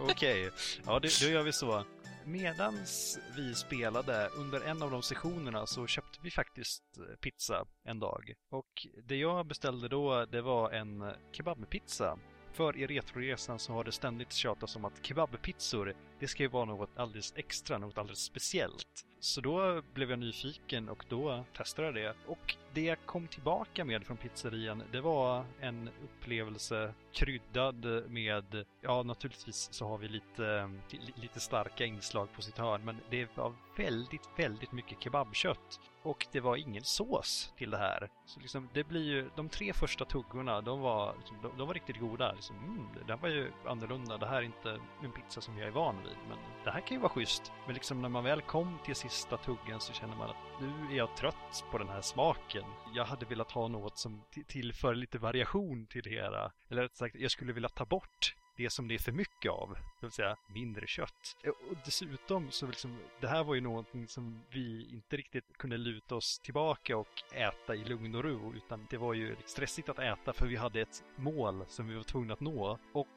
Okej, okay. ja då, då gör vi så medans vi spelade under en av de sessionerna så köpte vi faktiskt eh, pizza en dag. Och det jag beställde då, det var en eh, kebabpizza. För i Retroresan så har det ständigt tjatats om att kebabpizzor, det ska ju vara något alldeles extra, något alldeles speciellt. Så då blev jag nyfiken och då testade jag det. Och det jag kom tillbaka med från pizzerian, det var en upplevelse kryddad med, ja naturligtvis så har vi lite, lite starka inslag på sitt hörn, men det var väldigt, väldigt mycket kebabkött. Och det var ingen sås till det här. Så liksom, det blir ju, de tre första tuggorna, de var, liksom, de, de, var riktigt goda. Liksom, mm, det här var ju annorlunda, det här är inte en pizza som jag är van vid, men det här kan ju vara schysst. Men liksom när man väl kom till sista tuggen så känner man att nu är jag trött på den här smaken. Jag hade velat ha något som tillför lite variation till det hela. Eller rätt sagt, jag skulle vilja ta bort det som det är för mycket av, det vill säga mindre kött. Och dessutom så liksom, det här var ju någonting som vi inte riktigt kunde luta oss tillbaka och äta i lugn och ro, utan det var ju stressigt att äta för vi hade ett mål som vi var tvungna att nå. Och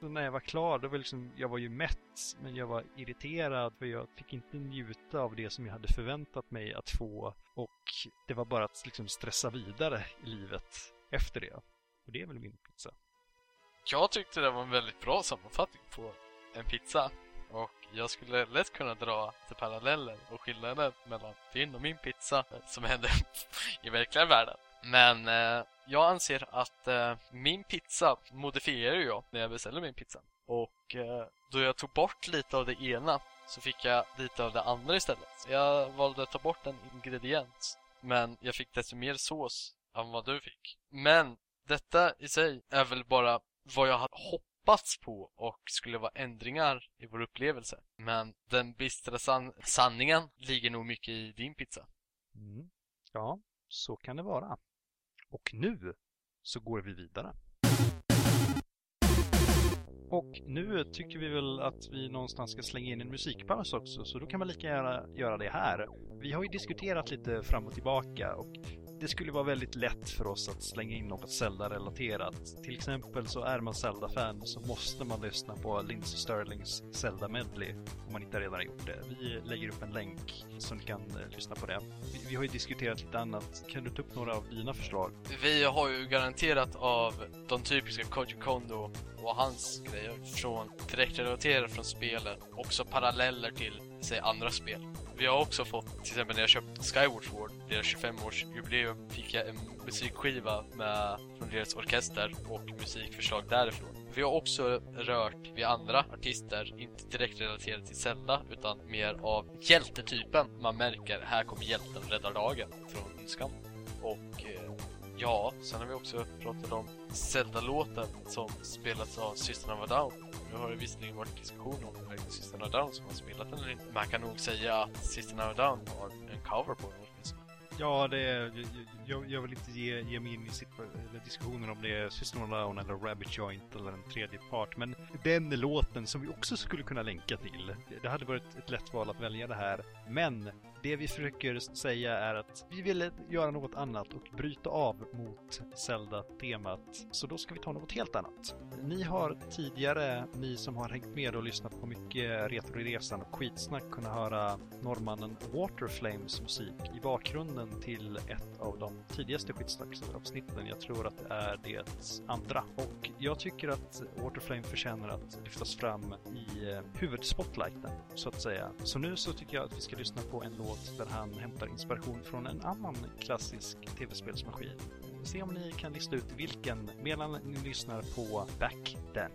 när jag var klar, då var liksom, jag var ju mätt, men jag var irriterad för jag fick inte njuta av det som jag hade förväntat mig att få. Och det var bara att liksom stressa vidare i livet efter det. Och det är väl min pizza. Jag tyckte det var en väldigt bra sammanfattning på en pizza. Och jag skulle lätt kunna dra till paralleller och skillnader mellan din och min pizza eh, som händer i verkliga världen. Men eh, jag anser att eh, min pizza modifierar jag när jag beställer min pizza. Och eh, då jag tog bort lite av det ena så fick jag lite av det andra istället. Så jag valde att ta bort en ingrediens. Men jag fick desto mer sås än vad du fick. Men detta i sig är väl bara vad jag hade hoppats på och skulle vara ändringar i vår upplevelse. Men den bistra san sanningen ligger nog mycket i din pizza. Mm. Ja, så kan det vara. Och nu så går vi vidare. Och nu tycker vi väl att vi någonstans ska slänga in en musikpaus också, så då kan man lika gärna göra det här. Vi har ju diskuterat lite fram och tillbaka och det skulle vara väldigt lätt för oss att slänga in något Zelda-relaterat. Till exempel så är man Zelda-fan så måste man lyssna på Lindsey Sterlings Zelda-medley om man inte redan har gjort det. Vi lägger upp en länk så ni kan eh, lyssna på det. Vi, vi, har ju diskuterat lite annat. Kan du ta upp några av dina förslag? Vi har ju garanterat av de typiska Koji Kondo och hans grejer från direkt relaterat från spelet, också paralleller till säg andra spel. Vi har också fått, till exempel när jag köpte Skyward Sword, deras 25-årsjubileum, fick jag en musikskiva med, från deras orkester och musikförslag därifrån. Vi har också rört vid andra artister, inte direkt relaterade till Zelda, utan mer av hjältetypen. Man märker, här kommer hjälten räddar dagen från skam. Och eh, ja, sen har vi också pratat om Zelda-låten som spelats av Systern of a Down. Nu har det visserligen varit diskussion om det är Systern of a Down som har spelat den eller inte. Man kan nog säga att Systern of a Down har en cover på den Ja, det är, jag, jag vill inte ge, ge mig in i diskussioner om det är System of Down eller Rabbit Joint eller en tredje part. Men den låten som vi också skulle kunna länka till. Det hade varit ett lätt val att välja det här. Men det vi försöker säga är att vi vill göra något annat och bryta av mot Zelda-temat. Så då ska vi ta något helt annat. Ni har tidigare, ni som har hängt med och lyssnat på mycket Retroresan och skitsnack, kunnat höra norrmannen Waterflames musik i bakgrunden till ett av de tidigaste skitsnacksavsnitten. Jag tror att det är det andra. Och jag tycker att Waterflame förtjänar att lyftas fram i eh, huvudspotlighten, så att säga. Så nu så tycker jag att vi ska lyssna på en låt låt där han hämtar inspiration från en annan klassisk tv-spelsmaskin. Se om ni kan lista ut vilken medan ni lyssnar på Back Then.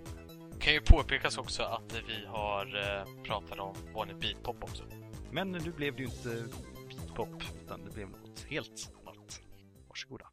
Kan ju påpekas också att vi har eh, pratat om vanlig beatpop också. Men nu blev det ju inte beatpop, utan det blev något helt annat. Varsågoda.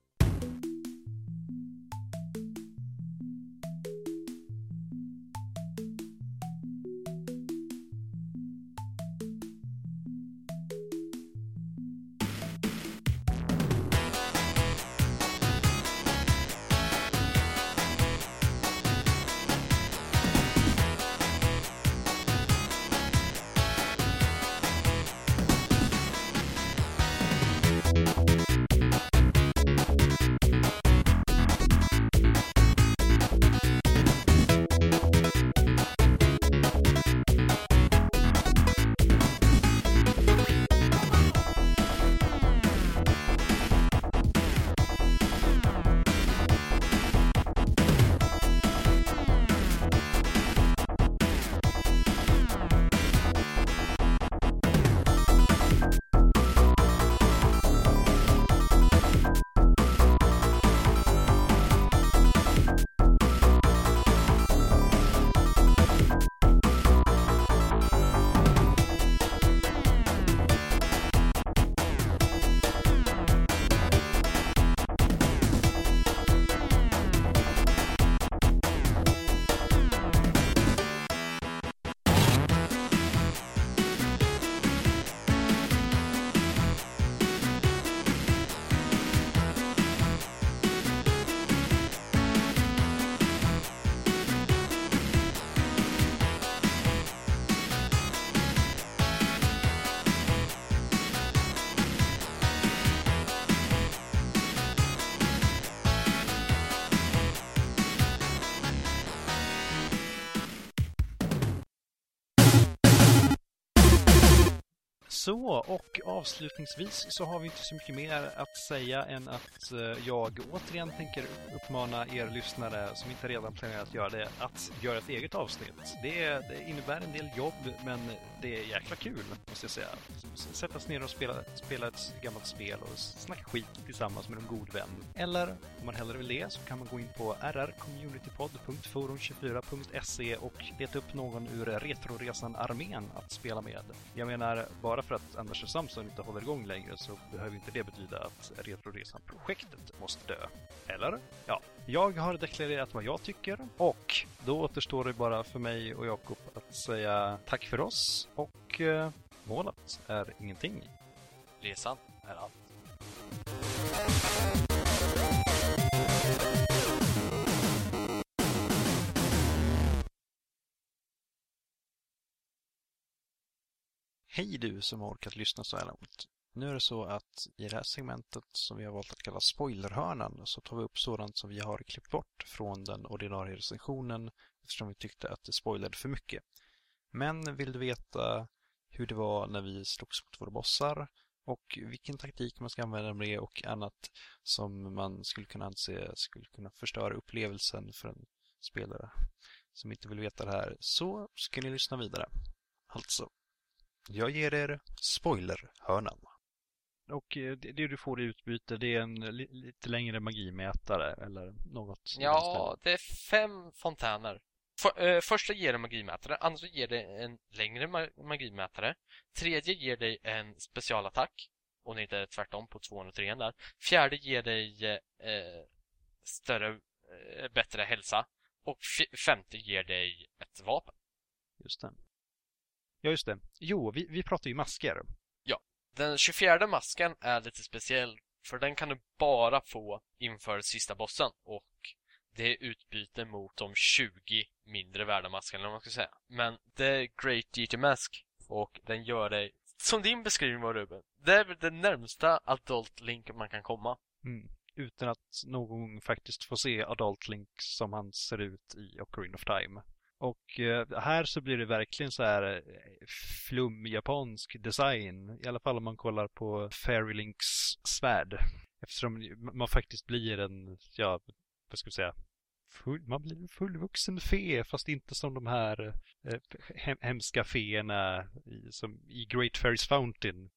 Så, och avslutningsvis så har vi inte så mycket mer att säga än att eh, jag återigen tänker uppmana er lyssnare som inte redan planerat att göra det, att göra ett eget avsnitt. Det, det innebär en del jobb, men det är jäkla kul, måste jag säga. Sätta sig ner och spela, spela ett gammalt spel och snacka skit tillsammans med en god vän. Eller, om man hellre vill det, så kan man gå in på rrcommunitypod.forum24.se och leta upp någon ur Retroresan-armén att spela med. Jag menar, bara för att Anders och Samson inte håller igång längre så behöver inte det betyda att Retroresan-projektet måste dö. Eller? Ja, jag har deklarerat vad jag tycker och då återstår det bara för mig och Jakob att säga tack för oss och eh, målet är ingenting. Resan är allt. Hej du som har orkat lyssna så här långt. Nu är det så att i det här segmentet som vi har valt att kalla spoilerhörnan så tar vi upp sådant som vi har klippt bort från den ordinarie recensionen eftersom vi tyckte att det spoilade för mycket. Men vill du veta hur det var när vi slogs mot våra bossar och vilken taktik man ska använda med det och annat som man skulle kunna anse skulle kunna förstöra upplevelsen för en spelare som inte vill veta det här så ska ni lyssna vidare. Alltså, jag ger er spoilerhörnan. Och eh, det du får i utbyte det är en lite längre magimätare eller något? Ja, det är fem fontäner. För, eh, första ger en magimätare, andra ger dig en längre magimätare. Tredje ger dig en specialattack. Och det är tvärtom på 203 där. Fjärde ger dig eh, större, eh, bättre hälsa. Och femte ger dig ett vapen. Just det. Ja, just det. Jo, vi, vi pratar ju masker. Den 24 masken är lite speciell, för den kan du bara få inför sista bossen och det är utbyte mot de 20 mindre värda maskerna, om man ska säga. Men det är Great GT Mask och den gör dig, som din beskrivning var Ruben, det är väl det närmsta Adult Link man kan komma. Mm. Utan att någon faktiskt får se Adult Link som han ser ut i Ocarina of Time. Och eh, här så blir det verkligen så här eh, flum japansk design. I alla fall om man kollar på Fairylinks svärd. Eftersom man faktiskt blir en, ja, vad ska vi säga, full, man blir en fullvuxen fe fast inte som de här eh, hemska feerna i, som i Great Fairies Fountain.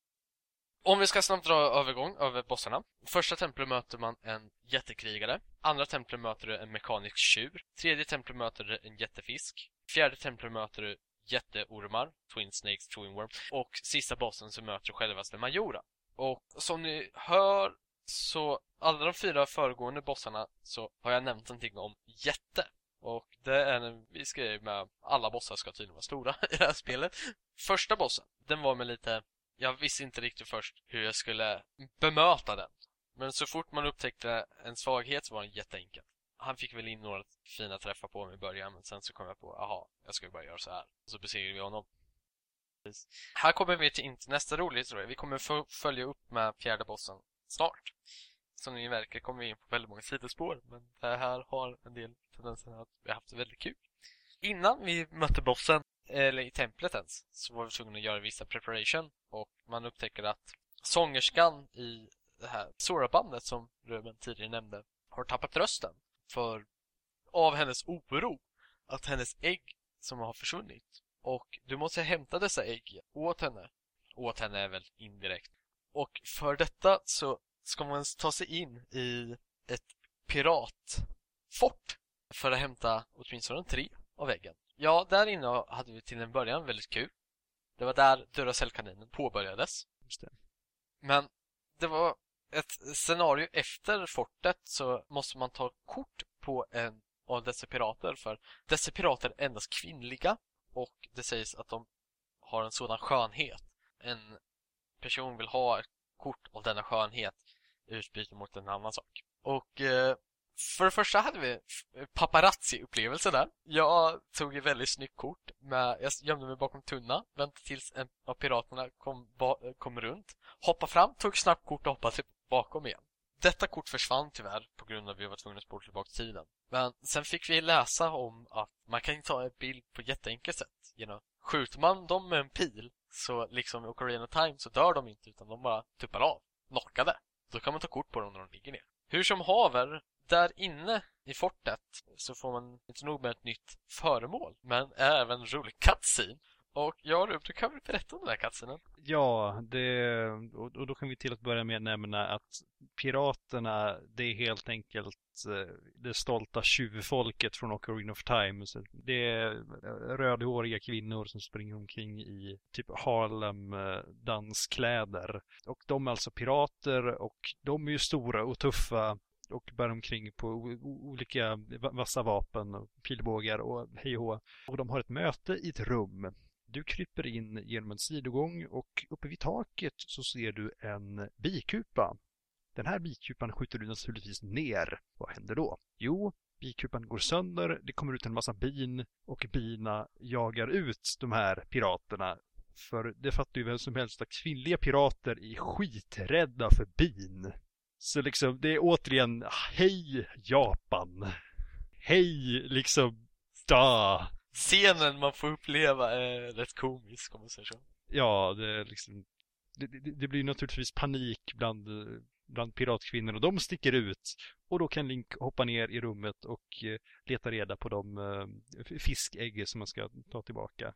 Om vi ska snabbt dra övergång över bossarna. Första templet möter man en jättekrigare. Andra templet möter du en mekanisk tjur. Tredje templet möter du en jättefisk. Fjärde templet möter du jätteormar, Twin Snakes, Twin Worm. Och sista bossen så möter du självaste Majora. Och som ni hör så alla de fyra föregående bossarna så har jag nämnt någonting om jätte. Och det är en viss grej med alla bossar ska tydligen vara stora i det här spelet. Första bossen, den var med lite jag visste inte riktigt först hur jag skulle bemöta den. Men så fort man upptäckte en svaghet så var den jätteenkel. Han fick väl in några fina träffar på mig i början men sen så kom jag på, aha, jag ska bara göra så här. Så besegrade vi honom. Här kommer vi till nästa roliga historia. Vi kommer följa upp med fjärde bossen snart. Som ni märker kommer vi in på väldigt många sidospår men det här har en del tendenser att vi har haft väldigt kul. Innan vi mötte bossen eller i templet ens, så var vi tvungna att göra vissa preparation och man upptäcker att sångerskan i det här Sora-bandet som Ruben tidigare nämnde har tappat rösten för av hennes oro att hennes ägg som har försvunnit och du måste hämta dessa ägg åt henne. Åt henne är väl indirekt. Och för detta så ska man ta sig in i ett piratfort för att hämta åtminstone tre av äggen. Ja, där inne hade vi till en början väldigt kul. Det var där Duracell-kaninen påbörjades. Det. Men det var ett scenario efter fortet så måste man ta kort på en av dessa pirater för dessa pirater är endast kvinnliga och det sägs att de har en sådan skönhet. En person vill ha ett kort av denna skönhet i utbyte mot en annan sak. Och eh, för det första hade vi paparazzi-upplevelse där. Jag tog ett väldigt snyggt kort. Med, jag gömde mig bakom tunna, väntade tills en av piraterna kom, kom runt. Hoppade fram, tog snabbt kort och hoppade bakom igen. Detta kort försvann tyvärr på grund av att vi var tvungna att spola tillbaka tiden. Men sen fick vi läsa om att man kan ta en bild på ett jätteenkelt sätt. Genom, skjuter man dem med en pil Så liksom i Ocarina of Time så dör de inte utan de bara tuppar av. Knockade. Då kan man ta kort på dem när de ligger ner. Hur som haver, där inne i fortet så får man inte nog med ett nytt föremål, men även en rolig cutscene. Och ja, Rub, du kan väl berätta om den här cutscenen? Ja, det, och då kan vi till att börja med nämna att piraterna, det är helt enkelt eh, det stolta tjuvfolket från Ocarina of Time. Så det är rödhåriga kvinnor som springer omkring i typ Harlem-danskläder. Och de är alltså pirater och de är ju stora och tuffa och bär omkring på olika vassa vapen, och pilbågar och hej och Och de har ett möte i ett rum. Du kryper in genom en sidogång och uppe vid taket så ser du en bikupa. Den här bikupan skjuter du naturligtvis ner. Vad händer då? Jo, bikupan går sönder, det kommer ut en massa bin och bina jagar ut de här piraterna. För det fattar ju vem som helst att kvinnliga pirater är skiträdda för bin. Så liksom, det är återigen, hej Japan! Hej liksom, da! Scenen man får uppleva är rätt komisk om man säger så. Ja, det är liksom, det, det, det blir naturligtvis panik bland, bland piratkvinnor och de sticker ut. Och då kan Link hoppa ner i rummet och eh, leta reda på de uh, fiskägg som man ska ta tillbaka.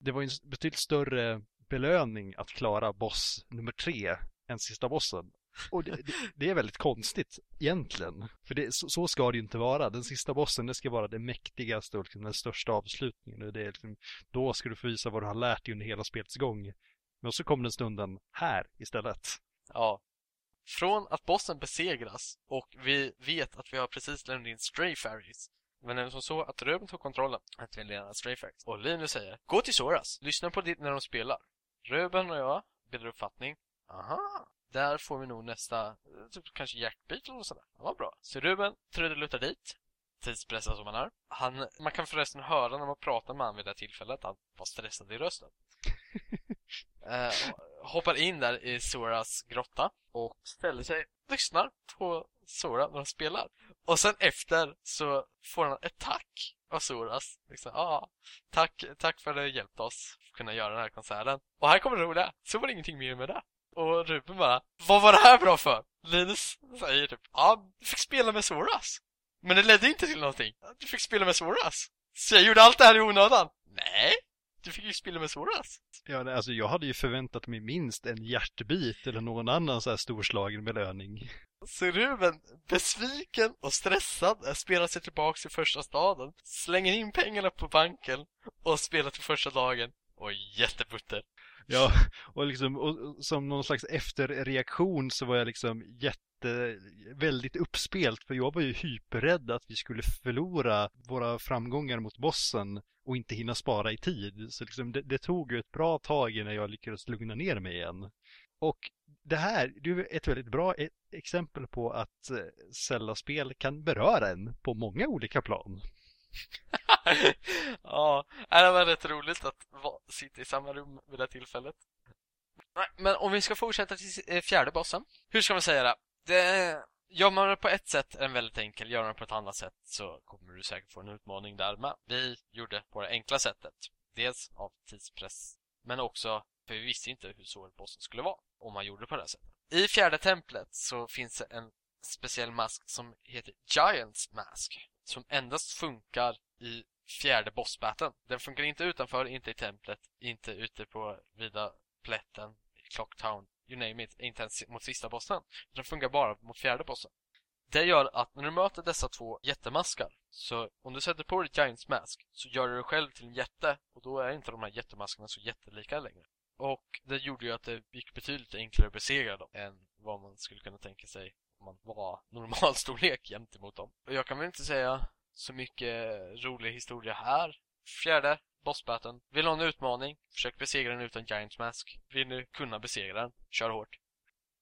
Det var en betydligt större belöning att klara boss nummer tre än sista bossen. Och det, det, det, är väldigt konstigt egentligen. För det, så, så, ska det ju inte vara. Den sista bossen, det ska vara det mäktigaste och liksom den största avslutningen. Och det är liksom, då ska du få visa vad du har lärt dig under hela spelets gång. Men så kommer den stunden här istället. Ja. Från att bossen besegras och vi vet att vi har precis lämnat in Stray Fairies men är som så att Ruben tog kontrollen att vi leder Stray Fairies och Linus säger Gå till Soras, lyssna på det när de spelar. Ruben och jag bildar uppfattning. Aha, där får vi nog nästa, typ kanske jackbit eller något sådär. Det var bra. Så Ruben trudelutar dit. Tidspressad som han är. Han, man kan förresten höra när man pratar med honom vid det tillfället att han var stressad i rösten. eh, hoppar in där i Soras grotta och ställer sig, lyssnar på Sora när han spelar. Och sen efter så får han ett tack av Soras. Liksom, ah, tack, tack för att du hjälpt oss att kunna göra den här konserten. Och här kommer det roliga. Så var det ingenting mer med det. Och Ruben bara, vad var det här bra för? Linus säger typ, ja, du fick spela med Soras. Men det ledde inte till någonting. Du fick spela med Soras. Så jag gjorde allt det här i onödan. Nej, du fick ju spela med Soras. Ja, alltså jag hade ju förväntat mig minst en hjärtbit eller någon annan så här storslagen belöning. Så Ruben, besviken och stressad, spelar sig tillbaka till första staden, slänger in pengarna på banken och spelar till första dagen och jättebutter. Ja, och liksom och som någon slags efterreaktion så var jag liksom jätte, väldigt uppspelt för jag var ju hyperrädd att vi skulle förlora våra framgångar mot bossen och inte hinna spara i tid. Så liksom det, det tog ju ett bra tag innan jag lyckades lugna ner mig igen. Och det här, det är ett väldigt bra e-, exempel på att eh, Zelda-spel kan beröra en på många olika plan. ja, det var rätt roligt att sitta i samma rum vid det tillfället. Nej, men om vi ska fortsätta till eh, fjärde bossen. Hur ska man säga det? det gör man det på ett sätt är den väldigt enkel. Gör man det på ett annat sätt så kommer du säkert få en utmaning där med. Vi gjorde på det enkla sättet. Dels av tidspress, men också för vi visste inte hur svår bossen skulle vara om man gjorde det på det här sättet. I fjärde templet så finns det en speciell mask som heter Giants Mask som endast funkar i fjärde bossbatten. Den funkar inte utanför, inte i templet, inte ute på vida plätten, i Clocktown, you name it, inte ens mot sista bossen. Den funkar bara mot fjärde bossen. Det gör att när du möter dessa två jättemaskar, så om du sätter på dig Giants Mask så gör du dig själv till en jätte och då är inte de här jättemaskarna så jättelika längre. Och det gjorde ju att det gick betydligt enklare att besegra dem än vad man skulle kunna tänka sig om man var normalstorlek gentemot dem. Och jag kan väl inte säga så mycket rolig historia här. Fjärde, bossbatten. Vill ha en utmaning? Försök besegra den utan Giant Mask. Vill du kunna besegra den? Kör hårt.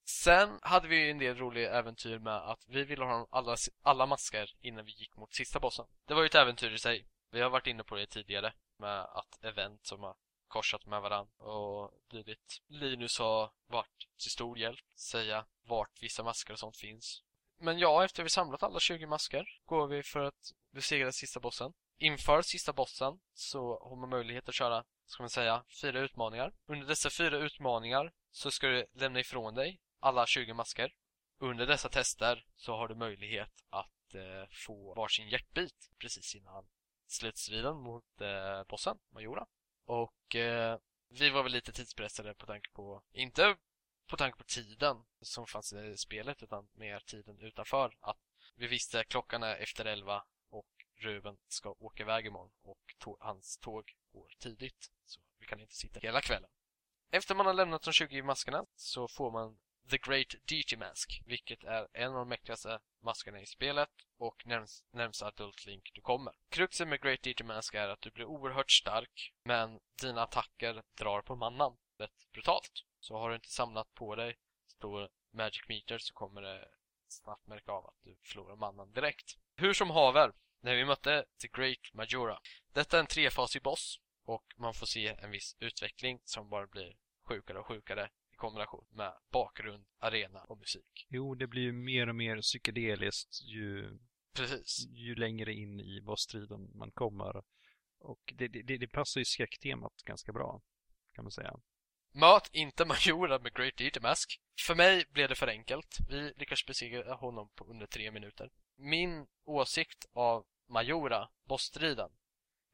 Sen hade vi en del roliga äventyr med att vi ville ha alla, alla masker innan vi gick mot sista bossen. Det var ju ett äventyr i sig. Vi har varit inne på det tidigare med att event som att korsat med varandra och dylikt. Linus har varit till stor hjälp, säga vart vissa masker och sånt finns. Men ja, efter vi samlat alla 20 masker går vi för att besegra sista bossen. inför sista bossen så har man möjlighet att köra, ska man säga, fyra utmaningar. Under dessa fyra utmaningar så ska du lämna ifrån dig alla 20 masker. Under dessa tester så har du möjlighet att eh, få varsin hjärtbit precis innan slutstriden mot eh, bossen, Majora. Och eh, vi var väl lite tidspressade på tanke på, inte på tanke på tiden som fanns i spelet utan mer tiden utanför. Att vi visste att klockan är efter elva och Ruben ska åka iväg imorgon och tå hans tåg går tidigt. Så vi kan inte sitta hela kvällen. Efter man har lämnat de 20 maskerna så får man The Great DT Mask, vilket är en av de mäktigaste maskerna i spelet och närms, närmsta Adult Link du kommer. Kruxen med Great DT Mask är att du blir oerhört stark, men dina attacker drar på mannan rätt brutalt. Så har du inte samlat på dig stor Magic Meter så kommer det snabbt märka av att du förlorar mannan direkt. Hur som haver, när vi mötte The Great Majora. Detta är en trefasig boss och man får se en viss utveckling som bara blir sjukare och sjukare kombination med bakgrund, arena och musik. Jo, det blir ju mer och mer psykedeliskt ju, Precis. ju längre in i bossstriden man kommer. Och det, det, det passar ju skräcktemat ganska bra, kan man säga. Möt inte Majora med Great Deity Mask. För mig blev det för enkelt. Vi lyckas besegra honom på under tre minuter. Min åsikt av Majora, bossstriden,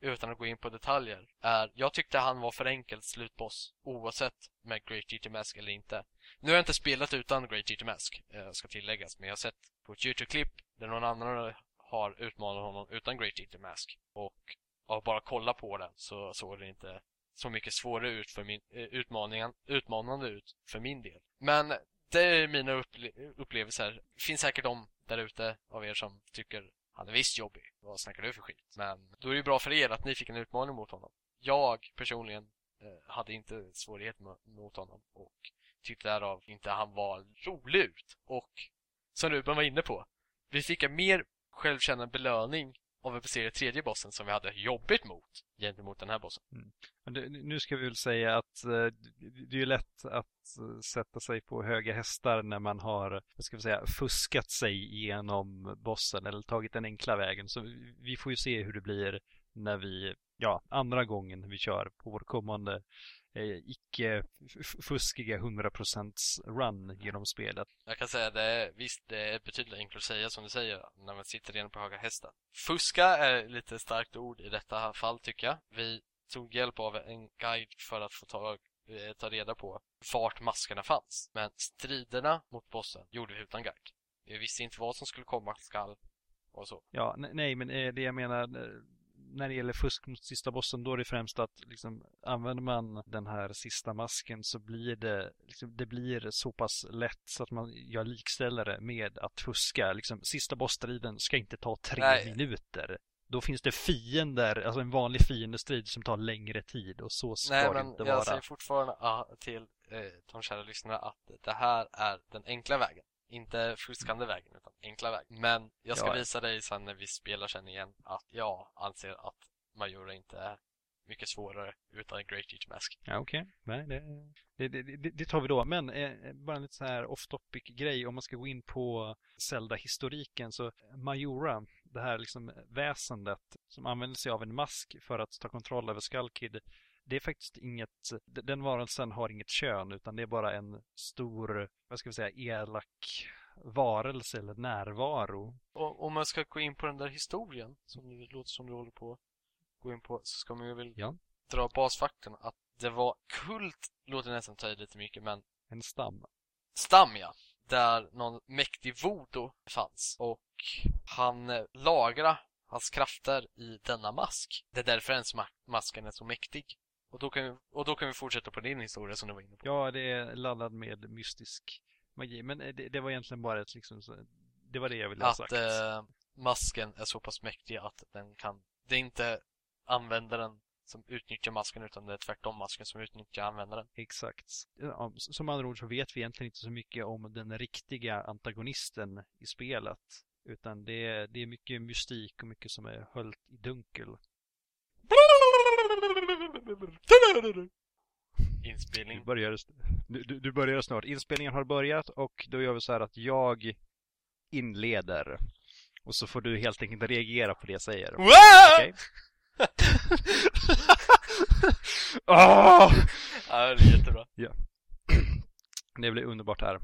utan att gå in på detaljer, är jag tyckte han var för enkel slutboss oavsett med Great Deity Mask eller inte. Nu har jag inte spelat utan Great Deity Mask, eh, ska tilläggas, men jag har sett på ett YouTube-klipp där någon annan har utmanat honom utan Great Deity Mask. Och av bara kolla på den så såg det inte så mycket svårare ut för min, eh, utmaningen, utmanande ut för min del. Men det är mina upple upplevelser. Det finns säkert de där ute av er som tycker han är visst jobbig. Vad snackar du för skit? Men då är det ju bra för er att ni fick en utmaning mot honom. Jag personligen eh, hade inte svårighet mot honom och tyckte därav inte han var rolig ut. Och som Ruben var inne på, vi fick en mer självkännande belöning av att besegra tredje bossen som vi hade jobbigt mot gentemot den här bossen. Mm. Nu ska vi väl säga att eh, det är ju lätt att eh, sätta sig på höga hästar när man har, vad ska vi säga, fuskat sig igenom bossen eller tagit den enkla vägen. Så vi får ju se hur det blir när vi, ja, andra gången vi kör på vår kommande icke-fuskiga 100% run genom spelet. Jag kan säga det, visst det är betydligt enklare att säga som du säger när man sitter redan på höga hästar. Fuska är lite starkt ord i detta fall tycker jag. Vi tog hjälp av en guide för att få ta, eh, ta reda på vart maskerna fanns. Men striderna mot bossen gjorde vi utan guide. Vi visste inte vad som skulle komma skall och så. Ja, nej, men eh, det jag menar eh, när det gäller fusk mot sista bossen, då är det främst att liksom, använder man den här sista masken så blir det, liksom, det blir så pass lätt så att man gör likställer det med att fuska. Liksom, sista bossstriden ska inte ta tre Nej. minuter. Då finns det fiender, alltså en vanlig fiendestrid som tar längre tid och så ska Nej, det inte vara. Nej, men jag säger fortfarande till eh, de kära lyssnarna att det här är den enkla vägen. Inte fuskande vägen, utan enkla vägen. Men jag ska ja. visa dig sen när vi spelar sen igen att jag anser att Majora inte är mycket svårare utan Great Teach Mask. Ja, okej. Okay. det, det, det, det, tar vi då. Men eh, bara en lite så här off-topic grej. Om man ska gå in på Zelda-historiken så Majora, det här liksom väsendet som använder sig av en mask för att ta kontroll över Skullkid det är faktiskt inget, den varelsen har inget kön utan det är bara en stor, vad ska vi säga, elak varelse eller närvaro. Och om man ska gå in på den där historien som det låter som du håller på att gå in på så ska man ju väl ja. dra basfaktorn att det var kult, låter nästan ta i lite mycket men En stam. Stam ja. Där någon mäktig voodoo fanns och han eh, lagrade hans krafter i denna mask. Det är därför ens masken är så mäktig. Och då, kan vi, och då kan vi fortsätta på din historia som du var inne på. Ja, det är laddad med mystisk magi. Men eh, det, det var egentligen bara ett liksom, det var det jag ville ha sagt. Att eh, masken är så pass mäktig att den kan, det är inte användaren som utnyttjar masken utan det är tvärtom masken som utnyttjar användaren. Exakt. Ja, som andra ord så vet vi egentligen inte så mycket om den riktiga antagonisten i spelet. Utan det är, det är mycket mystik och mycket som är höllt i dunkel. Inspelning. Du börjar, du, du börjar snart. Inspelningen har börjat och då gör vi så här att jag inleder. Och så får du helt enkelt reagera på det jag säger. Wow! Okej? Åh! Ja, det är jättebra. Det blir underbart här.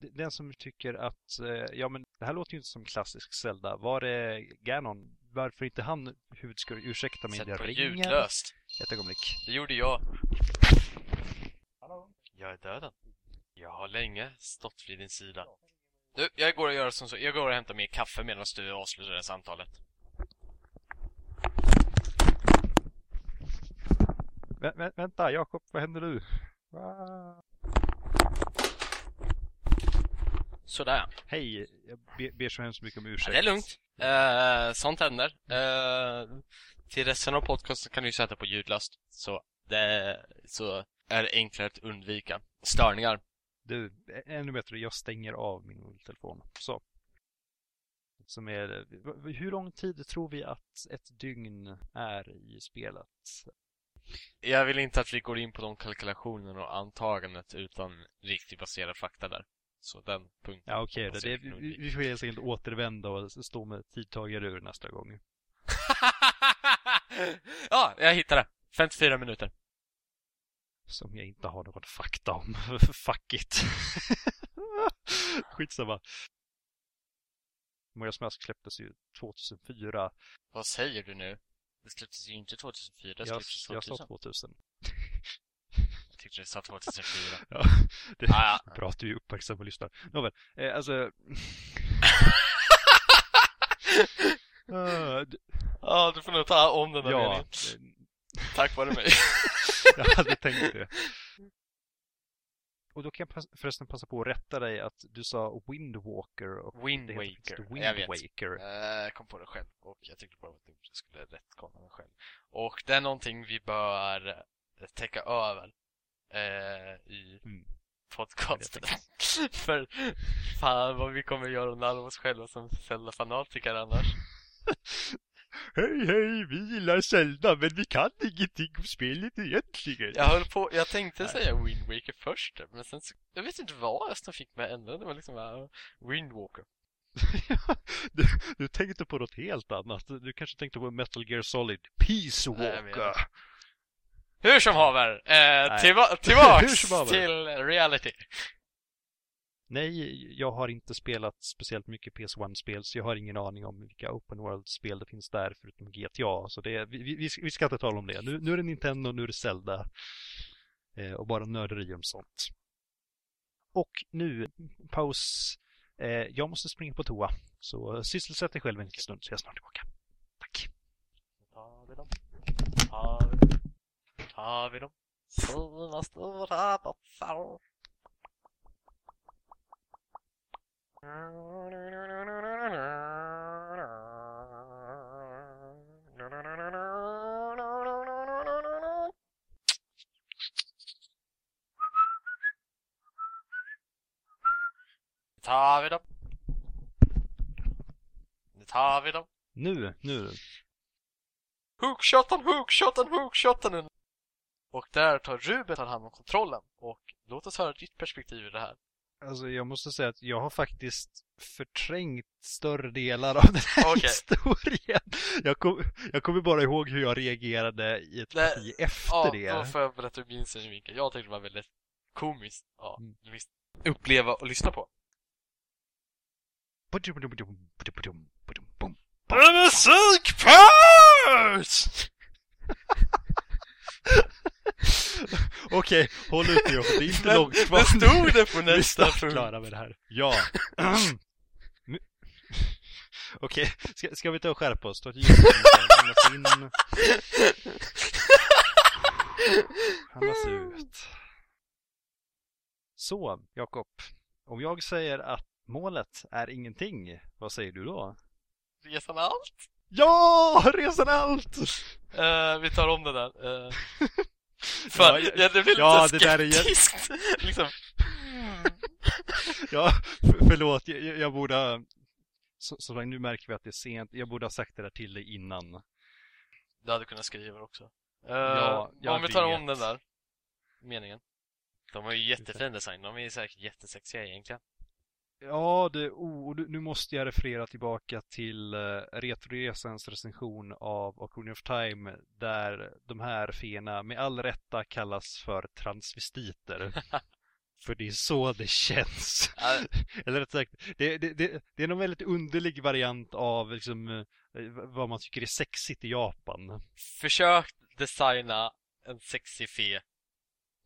Den som tycker att, eh, ja men det här låter ju inte som klassisk Zelda. Var det Ganon? Varför inte han huvudskurk? Ursäkta mig, Sätt det på ringer. ljudlöst. Ett ögonblick. Det gjorde jag. Jag är döden. Jag har länge stått vid din sida. Du, jag går och gör som så. Jag går och hämtar mer kaffe medan du avslutar det här samtalet. Vä vä vänta, Jakob, vad händer nu? Va? Sådär. Hej, jag be, ber så hemskt mycket om Ja, ursäkt. det är lugnt. Eh, sånt händer. Eh, till resten av podcasten kan du ju sätta på ljudlöst. Så det så är det enklare att undvika störningar. Du, ännu bättre, jag stänger av min mobiltelefon. Så. Som är, hur lång tid tror vi att ett dygn är i spelet? Jag vill inte att vi går in på de kalkylationerna och antagandet utan riktigt baserad fakta där. Så den punkten. Ja okej, hoppas det, jag det, kan vi, vi får helt enkelt återvända och stå med tidtagare ur nästa gång. ja, jag hittade det. 54 minuter. Som jag inte har någon fakta om. Fuck it. Skitsamma. Majoras Mask släpptes ju 2004. Vad säger du nu? Det släpptes ju inte 2004, det Jag, släpptes jag 2000. sa 2000. Tyckte du sa 2004. Ja, det, Ah, ja. Bra att du är uppmärksam och lyssnar. Nåväl, eh, alltså... Ah, Ja, du får nog ta om den där ja, meningen. Tack vare mig. jag hade tänkt det. Och då kan jag förresten passa på att rätta dig att du sa Windwalker och Wind det heter faktiskt Waker. Wind Jag vet. Waker. Eh, Jag kom på det själv och jag tyckte bara att jag skulle rättkolla mig själv. Och det är någonting vi bör täcka över eh, i Mm. podcasten. För fan vad vi kommer göra narr oss själva som Zelda-fanatiker annars. Hej hej, vi gillar Zelda men vi kan ingenting om spelet egentligen. Jag höll på, jag tänkte Nej. säga Wind Waker först men sen så, jag vet inte vad som fick mig ändra. Det var liksom bara Windwalker. du, du tänkte på något helt annat. Du kanske tänkte på Metal Gear Solid Peace Nej, jag Walker. Hur som haver, eh, tillba- tillbaks haver. till reality. Nej, jag har inte spelat speciellt mycket PS1-spel så jag har ingen aning om vilka Open World-spel det finns där förutom GTA. Så det, vi, vi, vi ska inte tala om det. Nu, nu är det Nintendo, nu är det Zelda. Eh, och bara nörderi om sånt. Och nu, paus. Eh, jag måste springa på toa. Så sysselsätt dig själv en liten stund så jag är snart tillbaka. Tack. Tar vi dem? Sina stora bossar. Tar vi dem? Nu tar vi dem. Nu, nu. Hookshoten, hookshoten, hookshoten! Och där tar Ruben tar hand om kontrollen. Och låt oss höra ditt perspektiv i det här. Alltså jag måste säga att jag har faktiskt förträngt större delar av den här Okej. historien. Jag, kom, jag kommer bara ihåg hur jag reagerade i ett Nej, parti efter Ja, det. då får jag berätta hur min synvinkel. Jag tyckte det var väldigt komiskt. Ja, Mm. Uppleva och lyssna på. Musikpaus! Okej, håll ut Jakob, det är inte Men- långt kvar. Det stod det på Vi är nästa snart klara med det här. Ja. Okej, ska, ska vi ta och skärpa oss? Ta ett djupt andetag, andas in. Andas ut. Så, Jakob. Om jag säger att målet är ingenting, vad säger du då? Resan allt. Ja! Resan allt! Eh, vi tar om det där. Uh, för, Ja, ja, det blir ja, lite det där är liksom. Ja, för, förlåt, jag, jag borde ha... Så, så nu märker vi att det är sent. Jag borde ha sagt det där till dig innan. Du hade kunnat skriva det också. Eh, Ja, jag om vi tar vet. om den där meningen. De har ju jättefin design. De är ju säkert jättesexiga egentligen. Ja, det, oh, nu måste jag referera tillbaka till uh, Retroresans recension av Ocarina of Time där de här fena med all rätta kallas för transvestiter. för det är så det känns. Eller rätt sagt, det, det, det, det är någon väldigt underlig variant av liksom, uh, vad man tycker är sexigt i Japan. Försök designa en sexig fe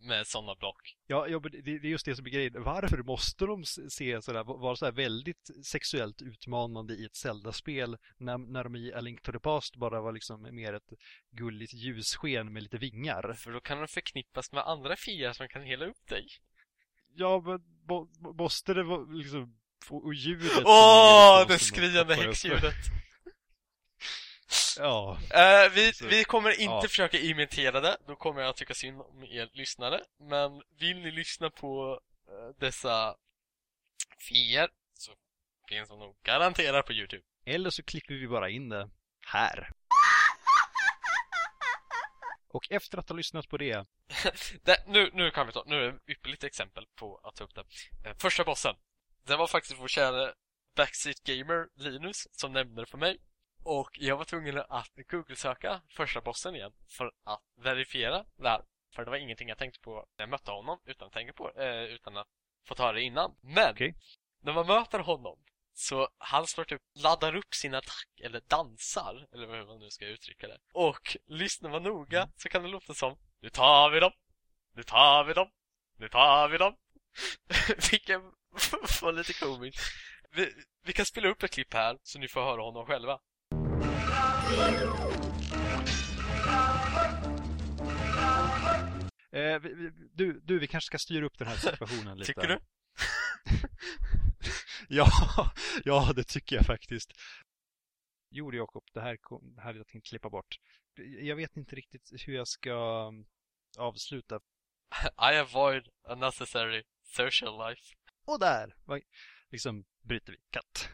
med sådana block. Ja, ja det, är just det som är grejen. Varför måste de se sådär, vara sådär väldigt sexuellt utmanande i ett Zelda-spel när, när de i A Link to the Past bara var liksom mer ett gulligt ljussken med lite vingar? För då kan de förknippas med andra fiender som kan hela upp dig. Ja, men måste det vara liksom och ljudet Åh, oh, det skriande häxljudet! Ja. Uh, vi, vi kommer inte ja. försöka imitera det, då kommer jag att tycka synd om er lyssnare. Men vill ni lyssna på uh, dessa fier så finns de nog garanterat på Youtube. Eller så klipper vi bara in det här. Och efter att ha lyssnat på det... det nu, nu kan vi ta, nu är det ett ypperligt exempel på att ta upp det. Uh, första bossen. Det var faktiskt vår kära Backseat Gamer Linus som nämnde det för mig. Och jag var tvungen att Google-söka första bossen igen för att verifiera det här. För det var ingenting jag tänkte på när jag mötte honom utan att tänka på eh, utan att få ta det innan. Men okay. när man möter honom så han står typ laddar upp sin attack eller dansar eller hur man nu ska uttrycka det. Och lyssnar man noga mm. så kan det låta som Nu tar vi dem! Nu tar vi dem! Nu tar vi dem! Vilket var lite komiskt. Vi, vi kan spela upp ett klipp här så ni får höra honom själva. Eh, du, du, vi kanske ska styra upp den här situationen lite. Tycker du? ja, ja, det tycker jag faktiskt. Jo, Jakob, det här, kom, det här hade jag tänkt klippa bort. Jag vet inte riktigt hur jag ska um, avsluta. I avoid unnecessary social life. Och där, liksom, bryter vi katt.